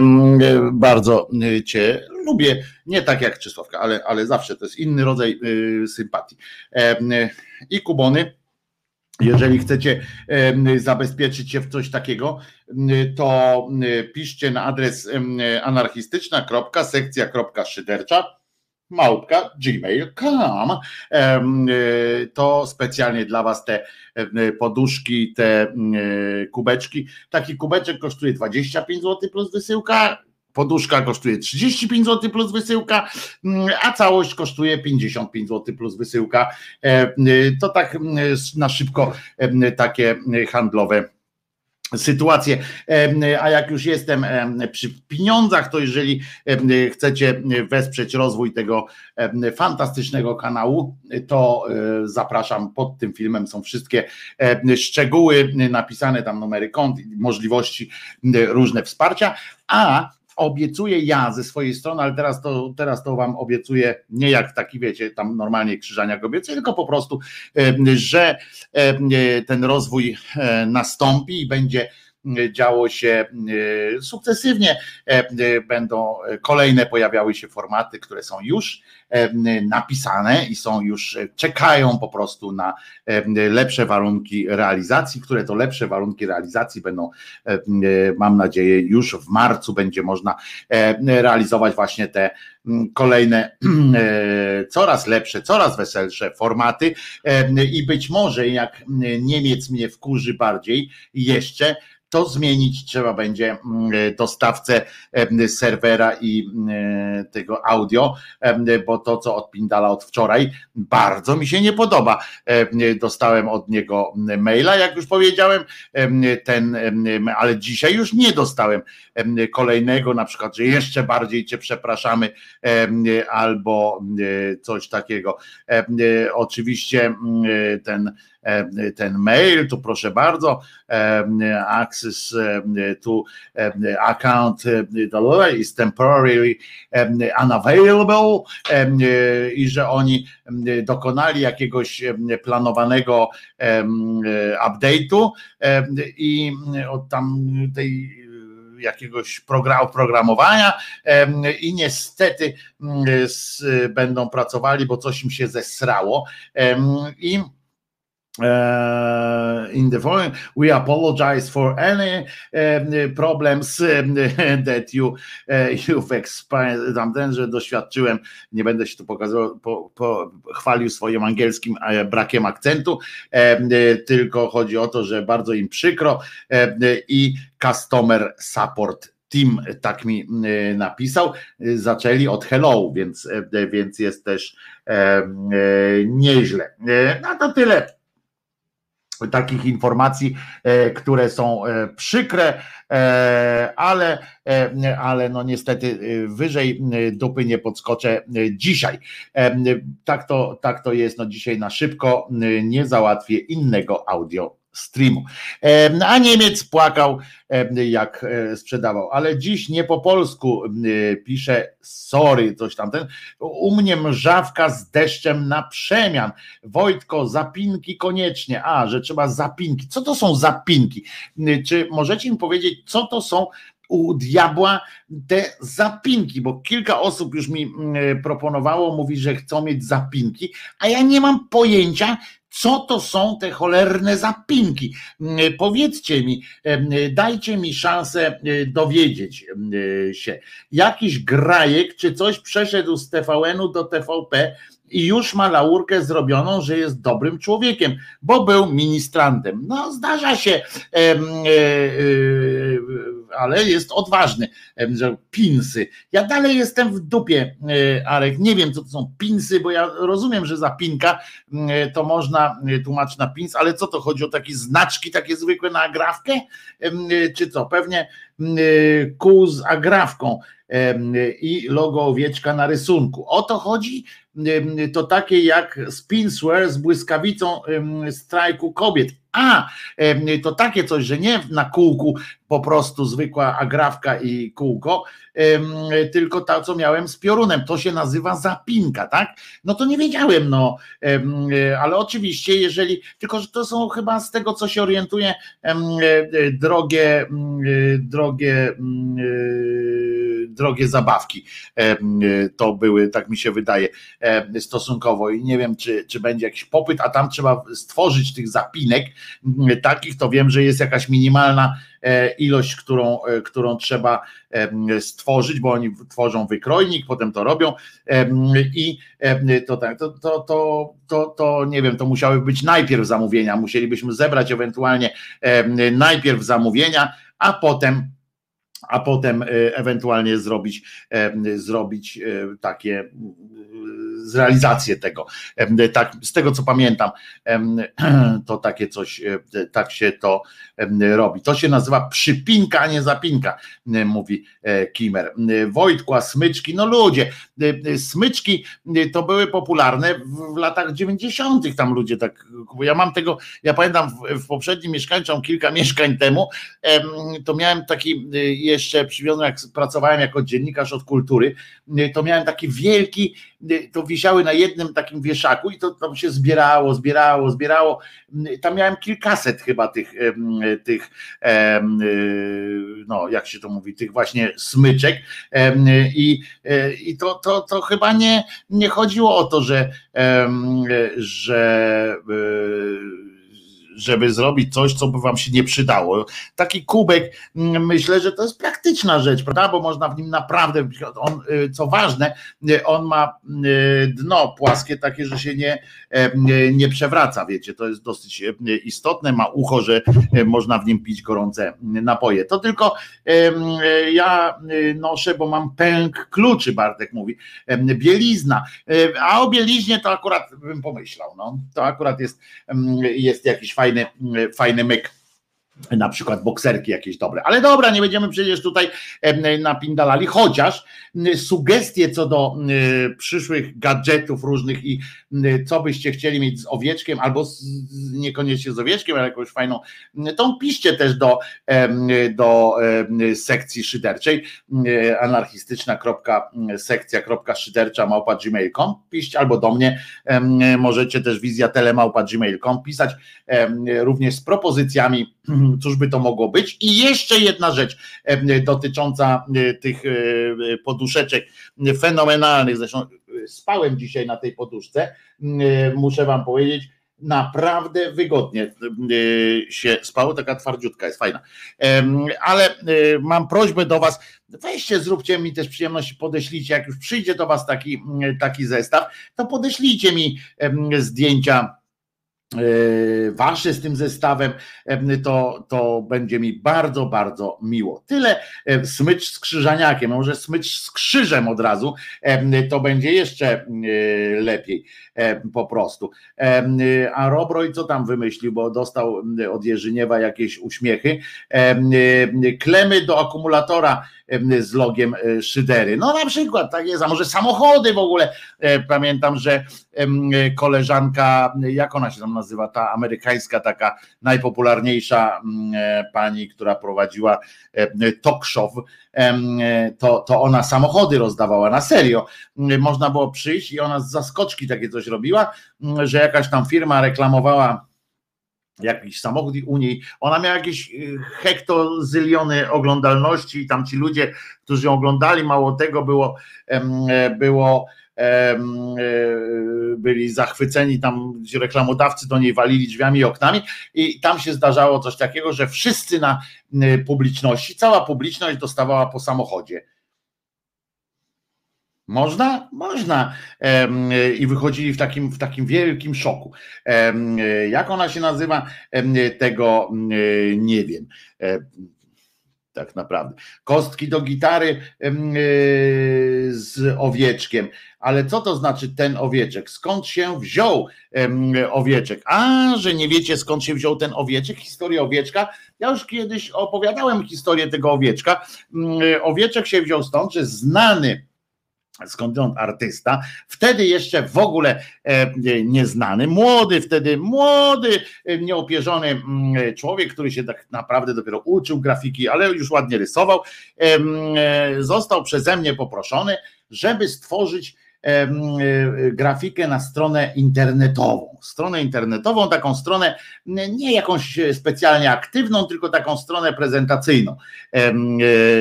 Bardzo e, Cię lubię. Nie tak jak Czysławka, ale, ale zawsze to jest inny rodzaj sympatii. E, I kubony. Jeżeli chcecie zabezpieczyć się w coś takiego, to piszcie na adres anarchistyczna.sekcja.szydercza małpka gmail.com to specjalnie dla was te poduszki, te kubeczki. Taki kubeczek kosztuje 25 zł plus wysyłka, poduszka kosztuje 35 zł plus wysyłka, mm, a całość kosztuje 55 zł plus wysyłka. E, To tak mm, na szybko takie handlowe sytuację. A jak już jestem em, przy pieniądzach, to jeżeli chcecie wesprzeć rozwój tego fantastycznego kanału, to e, zapraszam pod tym filmem. Są wszystkie szczegóły napisane, tam numery kont, możliwości różne wsparcia. A obiecuję ja ze swojej strony, ale teraz to, teraz to wam obiecuję nie jak taki, wiecie, tam normalnie krzyżaniak obiecuję, tylko po prostu, że em, ten rozwój e, nastąpi i będzie działo się sukcesywnie. Będą kolejne pojawiały się formaty, które są już napisane i są już, czekają po prostu na lepsze warunki realizacji, które to lepsze warunki realizacji będą, mam nadzieję, już w marcu będzie można realizować właśnie te kolejne coraz lepsze, coraz weselsze formaty i być może jak Niemiec mnie wkurzy bardziej jeszcze, to zmienić trzeba będzie mm, dostawcę serwera i mm, tego audio, bo to, co od Pindala od wczoraj, bardzo mi się nie podoba. Dostałem od niego maila, jak już powiedziałem, ten, ale dzisiaj już nie dostałem kolejnego, na przykład, że jeszcze bardziej Cię przepraszamy, albo coś takiego. Oczywiście mm, ten ten mail, tu proszę bardzo, access to account is temporarily unavailable i że oni dokonali jakiegoś planowanego update'u i od tam tej jakiegoś oprogramowania i niestety będą pracowali, bo coś im się zesrało i Uh, in the following, we apologize for any uh, problems uh, that you you've experienced. Tamten, że doświadczyłem, nie będę się tu pokazywał, po, po, chwalił swoim angielskim brakiem akcentu, tylko chodzi o to, że bardzo im przykro i customer support Team tak mi napisał. Zaczęli od hello, więc, więc jest też nieźle. No to tyle takich informacji, e, które są e, przykre, e, ale, ale no niestety wyżej dupy nie podskoczę dzisiaj. Tak to, tak to jest, no dzisiaj na szybko nie załatwię innego audio streamu. A Niemiec płakał, jak e, sprzedawał, ale dziś nie po polsku pisze sorry, coś tamten. U mnie mrzawka z deszczem na przemian. Wojtko, zapinki koniecznie. A, że trzeba zapinki. Co to są zapinki? Czy możecie mi powiedzieć, co to są u diabła te zapinki, bo kilka osób już mi proponowało, mówi, że chcą mieć zapinki, a ja nie mam pojęcia, co to są te cholerne zapinki? Mm, powiedzcie mi, dajcie mi szansę e, dowiedzieć e, się. Jakiś grajek czy coś przeszedł z TVN-u do TVP i już ma laurkę zrobioną, że jest dobrym człowiekiem, bo był ministrantem. No, zdarza się, e, ale jest odważny, pinsy. Ja dalej jestem w dupie, Arek, nie wiem co to są pinsy, bo ja rozumiem, że zapinka to można tłumaczyć na pins, ale co to chodzi o takie znaczki, takie zwykłe na agrafkę, czy co? Pewnie kół z agrafką i logo owieczka na rysunku. O to chodzi? To takie jak Spinswear z błyskawicą strajku kobiet. A, to takie coś, że nie na kółku po prostu zwykła agrawka i kółko, tylko to, co miałem z piorunem. To się nazywa zapinka, tak? No to nie wiedziałem, no, ale oczywiście, jeżeli, tylko że to są chyba z tego, co się orientuje, drogie, drogie, drogie zabawki. To były, tak mi się wydaje, stosunkowo. I nie wiem, czy, czy będzie jakiś popyt, a tam trzeba stworzyć tych zapinek takich, to wiem, że jest jakaś minimalna E, ilość, którą, e, którą trzeba stworzyć, bo oni tworzą wykrojnik, potem to robią. I to tak, to, to, to, to, to nie wiem, to musiały być najpierw zamówienia, musielibyśmy zebrać ewentualnie najpierw zamówienia, a potem a potem e, ewentualnie zrobić, zrobić takie zrealizację tego. Tak, z tego co pamiętam, to takie coś, tak się to robi. To się nazywa przypinka, a nie zapinka, mówi e, Kimer. Wojtku, a smyczki, no ludzie, smyczki to były popularne w latach 90. tam ludzie tak, ja mam tego, ja pamiętam w, w poprzednim mieszkaniu, kilka mieszkań temu, to miałem taki e, jeszcze przywiązany, jak pracowałem jako dziennikarz od kultury, to miałem taki wielki, to wisi wisiały na jednym takim wieszaku i to tam się zbierało, zbierało, zbierało. Tam miałem kilkaset chyba tych, tych no jak się to mówi, tych właśnie smyczek i, i to, to, to chyba nie, nie chodziło o to, że, że żeby zrobić coś, co by wam się nie przydało. Taki kubek, mm, myślę, że to jest praktyczna rzecz, prawda? Bo można w nim naprawdę, on, y, co ważne, y, on ma y, dno płaskie, takie, że się nie, e, nie przewraca, wiecie, to jest dosyć istotne, ma ucho, że można w nim pić gorące napoje. To tylko ja noszę, bo mam pęk kluczy, Bartek mówi, bielizna, a o bieliźnie to akurat bym pomyślał, no, to akurat jest, jest jakiś fajny fajny, fajny myk na przykład bokserki jakieś dobre. Ale dobra, nie będziemy przecież tutaj napindalali, chociaż sugestie co do przyszłych gadżetów różnych i co byście chcieli mieć z owieczkiem, albo z, niekoniecznie z owieczkiem, ale jakąś fajną, to piszcie też do, do sekcji szyderczej anarchistyczna.sekcja.szydercza małpa gmail.com piszcie albo do mnie, możecie też wizja telemałpa gmail.com pisać również z propozycjami cóż by to mogło być. I jeszcze jedna rzecz dotycząca tych poduszeczek fenomenalnych. Zresztą spałem dzisiaj na tej poduszce. Muszę Wam powiedzieć, naprawdę wygodnie się spało, taka twardziutka jest fajna. Ale mam prośbę do Was, weźcie, zróbcie mi też przyjemność, podeślijcie, jak już przyjdzie do Was taki, taki zestaw, to podeślijcie mi zdjęcia E, wasze z tym zestawem, e, to, to będzie mi bardzo, bardzo miło. Tyle e, smycz z krzyżaniakiem, może smycz z krzyżem od razu, to będzie jeszcze lepiej po prostu. A Robroj co tam wymyślił, bo dostał od Jerzyniewa jakieś uśmiechy. Klemy do akumulatora z logiem szydery. No na przykład, tak jest, a może samochody w ogóle. Pamiętam, że koleżanka, jak ona się tam nazywa, ta amerykańska taka najpopularniejsza pani, która prowadziła talk show, to, to ona samochody rozdawała na serio. Można było przyjść i ona z zaskoczki takie coś robiła, że jakaś tam firma reklamowała jakiś samochód u niej, ona miała jakieś y, hektozyliony oglądalności i tam ci ludzie, którzy ją oglądali, mało tego było, było E, byli zachwyceni, tam reklamodawcy do niej walili drzwiami i oknami i tam się zdarzało coś takiego, że wszyscy na publiczności, cała publiczność dostawała po samochodzie. Można? Można. I wychodzili w takim, w takim wielkim szoku. Jak ona się nazywa? Tego nie wiem tak naprawdę. Kostki do gitary z owieczkiem. Ale co to znaczy ten owieczek? Skąd się wziął owieczek? A, że nie wiecie skąd się wziął ten owieczek? Historia owieczka. Ja już kiedyś opowiadałem historię tego owieczka. Owieczek się wziął stąd, że znany skądinąd artysta, wtedy jeszcze w ogóle e, nieznany, młody wtedy, młody, e, nieopierzony mm, człowiek, który się tak naprawdę dopiero uczył grafiki, ale już ładnie rysował, e, został przeze mnie poproszony, żeby stworzyć grafikę na stronę internetową. Stronę internetową, taką stronę nie jakąś specjalnie aktywną, tylko taką stronę prezentacyjną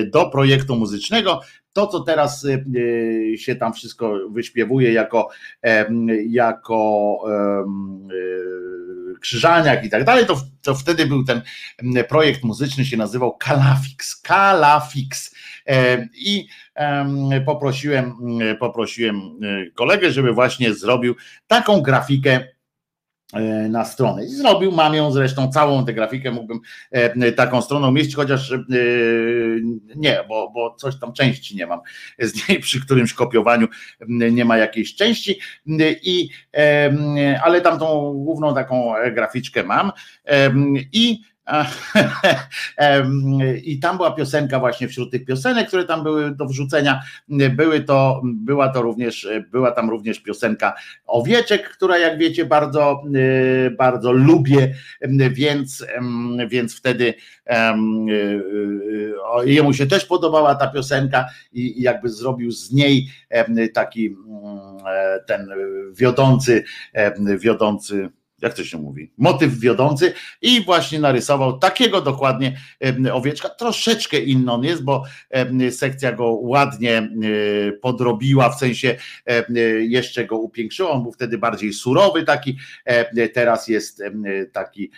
do projektu muzycznego to, co teraz y, y, się tam wszystko wyśpiewuje jako, jako y, krzyżaniak i tak dalej, to, to wtedy był ten projekt muzyczny, się nazywał Kalafix. Kalafix. I poprosiłem, poprosiłem kolegę, żeby właśnie zrobił taką grafikę E, na stronę. I zrobił, mam ją zresztą całą tę grafikę, mógłbym e, taką stronę umieścić, chociaż e, nie, bo, bo coś tam części nie mam z niej, przy którymś kopiowaniu nie ma jakiejś części, i, ale tam tą główną taką graficzkę mam i I tam była piosenka właśnie wśród tych piosenek, które tam były do wrzucenia, były to, była to również, była tam również piosenka Owieczek, która jak wiecie bardzo, bardzo lubię, więc, więc wtedy jemu się też podobała ta piosenka i jakby zrobił z niej taki ten wiodący, wiodący jak to się mówi, motyw wiodący i właśnie narysował takiego dokładnie owieczka, troszeczkę inny on jest, bo sekcja go ładnie podrobiła, w sensie jeszcze go upiększyła, on był wtedy bardziej surowy taki, teraz jest taki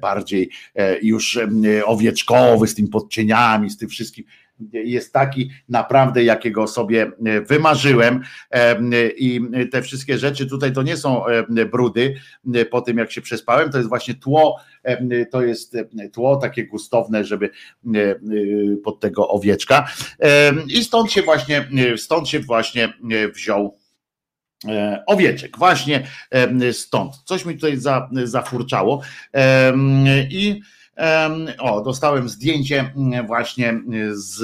bardziej e, już owieczkowy z tym podcieniami, z tym wszystkim, jest taki naprawdę, jakiego sobie e, wymarzyłem. I te wszystkie rzeczy tutaj to nie są brudy po tym, jak się przespałem, to jest właśnie tło, to jest tło takie gustowne, żeby pod tego owieczka. I stąd się właśnie, stąd się właśnie wziął e, owieczek, właśnie stąd. Coś mi tutaj zafurczało. I o, dostałem zdjęcie mm, właśnie z,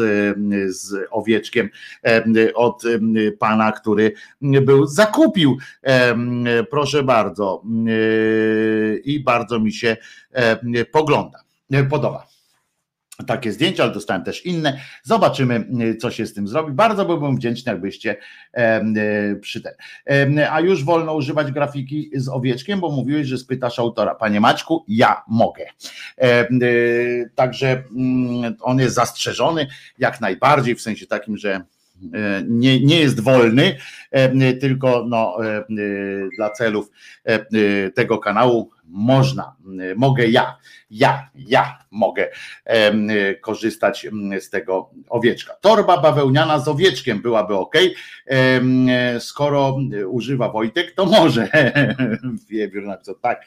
z owieczkiem od pana, który był, zakupił, proszę bardzo, i bardzo mi się pogląda, podoba takie zdjęcia, ale dostałem też inne. Zobaczymy, co się z tym zrobi. Bardzo byłbym wdzięczny, jakbyście e, przy ten. A już wolno używać grafiki z owieczkiem, bo mówiłeś, że spytasz autora. Panie Maćku, ja mogę. E, także mm, on jest zastrzeżony jak najbardziej, w sensie takim, że e, nie, nie jest wolny, tylko no, dla celów tego kanału można, mogę ja, ja, ja mogę korzystać z tego owieczka. Torba bawełniana z owieczkiem byłaby ok. Skoro używa Wojtek, to może. Wiewiór napisał tak.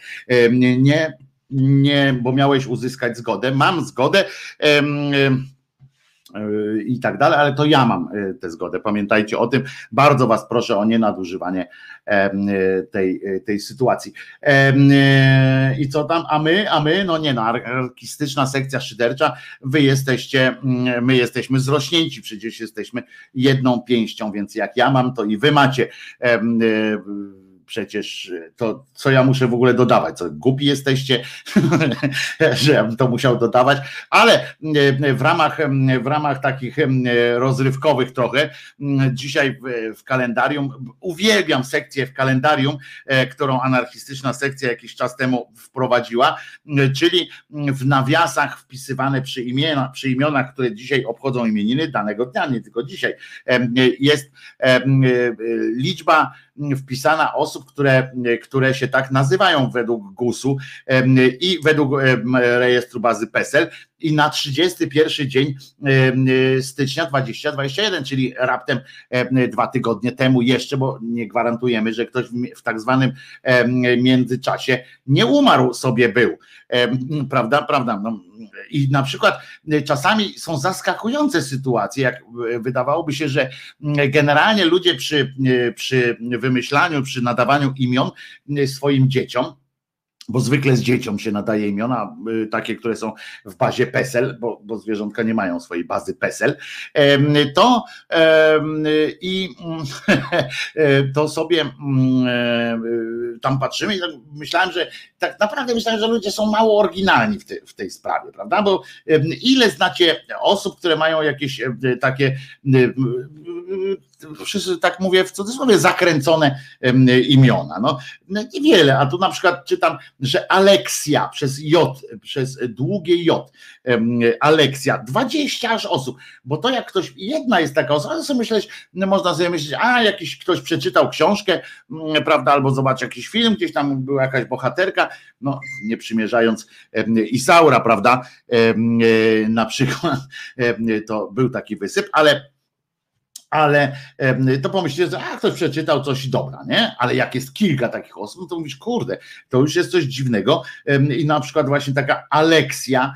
Nie, nie, bo miałeś uzyskać zgodę. Mam zgodę i tak dalej, ale to ja mam e, tę zgodę. Pamiętajcie o tym. Bardzo Was proszę o nienadużywanie tej, e, tej sytuacji. I co tam? A my, a my, no nie no, anarchistyczna sekcja szydercza, wy jesteście, mm, my jesteśmy zrośnięci, przecież jesteśmy jedną pięścią, więc jak ja mam, to i wy macie przecież to, co ja muszę w ogóle dodawać, co głupi jesteście, że ja bym to musiał dodawać, ale e, w ramach, w ramach takich rozrywkowych trochę, dzisiaj w, w kalendarium, uwielbiam sekcję w kalendarium, e, którą anarchistyczna sekcja jakiś czas temu wprowadziła, czyli w nawiasach wpisywane przy, imiona, przy imionach, które dzisiaj obchodzą imieniny danego dnia, nie tylko dzisiaj, jest liczba wpisana osób, które, które się tak nazywają według GUS-u i według rejestru bazy PESEL i na 31 dzień stycznia 2021, czyli raptem dwa tygodnie temu jeszcze, bo nie gwarantujemy, że ktoś w tak zwanym międzyczasie nie umarł sobie był. Prawda, prawda. No, I na przykład czasami są zaskakujące sytuacje, jak wydawałoby się, że generalnie ludzie przy, przy wymyślaniu, przy nadawaniu imion swoim dzieciom, bo zwykle z dzieciom się nadaje imiona, y, takie, które są w bazie PESEL, bo, bo zwierzątka nie mają swojej bazy PESEL, to i to sobie mm, e, tam patrzymy i tak myślałem, że tak naprawdę myślałem, że ludzie są mało oryginalni w, te, w tej sprawie, prawda? Bo ile znacie osób, które mają jakieś takie wszyscy tak mówię w cudzysłowie, zakręcone imiona. No, niewiele, a tu na przykład czytam, że Aleksja przez J, przez długie J, Aleksja, 20 aż osób, bo to jak ktoś, jedna jest taka osoba, to sobie myśleć, można sobie myśleć, a jakiś ktoś przeczytał książkę, prawda, albo zobaczy jakiś film, gdzieś tam była jakaś bohaterka, no nie przymierzając Isaura, prawda, na przykład to był taki wysyp, ale ale to pomyślicie, że a, ktoś przeczytał coś dobra, nie? Ale jak jest kilka takich osób, to mówisz, kurde, to już jest coś dziwnego. I na przykład właśnie taka Aleksja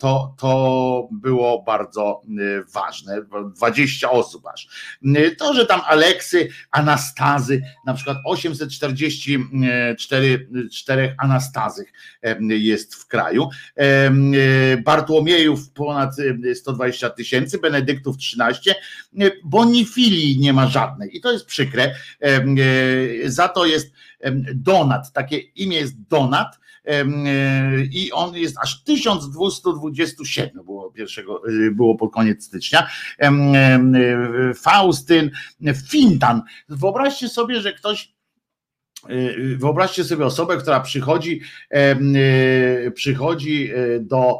to, to było bardzo ważne. 20 osób aż. To, że tam Aleksy, Anastazy, na przykład 844 czterech Anastazych jest w kraju. Bartłomiejów ponad 120 tysięcy, Benedyktów 13, Bonifilii nie ma żadnej i to jest przykre. Za to jest Donat, takie imię jest Donat i on jest aż 1227 było pierwszego, było pod koniec stycznia. Faustyn, Fintan. Wyobraźcie sobie, że ktoś Wyobraźcie sobie osobę, która przychodzi, przychodzi do,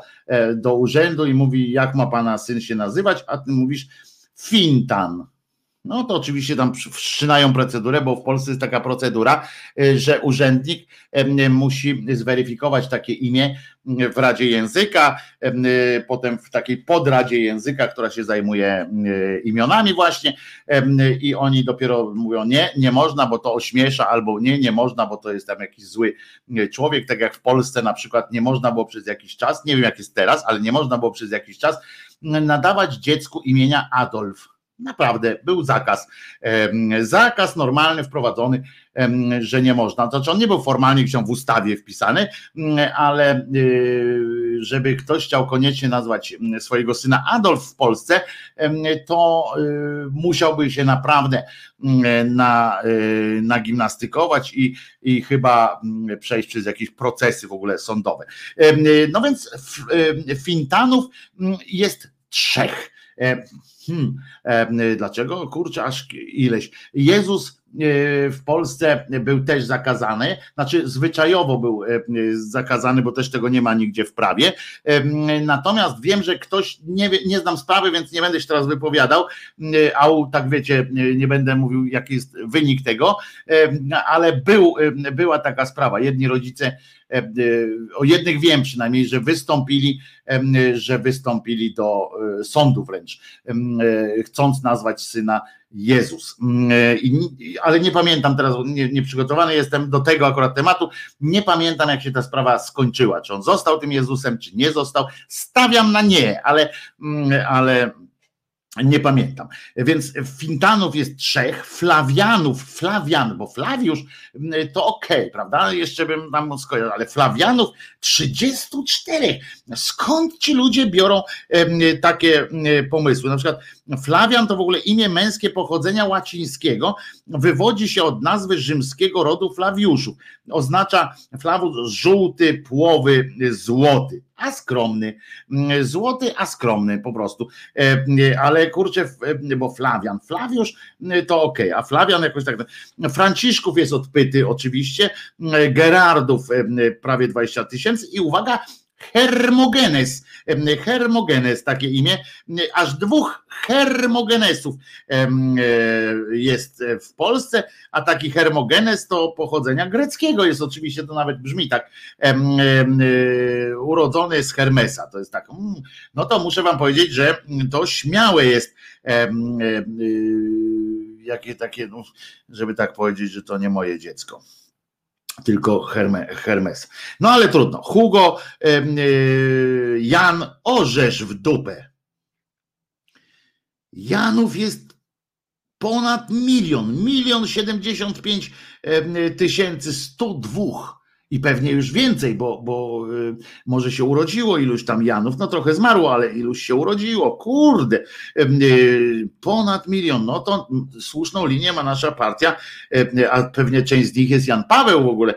do urzędu i mówi, jak ma pana syn się nazywać, a ty mówisz Fintan. No to oczywiście tam wszczynają procedurę, bo w Polsce jest taka procedura, y, że urzędnik musi zweryfikować takie imię w Radzie Języka, y, potem w takiej podradzie języka, która się zajmuje y, imionami właśnie i oni dopiero mówią nie, nie można, bo to ośmiesza, albo nie, nie można, bo to jest tam jakiś zły człowiek, tak jak w Polsce na przykład nie można było przez jakiś czas, nie wiem jak jest teraz, ale nie można było przez jakiś czas nadawać dziecku imienia Adolf Naprawdę był zakaz. Zakaz normalny wprowadzony, że nie można. Znaczy on nie był formalnie gdzieś w ustawie wpisany, ale y, żeby ktoś chciał koniecznie nazwać swojego syna Adolf w Polsce, to y, musiałby się naprawdę na, y, nagimnastykować i, i chyba przejść przez jakieś procesy w ogóle sądowe. No więc Fintanów jest trzech hmm, e, dlaczego? Kurczę, aż ileś. Jezus e, w Polsce był też zakazany, znaczy zwyczajowo był zakazany, bo też tego nie ma nigdzie w prawie. Natomiast wiem, że ktoś, nie, nie znam sprawy, więc nie będę się teraz wypowiadał, a tak wiecie, nie będę mówił, jaki jest wynik tego, ale był, była taka sprawa. Jedni rodzice E, e, o jednych wiem przynajmniej, że wystąpili, że wystąpili do e, sądu wręcz, chcąc nazwać syna Jezus. Ale nie pamiętam teraz, nie, nie, przygotowany jestem do tego akurat tematu. Nie pamiętam, jak się ta sprawa skończyła. Czy on został tym Jezusem, czy nie został. Stawiam na nie, ale, ale nie pamiętam. Więc Fintanów jest trzech, Flawianów, Flawian, bo Flawiusz mm, to okej, okay, prawda? Jeszcze bym tam skojarzył, ale Flawianów 34. Skąd ci ludzie biorą takie pomysły? Na przykład Flawian to w ogóle imię męskie pochodzenia łacińskiego, wywodzi się od nazwy rzymskiego rodu Flawiuszów. Oznacza Flavus żółty, płowy, złoty a skromny. Mm, złoty, a skromny po prostu. E, ale kurczę, bo Flawian, Flawiusz to ok, a Flawian jakoś tak. Franciszków jest odpyty oczywiście, Gerardów prawie 20 tysięcy i uwaga, Hermogenes, Hermogenes, takie imię, aż dwóch Hermogenesów e, jest w Polsce, a taki Hermogenes to pochodzenia greckiego. Jest oczywiście, to nawet brzmi tak, e, urodzony z Hermesa, to jest tak, mm, no to muszę wam powiedzieć, że to śmiałe jest e, jakie takie, no, żeby tak powiedzieć, że to nie moje dziecko tylko Herme, Hermes. No ale trudno. Hugo, yy, Jan, orzesz w dupę. Janów jest ponad milion, milion siedemdziesiąt pięć tysięcy sto dwóch i pewnie już więcej, bo, bo y, może się urodziło iluś tam Janów, no trochę zmarło, ale iluś się urodziło, kurde, y, ponad milion, no to słuszną linię ma nasza partia, y, a pewnie część z nich jest Jan Paweł w ogóle,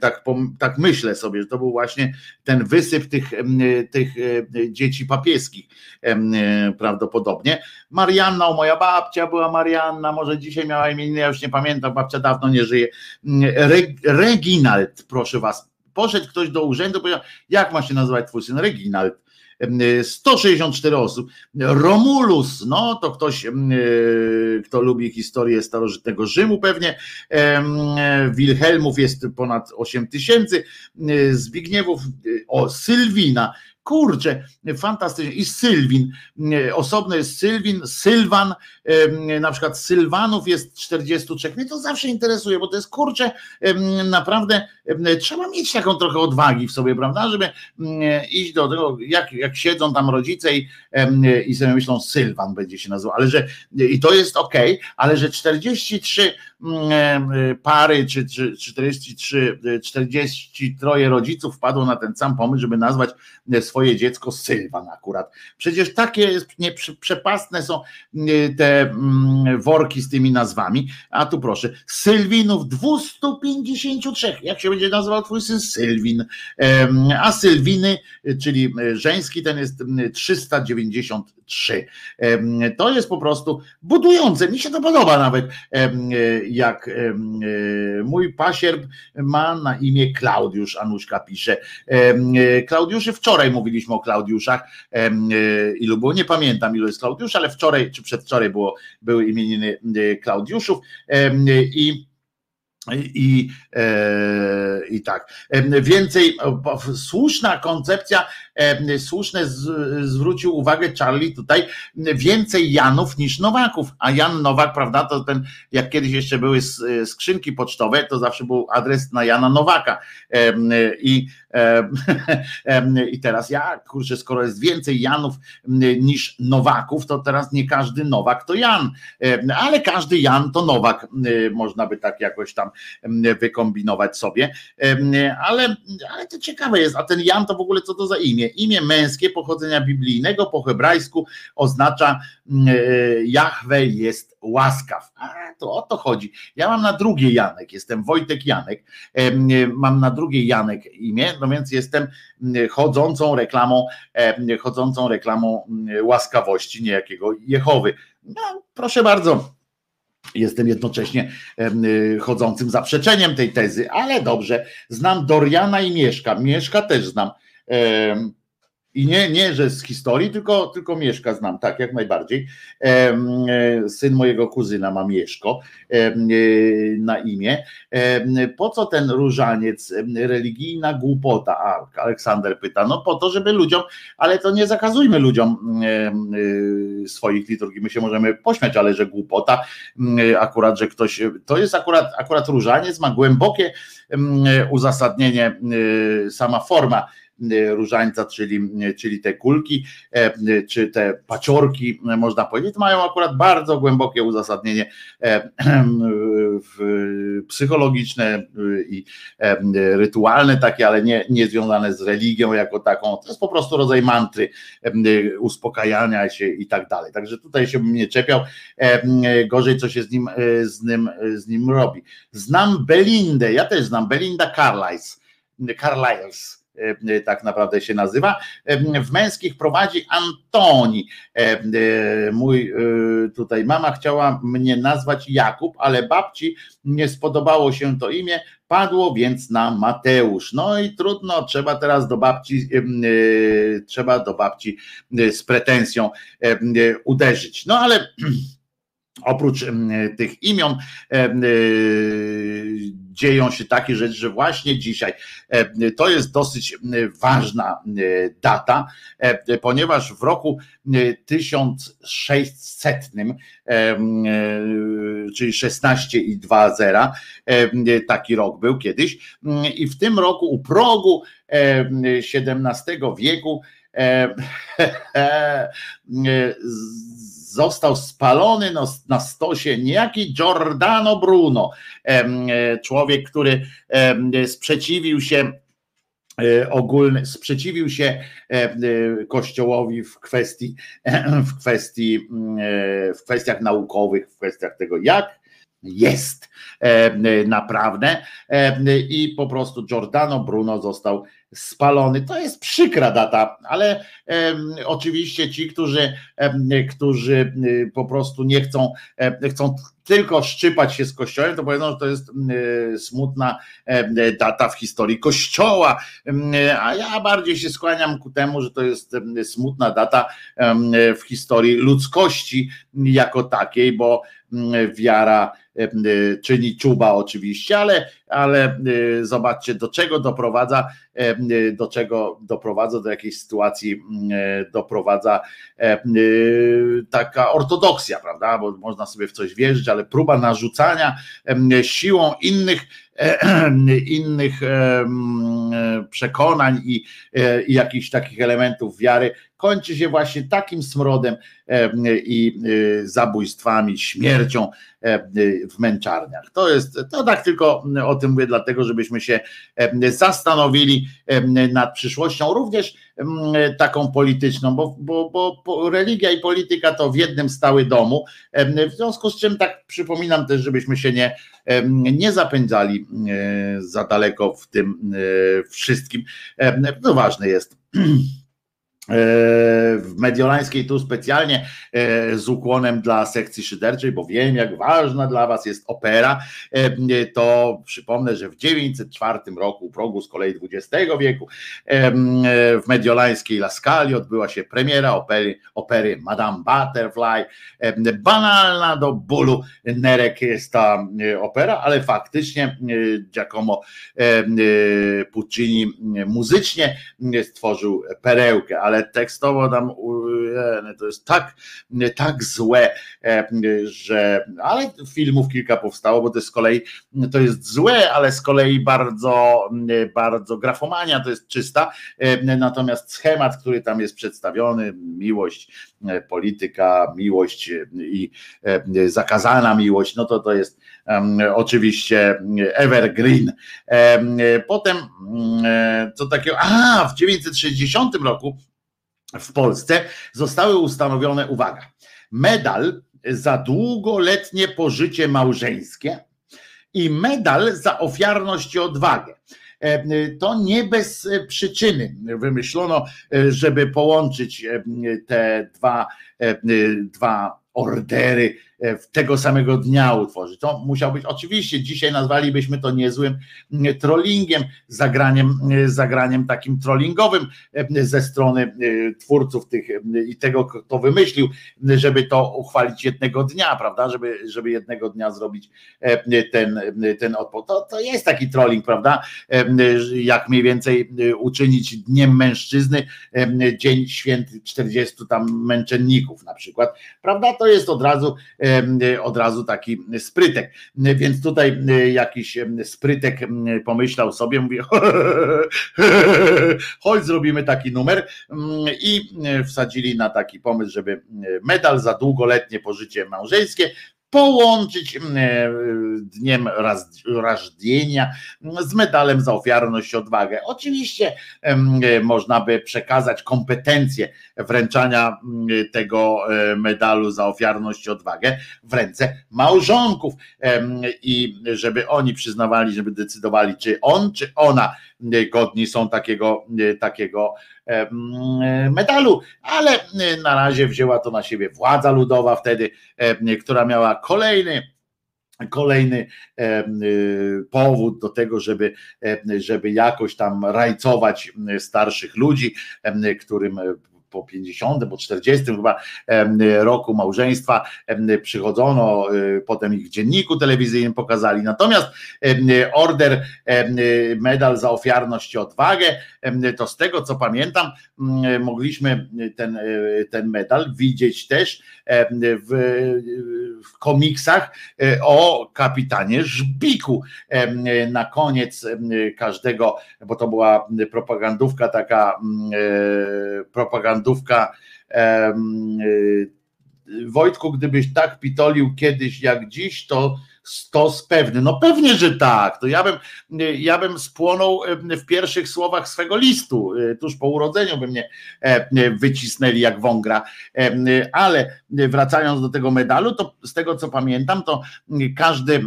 tak, tak myślę sobie, że to był właśnie ten wysyp tych, tych dzieci papieskich prawdopodobnie. Marianna, moja babcia była Marianna, może dzisiaj miała imię, ja już nie pamiętam, babcia dawno nie żyje, Regi Reginald, proszę was. Poszedł ktoś do urzędu, powiedział, jak ma się nazywać twój syn? Reginald. 164 osób. Romulus, no to ktoś, e, kto lubi historię starożytnego Rzymu pewnie. Wilhelmów jest ponad 8 tysięcy. Zbigniewów, o Sylwina, kurczę, fantastycznie. I Sylwin, osobno jest Sylwin, Sylwan, na przykład Sylwanów jest 43. Mnie to zawsze interesuje, bo to jest kurczę, naprawdę trzeba mieć taką trochę odwagi w sobie, prawda, żeby iść do tego, jak, jak siedzą tam rodzice i, i sobie myślą, Sylwan będzie się nazywał, ale że i to jest ok, ale że 43 pary, czy, czy 43, 43 rodziców wpadło na ten sam pomysł, żeby nazwać swoje dziecko Sylwan akurat. Przecież takie jest, nie, przepastne są te mm, worki z tymi nazwami, a tu proszę, Sylwinów 253, jak się będzie nazywał twój syn? Sylwin, a Sylwiny, czyli żeński ten jest 393. To jest po prostu budujące, mi się to podoba nawet, jak mój pasierb ma na imię Klaudiusz, Anuszka pisze. Klaudiuszy, wczoraj mówiliśmy o Klaudiuszach, ilu było, nie pamiętam ilu jest Klaudiusz, ale wczoraj czy przedwczoraj było, były imieniny Klaudiuszów i i, e, I tak. Więcej, słuszna koncepcja, słuszne z, zwrócił uwagę Charlie tutaj, więcej Janów niż Nowaków. A Jan Nowak, prawda, to ten, jak kiedyś jeszcze były skrzynki pocztowe, to zawsze był adres na Jana Nowaka. I, i teraz ja, kurczę, skoro jest więcej Janów niż Nowaków, to teraz nie każdy Nowak to Jan, ale każdy Jan to Nowak, można by tak jakoś tam wykombinować sobie, ale, ale to ciekawe jest, a ten Jan to w ogóle co to za imię? Imię męskie pochodzenia biblijnego po hebrajsku oznacza Jahwe jest łaskaw. A to o to chodzi. Ja mam na drugie Janek, jestem Wojtek Janek, mam na drugie Janek imię, no więc jestem chodzącą reklamą, chodzącą reklamą łaskawości niejakiego Jehowy. No, proszę bardzo, Jestem jednocześnie y, chodzącym zaprzeczeniem tej tezy, ale dobrze. Znam Doriana i Mieszka. Mieszka też znam. I nie, nie, że z historii, tylko, tylko Mieszka znam, tak, jak najbardziej. E, syn mojego kuzyna ma Mieszko e, na imię. Po co ten różaniec? Religijna głupota. A Aleksander pyta, no po to, żeby ludziom, ale to nie zakazujmy ludziom e, swoich liturgii. My się możemy pośmiać, ale że głupota, akurat, że ktoś, to jest akurat, akurat różaniec, ma głębokie uzasadnienie, sama forma różańca, czyli, czyli te kulki, e, czy te paciorki, można powiedzieć, mają akurat bardzo głębokie uzasadnienie e, psychologiczne y, i e, rytualne takie, ale nie, nie związane z religią jako taką. To jest po prostu rodzaj mantry, uspokajania się i tak dalej. Także tutaj się bym nie czepiał. Gorzej, co się z nim, z nim, z nim robi. Znam Belindę, ja też znam Belinda Carlisle. Carlisle E, tak naprawdę się nazywa. E, w męskich prowadzi Antoni. E, mój tutaj mama chciała mnie nazwać Jakub, ale babci nie spodobało się to imię, padło więc na Mateusz. No i trudno, trzeba teraz do babci, trzeba do babci z pretensją uderzyć. No ale oprócz tych imion dzieją się takie rzeczy, że właśnie dzisiaj to jest dosyć ważna data, ponieważ w roku 1600, czyli 16 i 2 zera, taki rok był kiedyś, i w tym roku u progu XVII wieku został spalony na stosie niejaki Giordano Bruno, e, człowiek, który sprzeciwił się e, ogólny, sprzeciwił się e, Kościołowi w kwestii, w kwestii, w kwestiach naukowych, w kwestiach tego, jak jest naprawdę. I po prostu Giordano Bruno został spalony. To jest przykra data, ale oczywiście ci, którzy, którzy y, po prostu nie chcą, chcą tylko szczypać się z Kościołem, to powiedzą, że to jest y, smutna data w historii Kościoła, a ja bardziej się skłaniam ku temu, że to jest smutna data w historii ludzkości jako takiej, bo mm, wiara czyni czuba oczywiście, ale, ale zobaczcie do czego doprowadza, do czego doprowadza, do jakiej sytuacji doprowadza taka ortodoksja, prawda? Bo można sobie w coś wierzyć, ale próba narzucania siłą innych innych przekonań i, i jakichś takich elementów wiary kończy się właśnie takim smrodem i zabójstwami, śmiercią w męczarniach. To jest, to tak tylko o tym mówię, dlatego żebyśmy się zastanowili nad przyszłością, również taką polityczną, bo, bo, bo religia i polityka to w jednym stały domu. W związku z czym tak przypominam też, żebyśmy się nie, nie zapędzali za daleko w tym wszystkim. No ważne jest E, w Mediolańskiej tu specjalnie e, z ukłonem dla sekcji szyderczej, bo wiem jak ważna dla was jest opera, e, to przypomnę, że w 904 roku, u progu z kolei XX wieku, w Mediolańskiej Laskali odbyła się premiera opery, opery Madame Butterfly. Banalna do bólu nerek jest ta opera, ale faktycznie Giacomo Puccini muzycznie stworzył perełkę, ale ale tekstowo tam to jest tak, tak złe, e, że ale filmów kilka powstało, bo to jest z kolei to jest złe, ale z kolei bardzo, bardzo grafomania to jest czysta. E, natomiast schemat, który tam jest przedstawiony, miłość, e, polityka, miłość i zakazana miłość, no to to jest oczywiście evergreen. Potem co takiego, a w 960 roku w Polsce zostały ustanowione, uwaga, medal za długoletnie pożycie małżeńskie i medal za ofiarność i odwagę. E, to nie bez przyczyny wymyślono, e, żeby połączyć e, te dwa, dwa ordery E, tego samego dnia utworzyć. To musiał być, oczywiście dzisiaj nazwalibyśmy to niezłym mm, trollingiem, zagraniem, e, zagraniem takim trollingowym e, ze strony twórców tych i tego, kto wymyślił, żeby to uchwalić jednego dnia, prawda, żeby, żeby jednego dnia zrobić ten, ten odpor. To, to jest taki trolling, prawda, jak mniej więcej uczynić dniem mężczyzny dzień święty 40 tam męczenników na przykład, prawda, to jest od razu od razu taki sprytek. Więc tutaj jakiś sprytek pomyślał sobie, mówi, chodź zrobimy taki numer i wsadzili na taki pomysł, żeby medal za długoletnie pożycie małżeńskie połączyć mm, e, dniem rażdienia z medalem za ofiarność i odwagę. Oczywiście e, można by przekazać kompetencje wręczania mm, tego e, medalu za ofiarność i odwagę w ręce małżonków i żeby oni przyznawali, żeby decydowali, czy on, czy ona godni są takiego, takiego medalu, ale na razie wzięła to na siebie władza ludowa wtedy, która miała kolejny kolejny powód do tego, żeby, żeby jakoś tam rajcować starszych ludzi, którym po 50, po 40 chyba roku małżeństwa przychodzono, y, potem ich w dzienniku telewizyjnym pokazali. Natomiast order, medal za ofiarność i odwagę, to z tego co pamiętam, mogliśmy ten, y, ten medal widzieć też w, w komiksach y, o kapitanie Żbiku. Na koniec każdego, bo to była propagandówka taka propagandówka propagandówka. Wojtku, gdybyś tak pitolił kiedyś jak dziś, to stos pewny. No pewnie, że tak. To ja bym, ja bym spłonął w pierwszych słowach swego listu. E, tuż po urodzeniu by mnie e, wycisnęli jak wągra. Ale wracając do tego medalu, to z tego co pamiętam, to każdy e,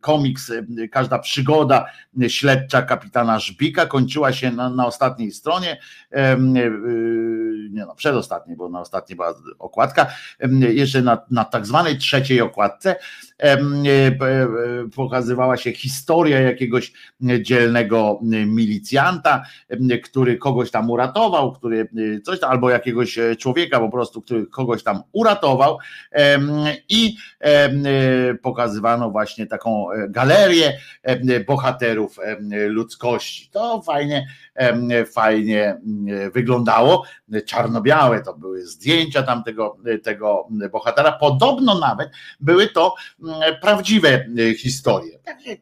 komiks, każda przygoda śledcza kapitana Żbika kończyła się na, na ostatniej stronie, nie no, przedostatniej, bo na ostatniej była okładka, jeszcze na, na tak zwanej trzeciej okładce e, e, pokazywała się historia jakiegoś dzielnego milicjanta, który kogoś tam uratował, który e, coś tam, albo jakiegoś e, człowieka po prostu, który kogoś tam uratował i e, pokazywano właśnie taką e, galerię bohaterów ludzkości. To fajnie, fajnie mm, wyglądało. Czarno-białe to były zdjęcia tamtego tego bohatera. Podobno nawet były to prawdziwe e, historie. Takie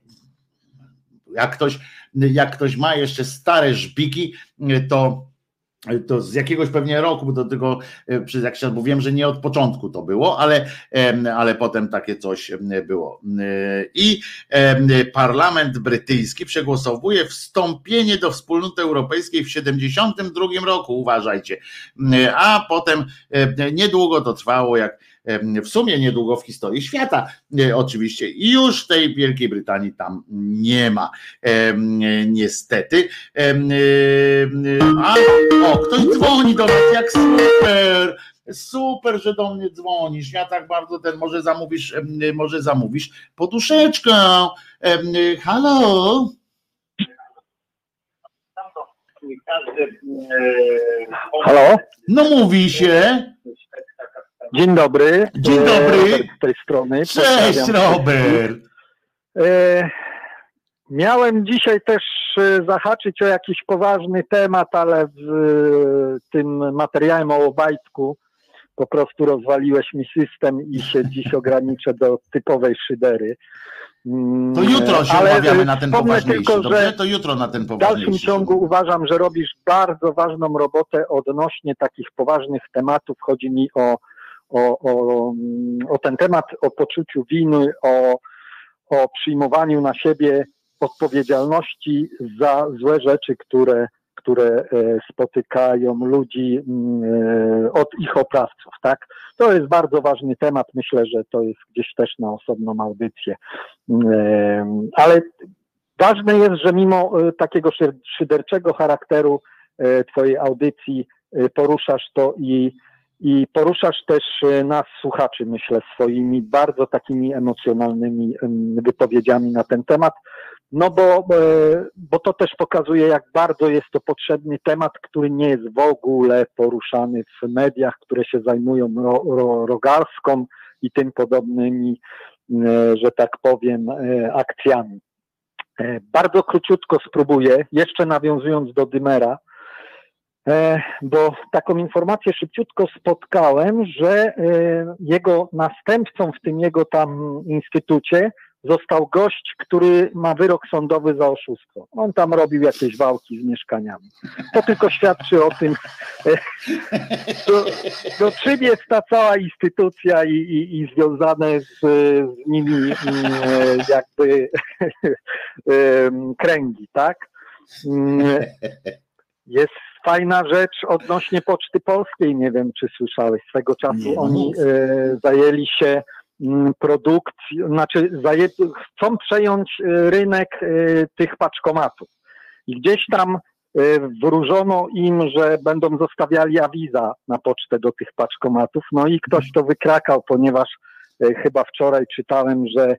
jak ktoś, jak ktoś ma jeszcze stare żbiki, to to z jakiegoś pewnie roku, bo do tego e, przez jakiś czas, bo wiem, że nie od początku to było, ale, ale potem takie coś było. E, I parlament brytyjski przegłosowuje wstąpienie do wspólnoty europejskiej w 72 roku, uważajcie. E, A potem e, niedługo to trwało, jak w sumie niedługo w historii świata, e, oczywiście, i już tej Wielkiej Brytanii tam nie ma. Em, Niestety. E, A o, ktoś dzwoni do nas, jak super. Super, że do mnie dzwonisz. Ja tak bardzo ten może zamówisz, może zamówisz poduszeczkę. Halo? Halo? No mówi się. Dzień dobry. Dzień E, dobry. Robert Z tej strony. Cześć, Pozdrawiam Robert. E, miałem dzisiaj też e, zahaczyć o jakiś poważny temat, ale w e, tym materiałem o Obajtku po prostu rozwaliłeś mi system i się dziś ograniczę do typowej szydery. Mm, To jutro się ale, umawiamy e, na ten poważniejszy, tylko, dobrze? że To jutro na ten w dalszym poważniejszy. ciągu uważam, że robisz bardzo ważną robotę odnośnie takich poważnych tematów. Chodzi mi o, o, o, o ten temat, o poczuciu winy, o, o przyjmowaniu na siebie odpowiedzialności za złe rzeczy, które, które e, spotykają ludzi mm, e, od ich oprawców. Tak? To jest bardzo ważny temat. Myślę, że to jest gdzieś też na osobną audycję. Mm, Ale Ważne jest, że mimo e, takiego szy- szyderczego charakteru e, Twojej audycji e, poruszasz to i, i poruszasz też e, nas, słuchaczy, myślę, swoimi bardzo takimi emocjonalnymi em, wypowiedziami na ten temat. No bo, e, bo to też pokazuje, jak bardzo jest to potrzebny temat, który nie jest w ogóle poruszany w mediach, które się zajmują ro, ro, rogalską i tym podobnymi, e, że tak powiem, akcjami. Bardzo króciutko spróbuję, jeszcze nawiązując do Dymera, bo taką informację szybciutko spotkałem, że e, jego następcą w tym jego tam instytucie został gość, który ma wyrok sądowy za oszustwo. On tam robił jakieś wałki z mieszkaniami. To tylko świadczy o tym, e, do, do czym jest ta cała instytucja i, i, i związane z, z nimi e, jakby kręgi, tak? Mm, Jest fajna rzecz odnośnie Poczty Polskiej, nie wiem czy słyszałeś, swego czasu Nie, oni e, zajęli się mm, produkcją, znaczy zaję, chcą przejąć e, rynek e, tych paczkomatów. I gdzieś tam e, wróżono im, że będą zostawiali awiza na pocztę do tych paczkomatów, no i ktoś to wykrakał, ponieważ chyba wczoraj czytałem, że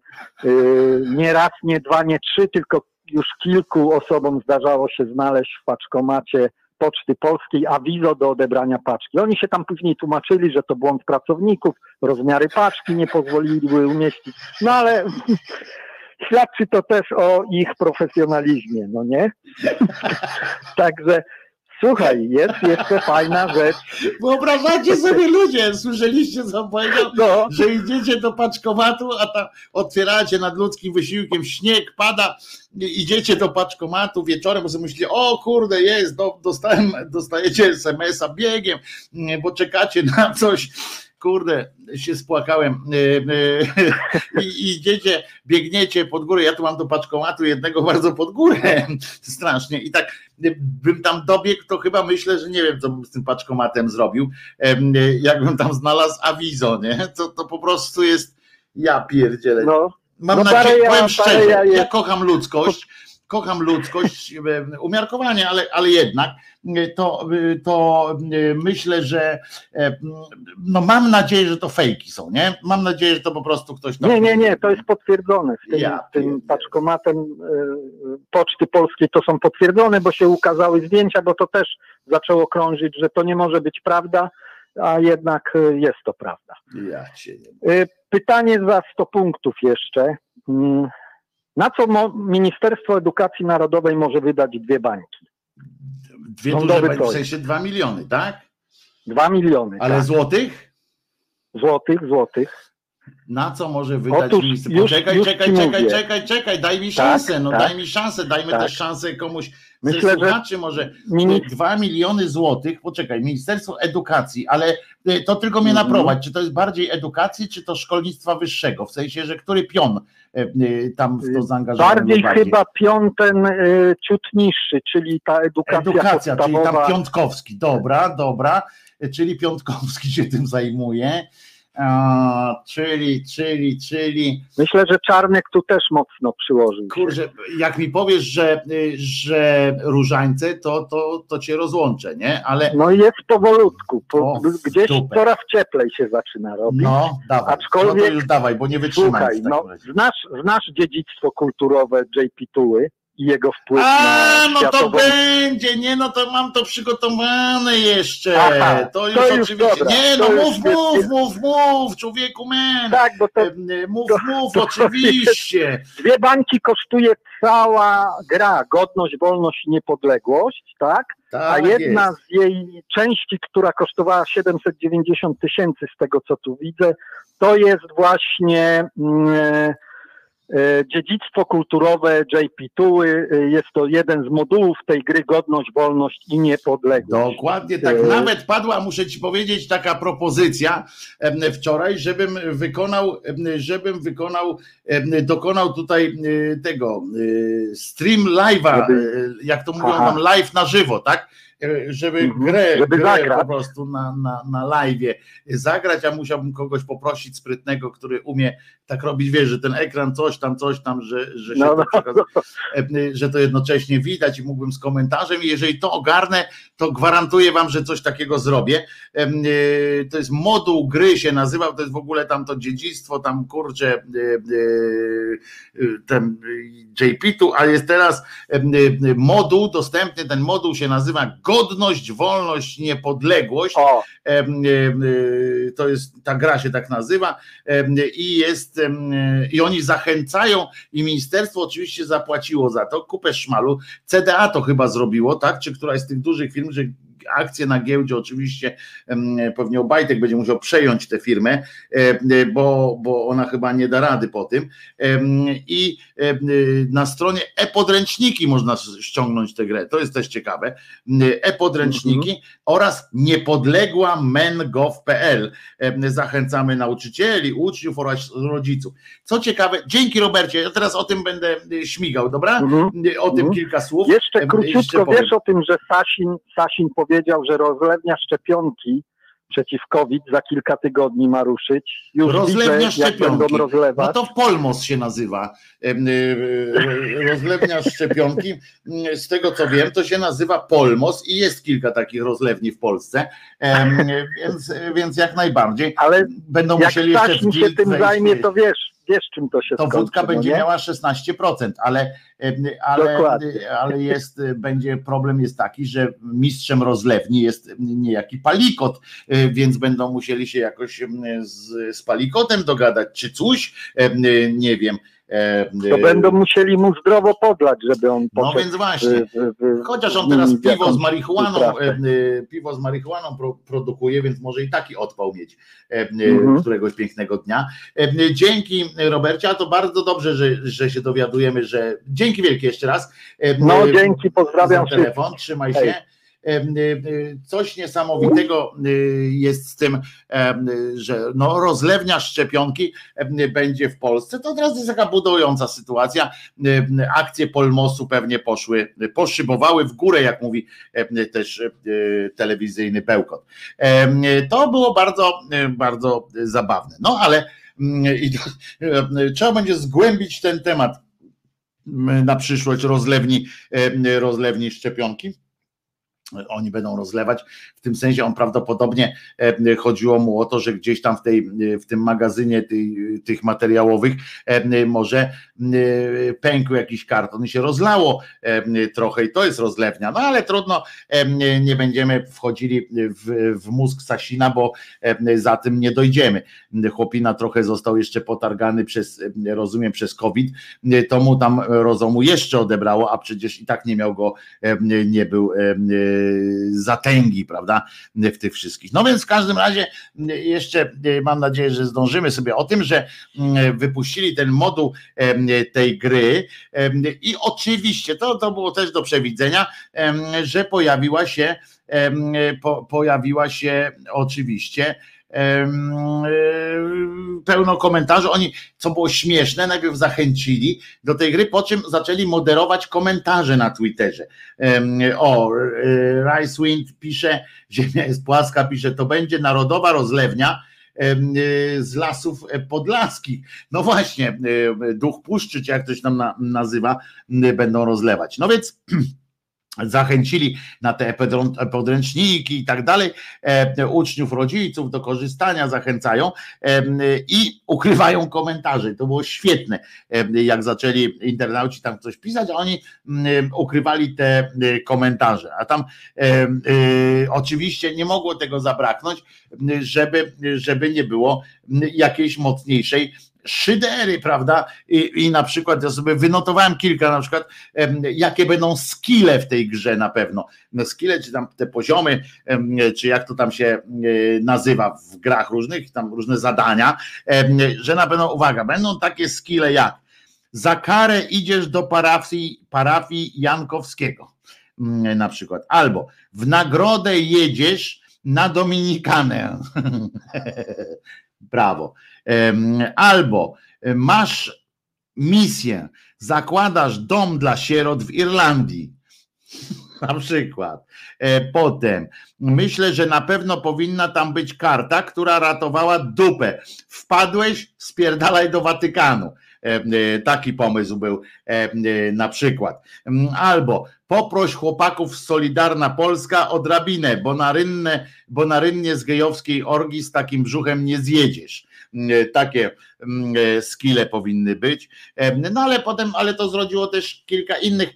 nie raz, nie dwa, nie trzy, tylko już kilku osobom zdarzało się znaleźć w paczkomacie Poczty Polskiej awizo do odebrania paczki. Oni się tam później tłumaczyli, że to błąd pracowników, rozmiary paczki nie pozwoliły umieścić. No ale świadczy to też o ich profesjonalizmie, no nie? Także słuchaj, jest jeszcze fajna rzecz. Wyobrażacie sobie ludzie, słyszeliście co powiedział, No, że idziecie do paczkomatu, a tam otwieracie nad ludzkim wysiłkiem, śnieg pada, idziecie do paczkomatu wieczorem, bo sobie myślicie, o kurde, jest, do, dostałem, dostajecie SMS-a biegiem, bo czekacie na coś. Kurde, się spłakałem. Y, y, I idziecie, biegniecie pod górę. Ja tu mam do paczkomatu jednego bardzo pod górę. Strasznie. I tak y, bym tam dobiegł, to chyba myślę, że nie wiem, co bym z tym paczkomatem zrobił. Jakbym tam znalazł awizo, nie? To, to po prostu jest. Ja pierdzielę. no, Mam no nadzieję, ja- powiem szczerze, ja ja kocham ludzkość, kocham ludzkość, e, umiarkowanie, ale, ale jednak e, to, e, to myślę, że no mam nadzieję, że to fejki są, nie? Mam nadzieję, że to po prostu ktoś tam... Nie, nie, nie, to jest potwierdzone. Z tym, Ja tym paczkomatem Poczty Polskiej to są potwierdzone, bo się ukazały zdjęcia, bo to też zaczęło krążyć, że to nie może być prawda, a jednak jest to prawda. Ja Pytanie za 100 punktów jeszcze. Na co mo- Ministerstwo Edukacji Narodowej może wydać dwie bańki? Dwie Rządowy duże, bańki, w sensie dwa miliony, tak? Dwa miliony. Ale tak. złotych? Złotych, złotych. Na co może wydać Otóż minister? już- Poczekaj, już czekaj, ci czekaj, mówię. czekaj, czekaj, daj mi Tak, szansę, no tak. daj mi szansę, dajmy Tak. też szansę komuś Myślę, że może dwa miliony złotych, poczekaj, Ministerstwo Edukacji, ale y, to tylko mnie Mhm. naprowadź, czy to jest bardziej edukacji, czy to szkolnictwa wyższego, w sensie, że który pion y, y, tam w to zaangażowany Bardziej najbardziej? chyba pion ten y, ciut niższy, czyli ta edukacja, Edukacja, czyli podstawowa. tam Piątkowski, dobra, dobra, czyli Piątkowski się tym zajmuje, czyli, czyli, czyli Myślę, że Czarnek tu też mocno przyłożył. Kurczę, jak mi powiesz, że, że różańce, to, to, to cię rozłączę, nie? Ale No jest powolutku, po, O, gdzieś dupę. coraz cieplej się zaczyna robić. no, dawaj, Aczkolwiek- no to już dawaj, bo nie wytrzymam. Słuchaj, no, znasz, znasz dziedzictwo kulturowe JP Tuły i jego wpływ A, na no to będzie, nie, no to mam to przygotowane jeszcze. Aha, to już to oczywiście. dobra, nie, no mów, jest- mów, mów, mów, człowieku, man. Tak, bo to Mów, to- mów, to- oczywiście. dwie bańki kosztuje cała gra, godność, wolność i niepodległość, tak? Tak A jedna jest. z jej części, która kosztowała 790 tysięcy z tego co tu widzę, to jest właśnie e, dziedzictwo kulturowe JP Tuły. E, Jest to jeden z modułów tej gry Godność, Wolność i Niepodległość. Dokładnie tak. E, Nawet padła, muszę ci powiedzieć, taka propozycja wczoraj, żebym wykonał, żebym wykonał, dokonał tutaj e, tego e, stream live'a, e, jak to mówią tam live na żywo, tak? E, Żeby Mhm. grę, Żeby grę po prostu na, na, na live'ie zagrać, a musiałbym kogoś poprosić sprytnego, który umie tak robić, wiesz, że ten ekran coś tam, coś tam, że, że się No, to no, przekazuje e, że to jednocześnie widać i mógłbym z komentarzem i jeżeli to ogarnę, to gwarantuję wam, że coś takiego zrobię. E, To jest moduł gry się nazywał, to jest w ogóle tam to dziedzictwo, tam kurczę ten JP-tu, a jest teraz moduł dostępny, ten moduł się nazywa Godność, Wolność, Niepodległość. O, e, To jest, ta gra się tak nazywa i jest, i oni zachęcają i ministerstwo oczywiście zapłaciło za to kupę szmalu. CDA to chyba zrobiło, tak? Czy któraś z tych dużych firm, że akcje na giełdzie oczywiście pewnie Obajtek będzie musiał przejąć tę firmę, em, bo, bo ona chyba nie da rady po tym. I em, na stronie e-podręczniki można ściągnąć tę grę. To jest też ciekawe. E-podręczniki oraz niepodległa men.gov.pl. Zachęcamy nauczycieli, uczniów oraz rodziców. Co ciekawe, dzięki Robercie, ja teraz o tym będę y, śmigał, dobra? mhm. Y, O tym Mhm. kilka słów. Jeszcze króciutko, powiem. wiesz o tym, że Sasin, Sasin powiedział, że rozlewnia szczepionki przeciw COVID za kilka tygodni ma ruszyć. Już Rozlewnia widzę, szczepionki. będą rozlewać. No to Polmos się nazywa. Y, y, Rozlewnia szczepionki. Z tego co wiem, to się nazywa Polmos i jest kilka takich rozlewni w Polsce. Więc, więc jak najbardziej. Ale Będą jak musieli jeszcze się tym zajmie, to wiesz, wiesz czym to się to skończy. wódka no będzie nie? miała 16%, ale, em, ale, Dokładnie. ale jest, będzie problem jest taki, że mistrzem rozlewni jest niejaki palikot, y, więc będą musieli się jakoś z, z palikotem dogadać, czy coś, nie wiem. Em, To będą musieli mu zdrowo podlać, żeby on No poszedł więc właśnie. Chociaż on teraz w piwo z marihuaną, piwo z marihuaną pro, produkuje, więc może i taki odpał mieć Mhm. któregoś pięknego dnia. Dzięki Robercie, a to bardzo dobrze, że, że się dowiadujemy, że dzięki wielkie jeszcze raz. No dzięki, pozdrawiam telefon, trzymaj się. Y, y, Coś niesamowitego y, jest z tym, że no, rozlewnia szczepionki będzie w Polsce. To teraz jest taka budująca sytuacja. Akcje Polmosu pewnie poszły, poszybowały w górę, jak mówi też telewizyjny bełkot. To było bardzo, bardzo zabawne. No ale mm, trzeba będzie zgłębić ten temat na przyszłość rozlewni, rozlewni szczepionki oni będą rozlewać. W tym sensie on prawdopodobnie e, chodziło mu o to, że gdzieś tam w, tej, w tym magazynie tej, tych materiałowych e, może e, pękł jakiś karton i się rozlało trochę i to jest rozlewnia. No ale trudno, nie będziemy wchodzili w, w mózg Sasina, bo za tym nie dojdziemy. Chłopina trochę został jeszcze potargany przez, rozumiem, przez COVID, to mu tam rozumu jeszcze odebrało, a przecież i tak nie miał go, nie był zatęgi, prawda, w tych wszystkich. No więc w każdym razie jeszcze mam nadzieję, że zdążymy sobie o tym, że wypuścili ten moduł tej gry i oczywiście to, to było też do przewidzenia, że pojawiła się po, pojawiła się oczywiście E, pełno komentarzy. Oni, co było śmieszne, najpierw zachęcili do tej gry, po czym zaczęli moderować komentarze na Twitterze. O, e, Rice Wind pisze, Ziemia jest płaska, pisze, to będzie narodowa rozlewnia e, z lasów podlaskich. No właśnie, duch puszczy, czy jak ktoś tam nazywa, będą rozlewać. No więc zachęcili na te podręczniki i tak dalej, e, uczniów, rodziców do korzystania zachęcają e, i ukrywają komentarze. To było świetne, e, jak zaczęli internauci tam coś pisać, a oni ukrywali te komentarze. A tam oczywiście nie mogło tego zabraknąć, żeby, żeby nie było jakiejś mocniejszej szydery, prawda? I, I, na przykład ja sobie wynotowałem kilka, na przykład, jakie będą skille w tej grze na pewno. No, skille, czy tam te poziomy, czy jak to tam się e, nazywa w grach różnych, tam różne zadania, że na pewno, uwaga, będą takie skille jak za karę idziesz do parafii, parafii Jankowskiego mm, na przykład, albo w nagrodę jedziesz na Dominikanę. Brawo. Albo masz misję, zakładasz dom dla sierot w Irlandii. Na przykład. E, potem myślę, że na pewno powinna tam być karta, która ratowała dupę. Wpadłeś, spierdalaj do Watykanu. E, e, taki pomysł był na przykład. Albo poproś chłopaków z Solidarna Polska o drabinę, bo na, rynne, bo na rynnie z gejowskiej orgi z takim brzuchem nie zjedziesz. E, takie mm, e, skille powinny być. E, no ale potem, ale to zrodziło też kilka innych,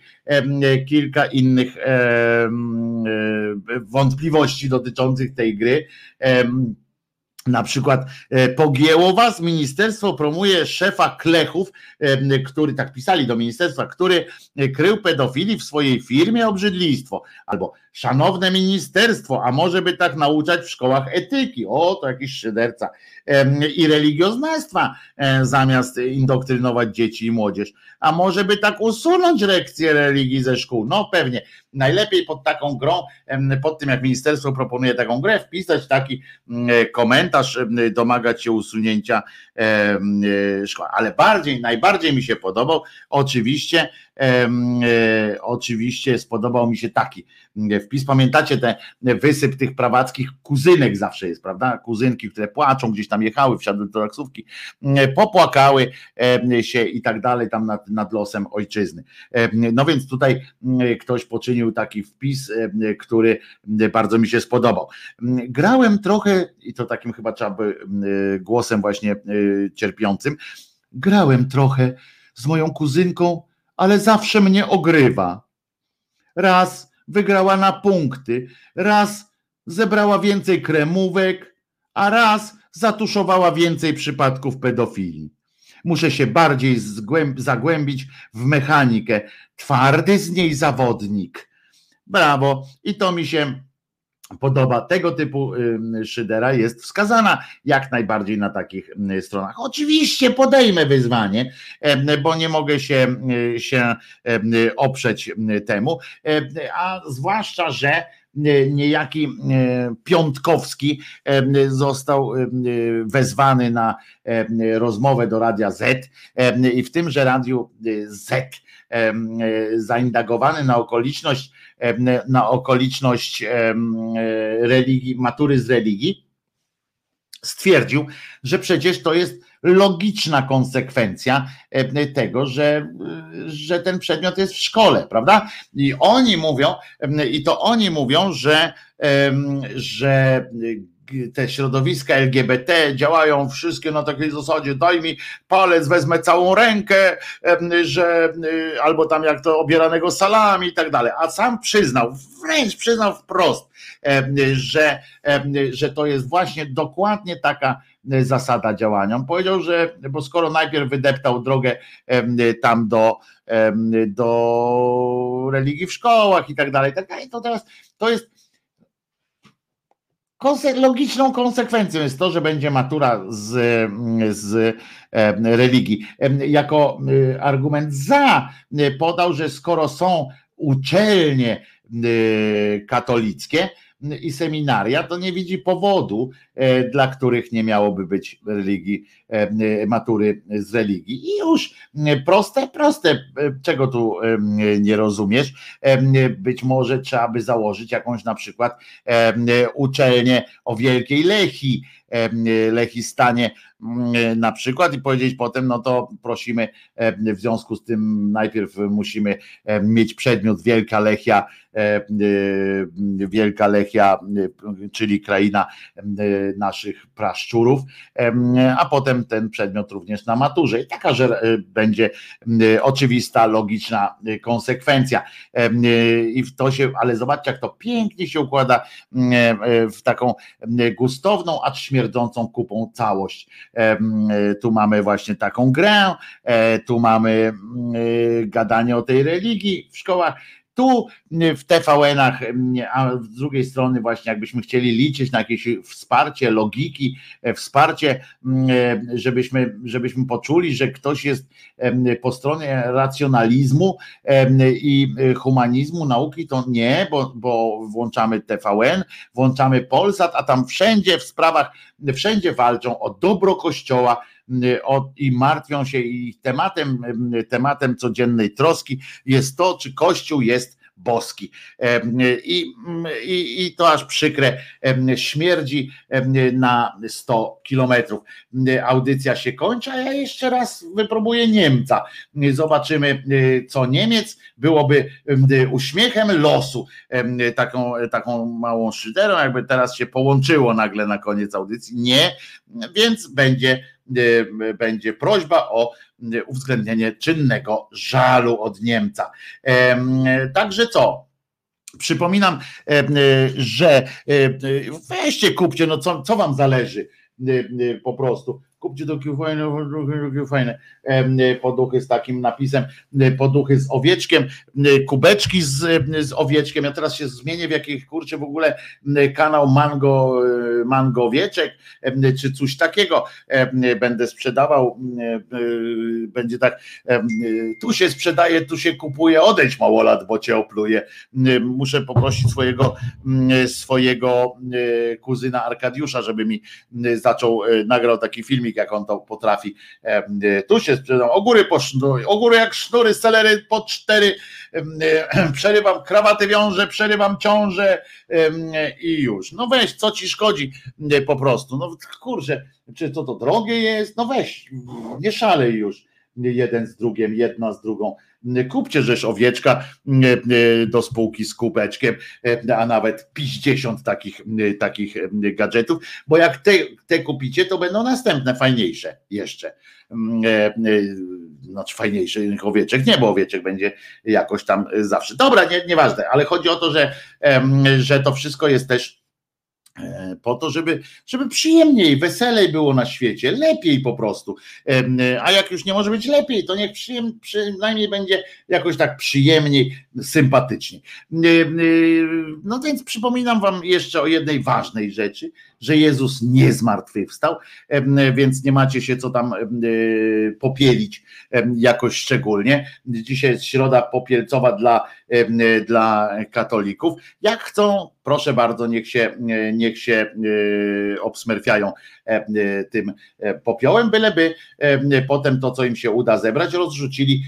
kilka innych wątpliwości dotyczących tej gry. Na przykład pogięło was, ministerstwo promuje szefa Klechów, który, tak pisali do ministerstwa, który krył pedofilii w swojej firmie obrzydlistwo. Albo szanowne ministerstwo, a może by tak nauczać w szkołach etyki. O, to jakiś szyderca i religioznawstwa e, zamiast indoktrynować dzieci i młodzież. A może by tak usunąć lekcje religii ze szkół? No pewnie. Najlepiej pod taką grą, pod tym jak ministerstwo proponuje taką grę, wpisać taki komentarz, domagać się usunięcia e, szkoły. Ale bardziej, najbardziej mi się podobał oczywiście E, oczywiście spodobał mi się taki wpis. Pamiętacie te wysyp tych prawackich kuzynek zawsze jest, prawda? Kuzynki, które płaczą, gdzieś tam jechały, wsiadły do taksówki, popłakały się i tak dalej tam nad, nad losem ojczyzny. No więc tutaj ktoś poczynił taki wpis, który bardzo mi się spodobał. Grałem trochę, i to takim chyba trzeba by głosem właśnie cierpiącym, grałem trochę z moją kuzynką ale zawsze mnie ogrywa. Raz wygrała na punkty, raz zebrała więcej kremówek, a raz zatuszowała więcej przypadków pedofilii. Muszę się bardziej zagłębić w mechanikę. Twardy z niej zawodnik. Brawo. I to mi się podoba. Tego typu szydera jest wskazana jak najbardziej na takich stronach. Oczywiście podejmę wyzwanie, bo nie mogę się, się oprzeć temu, a zwłaszcza, że niejaki Piątkowski został wezwany na rozmowę do Radia Z i w tymże Radiu Z zaindagowany na okoliczność na okoliczność religii, matury z religii, stwierdził, że przecież to jest logiczna konsekwencja e, tego, że, że ten przedmiot jest w szkole, prawda? I oni mówią, i to oni mówią, że, że te środowiska LGBT działają wszystkie na takiej zasadzie, daj mi palec, wezmę całą rękę, że albo tam jak to obieranego salami i tak dalej. A sam przyznał, wręcz przyznał wprost, że, że to jest właśnie dokładnie taka zasada działania. On powiedział, że bo skoro najpierw wydeptał drogę tam do, do religii w szkołach i tak dalej, tak dalej, to teraz to jest logiczną konsekwencją jest to, że będzie matura z, z religii. Jako argument za podał, że skoro są uczelnie katolickie, i seminaria, to nie widzi powodu, e, dla których nie miałoby być religii, e, matury z religii. I już proste, proste, e, czego tu nie rozumiesz? Być może trzeba by założyć jakąś na przykład uczelnię o wielkiej Lechi, Lechistanie na przykład i powiedzieć potem, no to prosimy, w związku z tym najpierw musimy mieć przedmiot Wielka Lechia, Wielka Lechia, czyli kraina naszych praszczurów, a potem ten przedmiot również na maturze. I taka, że będzie oczywista, logiczna konsekwencja. I w to się, ale zobaczcie, jak to pięknie się układa w taką gustowną, acz śmierdzącą kupą całość. Tu mamy właśnie taką grę, e, tu mamy gadanie o tej religii w szkołach tu w TVN-ach, a z drugiej strony właśnie jakbyśmy chcieli liczyć na jakieś wsparcie logiki, e, wsparcie, e, żebyśmy, żebyśmy poczuli, że ktoś jest po stronie racjonalizmu i humanizmu, nauki, to nie, bo, bo włączamy TVN, włączamy Polsat, a tam wszędzie w sprawach, wszędzie walczą o dobro Kościoła, i martwią się i tematem, tematem codziennej troski jest to, czy Kościół jest boski. I, i, I to aż przykre śmierdzi na 100 kilometrów. Audycja się kończy, a ja jeszcze raz wypróbuję Niemca. Zobaczymy, co Niemiec byłoby uśmiechem losu. Taką, taką małą szyderą, jakby teraz się połączyło nagle na koniec audycji. Nie, więc będzie Y, będzie prośba o y, uwzględnienie czynnego żalu od Niemca. Także co? Przypominam, że weźcie, kupcie, no co, co wam zależy po prostu kupcie takie fajne, fajne poduchy z takim napisem, poduchy z owieczkiem, kubeczki z, z owieczkiem. Ja teraz się zmienię w jakiś kurczę w ogóle kanał Mango, Mango Owieczek, czy coś takiego będę sprzedawał. Będzie tak, tu się sprzedaje, tu się kupuje, odejdź małolat, bo cię opluje. Muszę poprosić swojego, swojego kuzyna Arkadiusza, żeby mi zaczął, nagrał taki filmik jak on to potrafi. E, tu się sprzedam ogóry po sznury, jak sznury, celery po cztery, przerywam krawaty wiąże, przerywam ciążę i już. No weź, co ci szkodzi po prostu. No kurczę, czy to to drogie jest? No weź, nie szalej już jeden z drugim, jedna z drugą. Kupcie rzecz owieczka do spółki z kubeczkiem, a nawet 50 takich, takich gadżetów, bo jak te, te kupicie, to będą następne fajniejsze jeszcze. Znaczy fajniejsze owieczek, nie, bo owieczek będzie jakoś tam zawsze. Dobra, nie, nieważne, ale chodzi o to, że, że to wszystko jest też E, po to, żeby, żeby przyjemniej, weselej było na świecie, lepiej po prostu. A jak już nie może być lepiej, to niech przyjem, przynajmniej będzie jakoś tak przyjemniej, sympatycznie. No więc przypominam Wam jeszcze o jednej ważnej rzeczy, że Jezus nie zmartwychwstał, więc nie macie się co tam popielić jakoś szczególnie. Dzisiaj jest środa popielcowa dla, dla katolików. Jak chcą, proszę bardzo, niech się, niech się obsmerfiają tym popiołem, byleby potem to, co im się uda zebrać, rozrzucili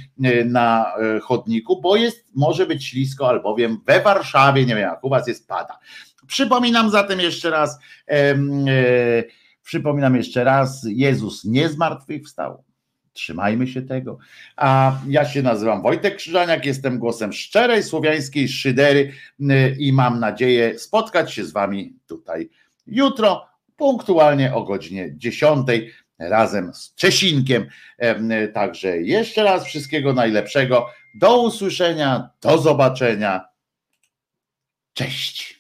na chodniku, bo jest, może być ślisko, albowiem we Warszawie, nie wiem jak u was jest pada. Przypominam zatem jeszcze raz, e, Przypominam jeszcze raz, Jezus nie zmartwychwstał. Trzymajmy się tego. A ja się nazywam Wojtek Krzyżaniak, jestem głosem szczerej słowiańskiej szydery i mam nadzieję spotkać się z wami tutaj jutro, punktualnie o godzinie 10 razem z Czesinkiem. Em, Także jeszcze raz wszystkiego najlepszego. Do usłyszenia, do zobaczenia. Cześć.